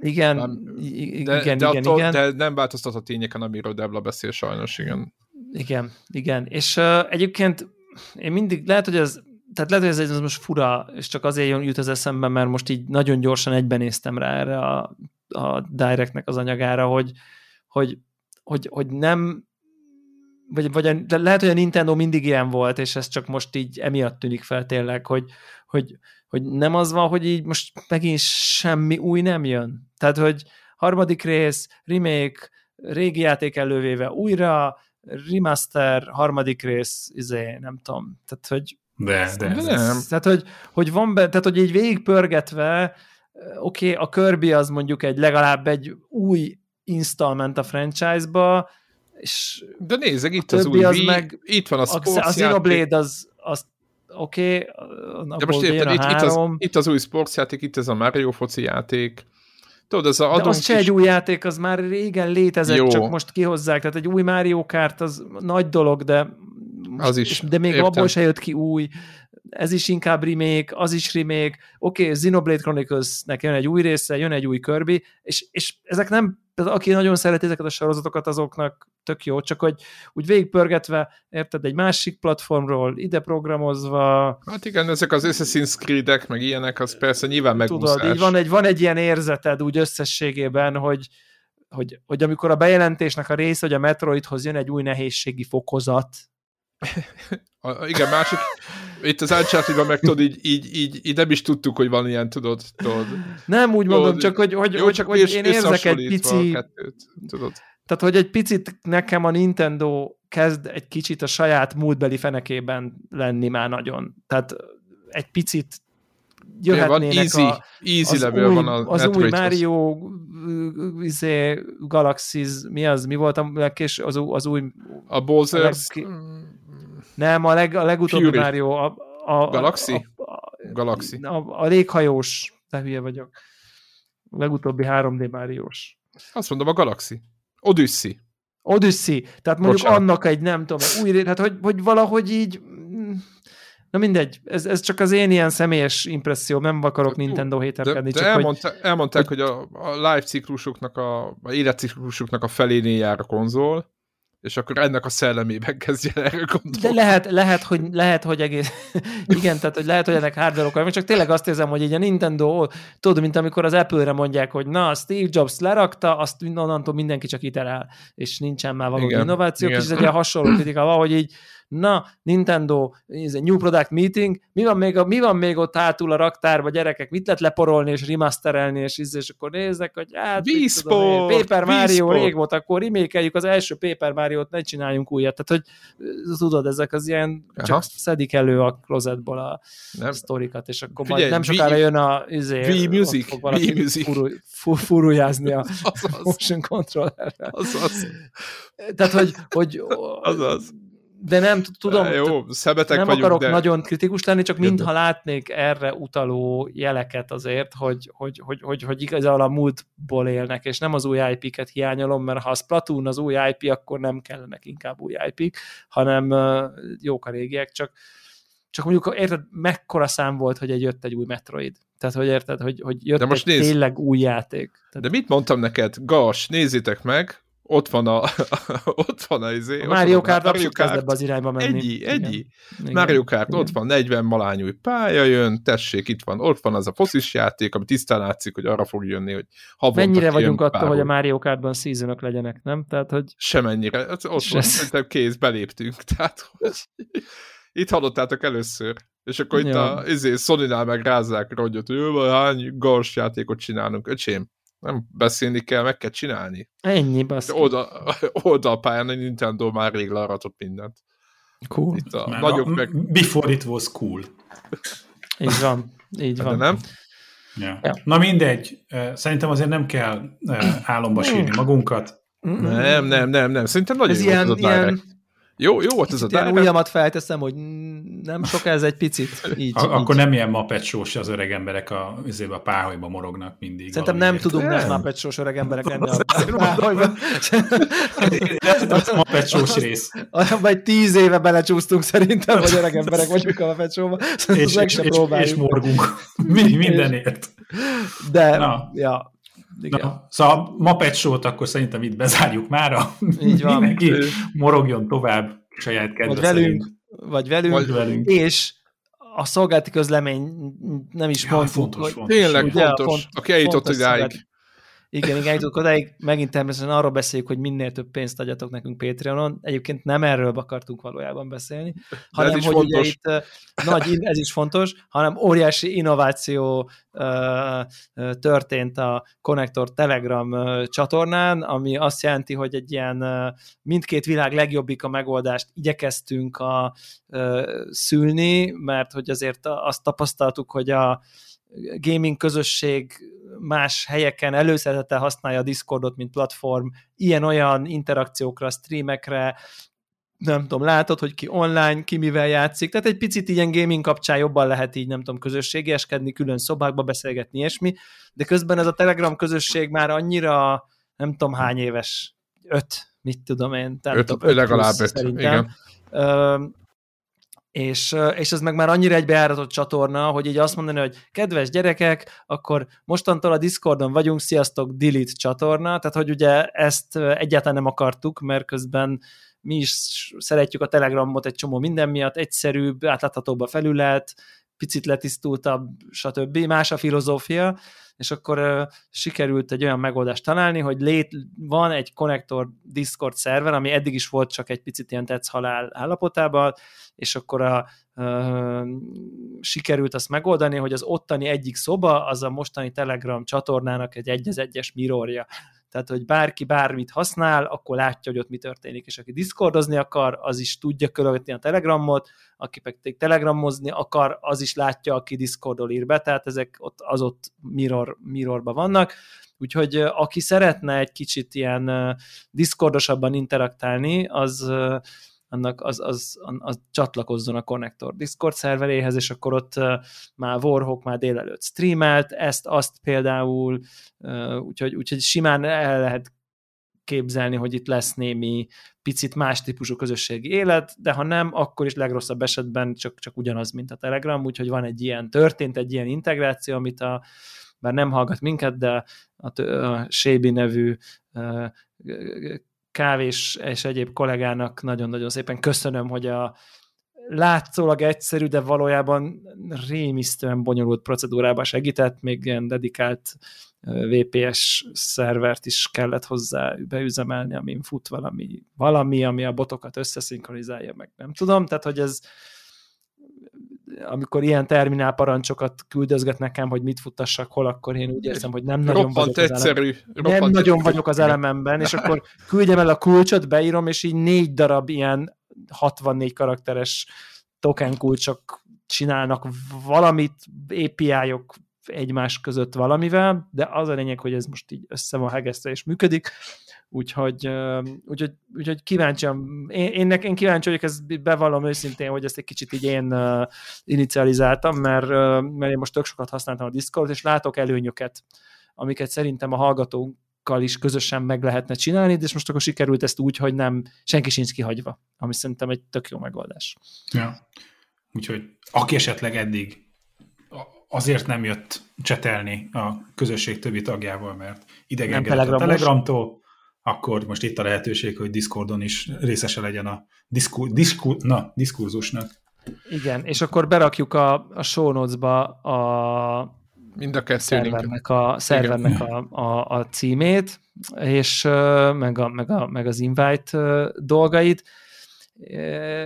Speaker 2: igen, nem, de, igen,
Speaker 1: de
Speaker 2: igen, attól, igen.
Speaker 1: De nem változtat a tényeken, amiről Devla beszél sajnos, igen.
Speaker 2: Igen, igen. És uh, egyébként én mindig, lehet, hogy ez tehát lehet, hogy ez, ez most fura, és csak azért jut az eszembe, mert most így nagyon gyorsan egyben néztem rá erre a, a Directnek az anyagára, hogy, hogy, hogy, hogy nem vagy, vagy a, lehet, hogy a Nintendo mindig ilyen volt, és ez csak most így emiatt tűnik fel tényleg, hogy, hogy, hogy nem az van, hogy így most megint semmi új nem jön. Tehát, hogy harmadik rész, remake, régi játék elővéve újra, remaster, harmadik rész, izé, nem tudom, tehát hogy
Speaker 3: de, de,
Speaker 1: de. nem.
Speaker 2: Tehát, hogy, hogy van be, tehát, hogy így végigpörgetve, oké, okay, a Kirby az mondjuk egy legalább egy új installment a franchise-ba, és
Speaker 1: de nézzek, itt az új
Speaker 2: az meg,
Speaker 1: itt van a sports
Speaker 2: A Xenoblade az, az oké, okay,
Speaker 1: de most érted, itt, itt, az, itt az új sportsjáték, itt ez a Mario foci játék, Tudod, ez a
Speaker 2: De az se egy új játék, az már régen létezett, Jó. csak most kihozzák. Tehát egy új Mario Kart az nagy dolog, de
Speaker 1: most, az is.
Speaker 2: De még
Speaker 1: Értem.
Speaker 2: abból se jött ki új. Ez is inkább remake, az is remake, oké, okay, Xenoblade Chronicles-nek jön egy új része, jön egy új Kirby, és, és ezek nem, aki nagyon szereti ezeket a sorozatokat, azoknak tök jó, csak hogy úgy végigpörgetve, érted, egy másik platformról, ide programozva.
Speaker 1: Hát igen, ezek az Assassin's Creed-ek, meg ilyenek, az persze nyilván megúszás.
Speaker 2: Tudod, így van egy, van egy ilyen érzeted úgy összességében, hogy, hogy, hogy amikor a bejelentésnek a része, hogy a Metroidhoz jön egy új nehézségi fokozat,
Speaker 1: a, igen, másik, itt az uncharted meg tudod, így, így, így, így, nem is tudtuk, hogy van ilyen, tudod, tudod.
Speaker 2: Nem úgy mondom, tudod, csak hogy, hogy, jó, csak hogy én érzek egy pici...
Speaker 1: Kettőt, tudod.
Speaker 2: Tehát, hogy egy picit nekem a Nintendo kezd egy kicsit a saját múltbeli fenekében lenni már nagyon. Tehát egy picit jöhetnének van easy,
Speaker 1: a, easy az, új, van a
Speaker 2: az új Mario izé, Galaxies, mi az, mi volt a legkés, az, az új...
Speaker 1: A Bowser's... A leg,
Speaker 2: nem, a, leg, a legutóbbi Fury. Mario, a, a,
Speaker 1: Galaxy? A, a,
Speaker 2: Galaxy. A, a léghajós, te hülye vagyok. A legutóbbi 3D Máriós.
Speaker 1: Azt mondom, a Galaxy. Odyssey.
Speaker 2: Odyssey. Tehát mondjuk Bocsánat. annak egy, nem tudom, új, hát hogy, hogy valahogy így Na mindegy, ez, ez csak az én ilyen személyes impresszió, nem akarok Nintendo héterkedni.
Speaker 1: De, de csak elmondta, hogy, elmondták, hogy, hogy a, a live ciklusuknak, a, a életciklusuknak a felénél jár a konzol, és akkor ennek a szellemében kezdje erre gondolni.
Speaker 2: De lehet, lehet, hogy, lehet, hogy egész... Igen, tehát hogy lehet, hogy ennek hardware okai, csak tényleg azt érzem, hogy így a Nintendo, tudod, mint amikor az Apple-re mondják, hogy na, Steve Jobs lerakta, azt onnantól mindenki csak iterál, és nincsen már valami innováció, és ez egy ilyen hasonló kritika, hogy így na, Nintendo, New Product Meeting, mi van még, mi van még ott hátul a raktárba, gyerekek, mit lehet leporolni és remasterelni, és, és akkor nézek, hogy hát,
Speaker 1: tudom,
Speaker 2: Paper Mario rég volt, akkor remékeljük az első Paper Mario-t, ne csináljunk újat. Tehát, hogy tudod, ezek az ilyen, Aha. csak szedik elő a klozetból a nem. sztorikat, és akkor Figyelj, majd nem sokára jön a izé,
Speaker 1: music, fog valaki music.
Speaker 2: furujázni a motion controllerrel.
Speaker 1: Az az.
Speaker 2: Tehát, hogy, hogy
Speaker 1: az az
Speaker 2: de nem tudom,
Speaker 1: jó, szemetek
Speaker 2: nem
Speaker 1: vagyunk,
Speaker 2: akarok
Speaker 1: de...
Speaker 2: nagyon kritikus lenni, csak mintha látnék erre utaló jeleket azért, hogy, hogy, hogy, hogy, hogy igazából a múltból élnek, és nem az új IP-ket hiányolom, mert ha a Splatoon az új IP, akkor nem kellenek inkább új IP-k, hanem jók a régiek, csak, csak mondjuk érted, mekkora szám volt, hogy egy jött egy új Metroid. Tehát, hogy érted, hogy, hogy jött de most egy nézd, tényleg új játék. Tehát...
Speaker 1: De mit mondtam neked? Gas, nézzétek meg, ott van a, ott van a, izé,
Speaker 2: a Mario Kart abszolút kezd ebbe az irányba menni.
Speaker 1: Ennyi, ennyi. Igen. Mario Kart, Igen. ott van 40 malányúj pálya jön, tessék, itt van, ott van az a foszis játék, ami tisztán látszik, hogy arra fog jönni, hogy havonta
Speaker 2: Mennyire vagyunk attól, hogy a Mario Kartban seasonok legyenek, nem? Tehát, hogy...
Speaker 1: Semennyire. Ott van, szerintem kész, beléptünk. Tehát, hogy itt hallottátok először. És akkor ja. itt a izé, Sony-nál meg rázzák rogyot, hogy hány gors játékot csinálunk. Öcsém, nem beszélni kell, meg kell csinálni.
Speaker 2: Ennyi, baszki.
Speaker 1: Oldal, oldalpályán a Nintendo már rég laratott mindent.
Speaker 2: Cool.
Speaker 3: Itt a nagyobb a, meg... Before it was cool.
Speaker 2: Így van, így van.
Speaker 1: De nem?
Speaker 3: Ja. Ja. Na mindegy, szerintem azért nem kell álomba sírni magunkat.
Speaker 1: Nem, nem, nem, nem. Szerintem nagyon Ez jó ilyen, ilyen, jó, jó volt ez a
Speaker 2: Ilyen ujjamat felteszem, hogy nem sok ez egy picit. Így,
Speaker 3: a, így. Akkor nem ilyen mapecsós az öreg emberek a, a páholyba morognak mindig.
Speaker 2: Szerintem nem tudunk nem mapecsós öreg emberek lenni a páholyban.
Speaker 3: Ez a mapecsós rész.
Speaker 2: Vagy tíz éve belecsúsztunk szerintem, hogy öreg emberek vagyunk a mapecsóba.
Speaker 3: És, és, és, és morgunk. Mi, mindenért.
Speaker 2: De, Na. ja,
Speaker 3: igen. Na, szóval ma show akkor szerintem itt bezárjuk mára. Így van. Mindenki morogjon tovább saját kedve
Speaker 2: vagy velünk, vagy velünk, vagy velünk. és a szolgálati közlemény nem is ja, mondtuk.
Speaker 3: Fontos, hogy, fontos.
Speaker 1: Tényleg ugye, fontos, font, aki eljutott idáig.
Speaker 2: Igen, igen, jutunk odáig. Megint természetesen arról beszéljük, hogy minél több pénzt adjatok nekünk Patreonon. Egyébként nem erről akartunk valójában beszélni, hanem hogy fontos. ugye itt nagy, ez is fontos, hanem óriási innováció történt a Connector Telegram csatornán, ami azt jelenti, hogy egy ilyen mindkét világ legjobbik a megoldást igyekeztünk a, szülni, mert hogy azért azt tapasztaltuk, hogy a gaming közösség más helyeken előszeretete használja a Discordot, mint platform, ilyen-olyan interakciókra, streamekre, nem tudom, látod, hogy ki online, ki mivel játszik, tehát egy picit ilyen gaming kapcsán jobban lehet így, nem tudom, közösségeskedni, külön szobákba beszélgetni, ilyesmi, de közben ez a Telegram közösség már annyira, nem tudom hány éves, öt, mit tudom én, nem
Speaker 1: öt, öt legalább öt, szerintem. igen
Speaker 2: és, és ez meg már annyira egybejáratott csatorna, hogy így azt mondani, hogy kedves gyerekek, akkor mostantól a Discordon vagyunk, sziasztok, delete csatorna, tehát hogy ugye ezt egyáltalán nem akartuk, mert közben mi is szeretjük a Telegramot egy csomó minden miatt, egyszerűbb, átláthatóbb a felület, picit letisztultabb, stb. Más a filozófia, és akkor sikerült egy olyan megoldást találni, hogy lét, van egy konnektor Discord szerver, ami eddig is volt csak egy picit ilyen tetsz halál állapotában, és akkor a, sikerült azt megoldani, hogy az ottani egyik szoba az a mostani Telegram csatornának egy egy egyes mirrorja. Tehát, hogy bárki bármit használ, akkor látja, hogy ott mi történik, és aki Discordozni akar, az is tudja követni a Telegramot, aki pedig Telegramozni akar, az is látja, aki Discordol ír be, tehát ezek ott, az ott mirror, mirrorba vannak, úgyhogy aki szeretne egy kicsit ilyen Discordosabban interaktálni, az annak az, az, az, az csatlakozzon a Connector Discord szerveréhez, és akkor ott már Warhawk már délelőtt streamelt, ezt, azt például, úgyhogy, úgyhogy simán el lehet képzelni, hogy itt lesz némi picit más típusú közösségi élet, de ha nem, akkor is legrosszabb esetben csak, csak ugyanaz, mint a Telegram, úgyhogy van egy ilyen, történt egy ilyen integráció, amit a, bár nem hallgat minket, de a, a Sébi nevű kávés és egyéb kollégának nagyon-nagyon szépen köszönöm, hogy a látszólag egyszerű, de valójában rémisztően bonyolult procedúrába segített, még ilyen dedikált VPS szervert is kellett hozzá beüzemelni, amin fut valami, valami, ami a botokat összeszinkronizálja, meg nem tudom, tehát hogy ez amikor ilyen terminál parancsokat küldözget nekem, hogy mit futtassak hol, akkor én úgy érzem, hogy nem nagyon
Speaker 1: roppant
Speaker 2: vagyok
Speaker 1: egyszerű,
Speaker 2: az elem... nem nagyon vagyok az elememben, és akkor küldjem el a kulcsot, beírom, és így négy darab ilyen 64 karakteres token kulcsok csinálnak valamit, API-ok egymás között valamivel, de az a lényeg, hogy ez most így össze van hegesztve és működik, úgyhogy, úgyhogy, úgyhogy kíváncsian, én, én, én kíváncsi vagyok, ezt bevallom őszintén, hogy ezt egy kicsit így én uh, inicializáltam, mert, uh, mert én most tök sokat használtam a Discord, és látok előnyöket, amiket szerintem a hallgatók is közösen meg lehetne csinálni, de most akkor sikerült ezt úgy, hogy nem, senki sincs kihagyva, ami szerintem egy tök jó megoldás.
Speaker 3: Ja. Úgyhogy aki esetleg eddig azért nem jött csetelni a közösség többi tagjával, mert idegenkedett a Telegramtól, akkor most itt a lehetőség, hogy Discordon is részese legyen a diszkur, diszkur, na, diskurzusnak.
Speaker 2: Igen, és akkor berakjuk a, a show notes-ba a
Speaker 1: Mind a
Speaker 2: szervernek, a, szervernek a, a, a címét, és meg, a, meg, a, meg az invite dolgait.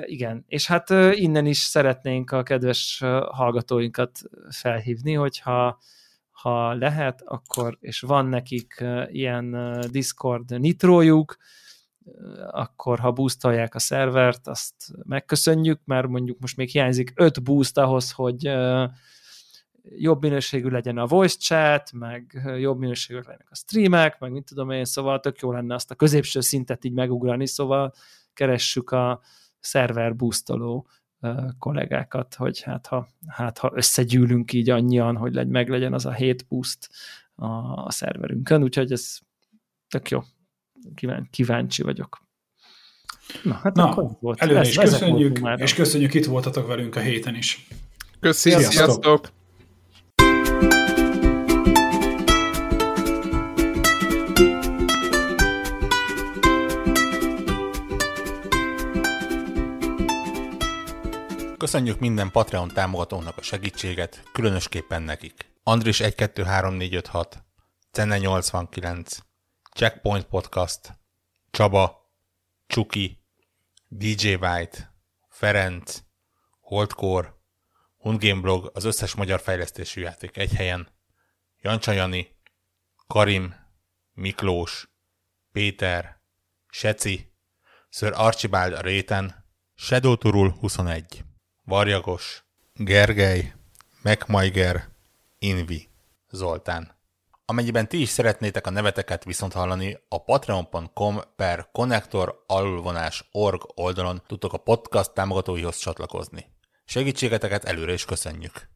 Speaker 2: Igen, és hát innen is szeretnénk a kedves hallgatóinkat felhívni, hogyha ha lehet, akkor, és van nekik ilyen Discord nitrójuk, akkor ha boostolják a szervert, azt megköszönjük, mert mondjuk most még hiányzik öt boost ahhoz, hogy jobb minőségű legyen a voice chat, meg jobb minőségűek legyenek a streamek, meg mit tudom én, szóval tök jó lenne azt a középső szintet így megugrani, szóval keressük a szerver boostoló kollégákat, hogy hát ha, hát ha összegyűlünk így annyian, hogy legy, meg legyen az a hét boost a, a szerverünkön, úgyhogy ez tök jó. Kíván, kíváncsi vagyok.
Speaker 3: Na, hát Na akkor volt. előre is köszönjük, és köszönjük, itt voltatok velünk a héten is.
Speaker 1: Köszönjük, sziasztok! sziasztok.
Speaker 4: Köszönjük minden Patreon támogatónak a segítséget, különösképpen nekik. Andris 123456, Cenne 89, Checkpoint Podcast, Csaba, Csuki, DJ White, Ferenc, Holdcore, Hundgame Blog, az összes magyar fejlesztésű játék egy helyen, Jancsa Jani, Karim, Miklós, Péter, Seci, Sir Archibald a réten, Shadow Turul 21. Varjagos, Gergely, Megmajger, Invi, Zoltán. Amennyiben ti is szeretnétek a neveteket viszont hallani, a patreon.com per connector alulvonás org oldalon tudtok a podcast támogatóihoz csatlakozni. Segítségeteket előre is köszönjük!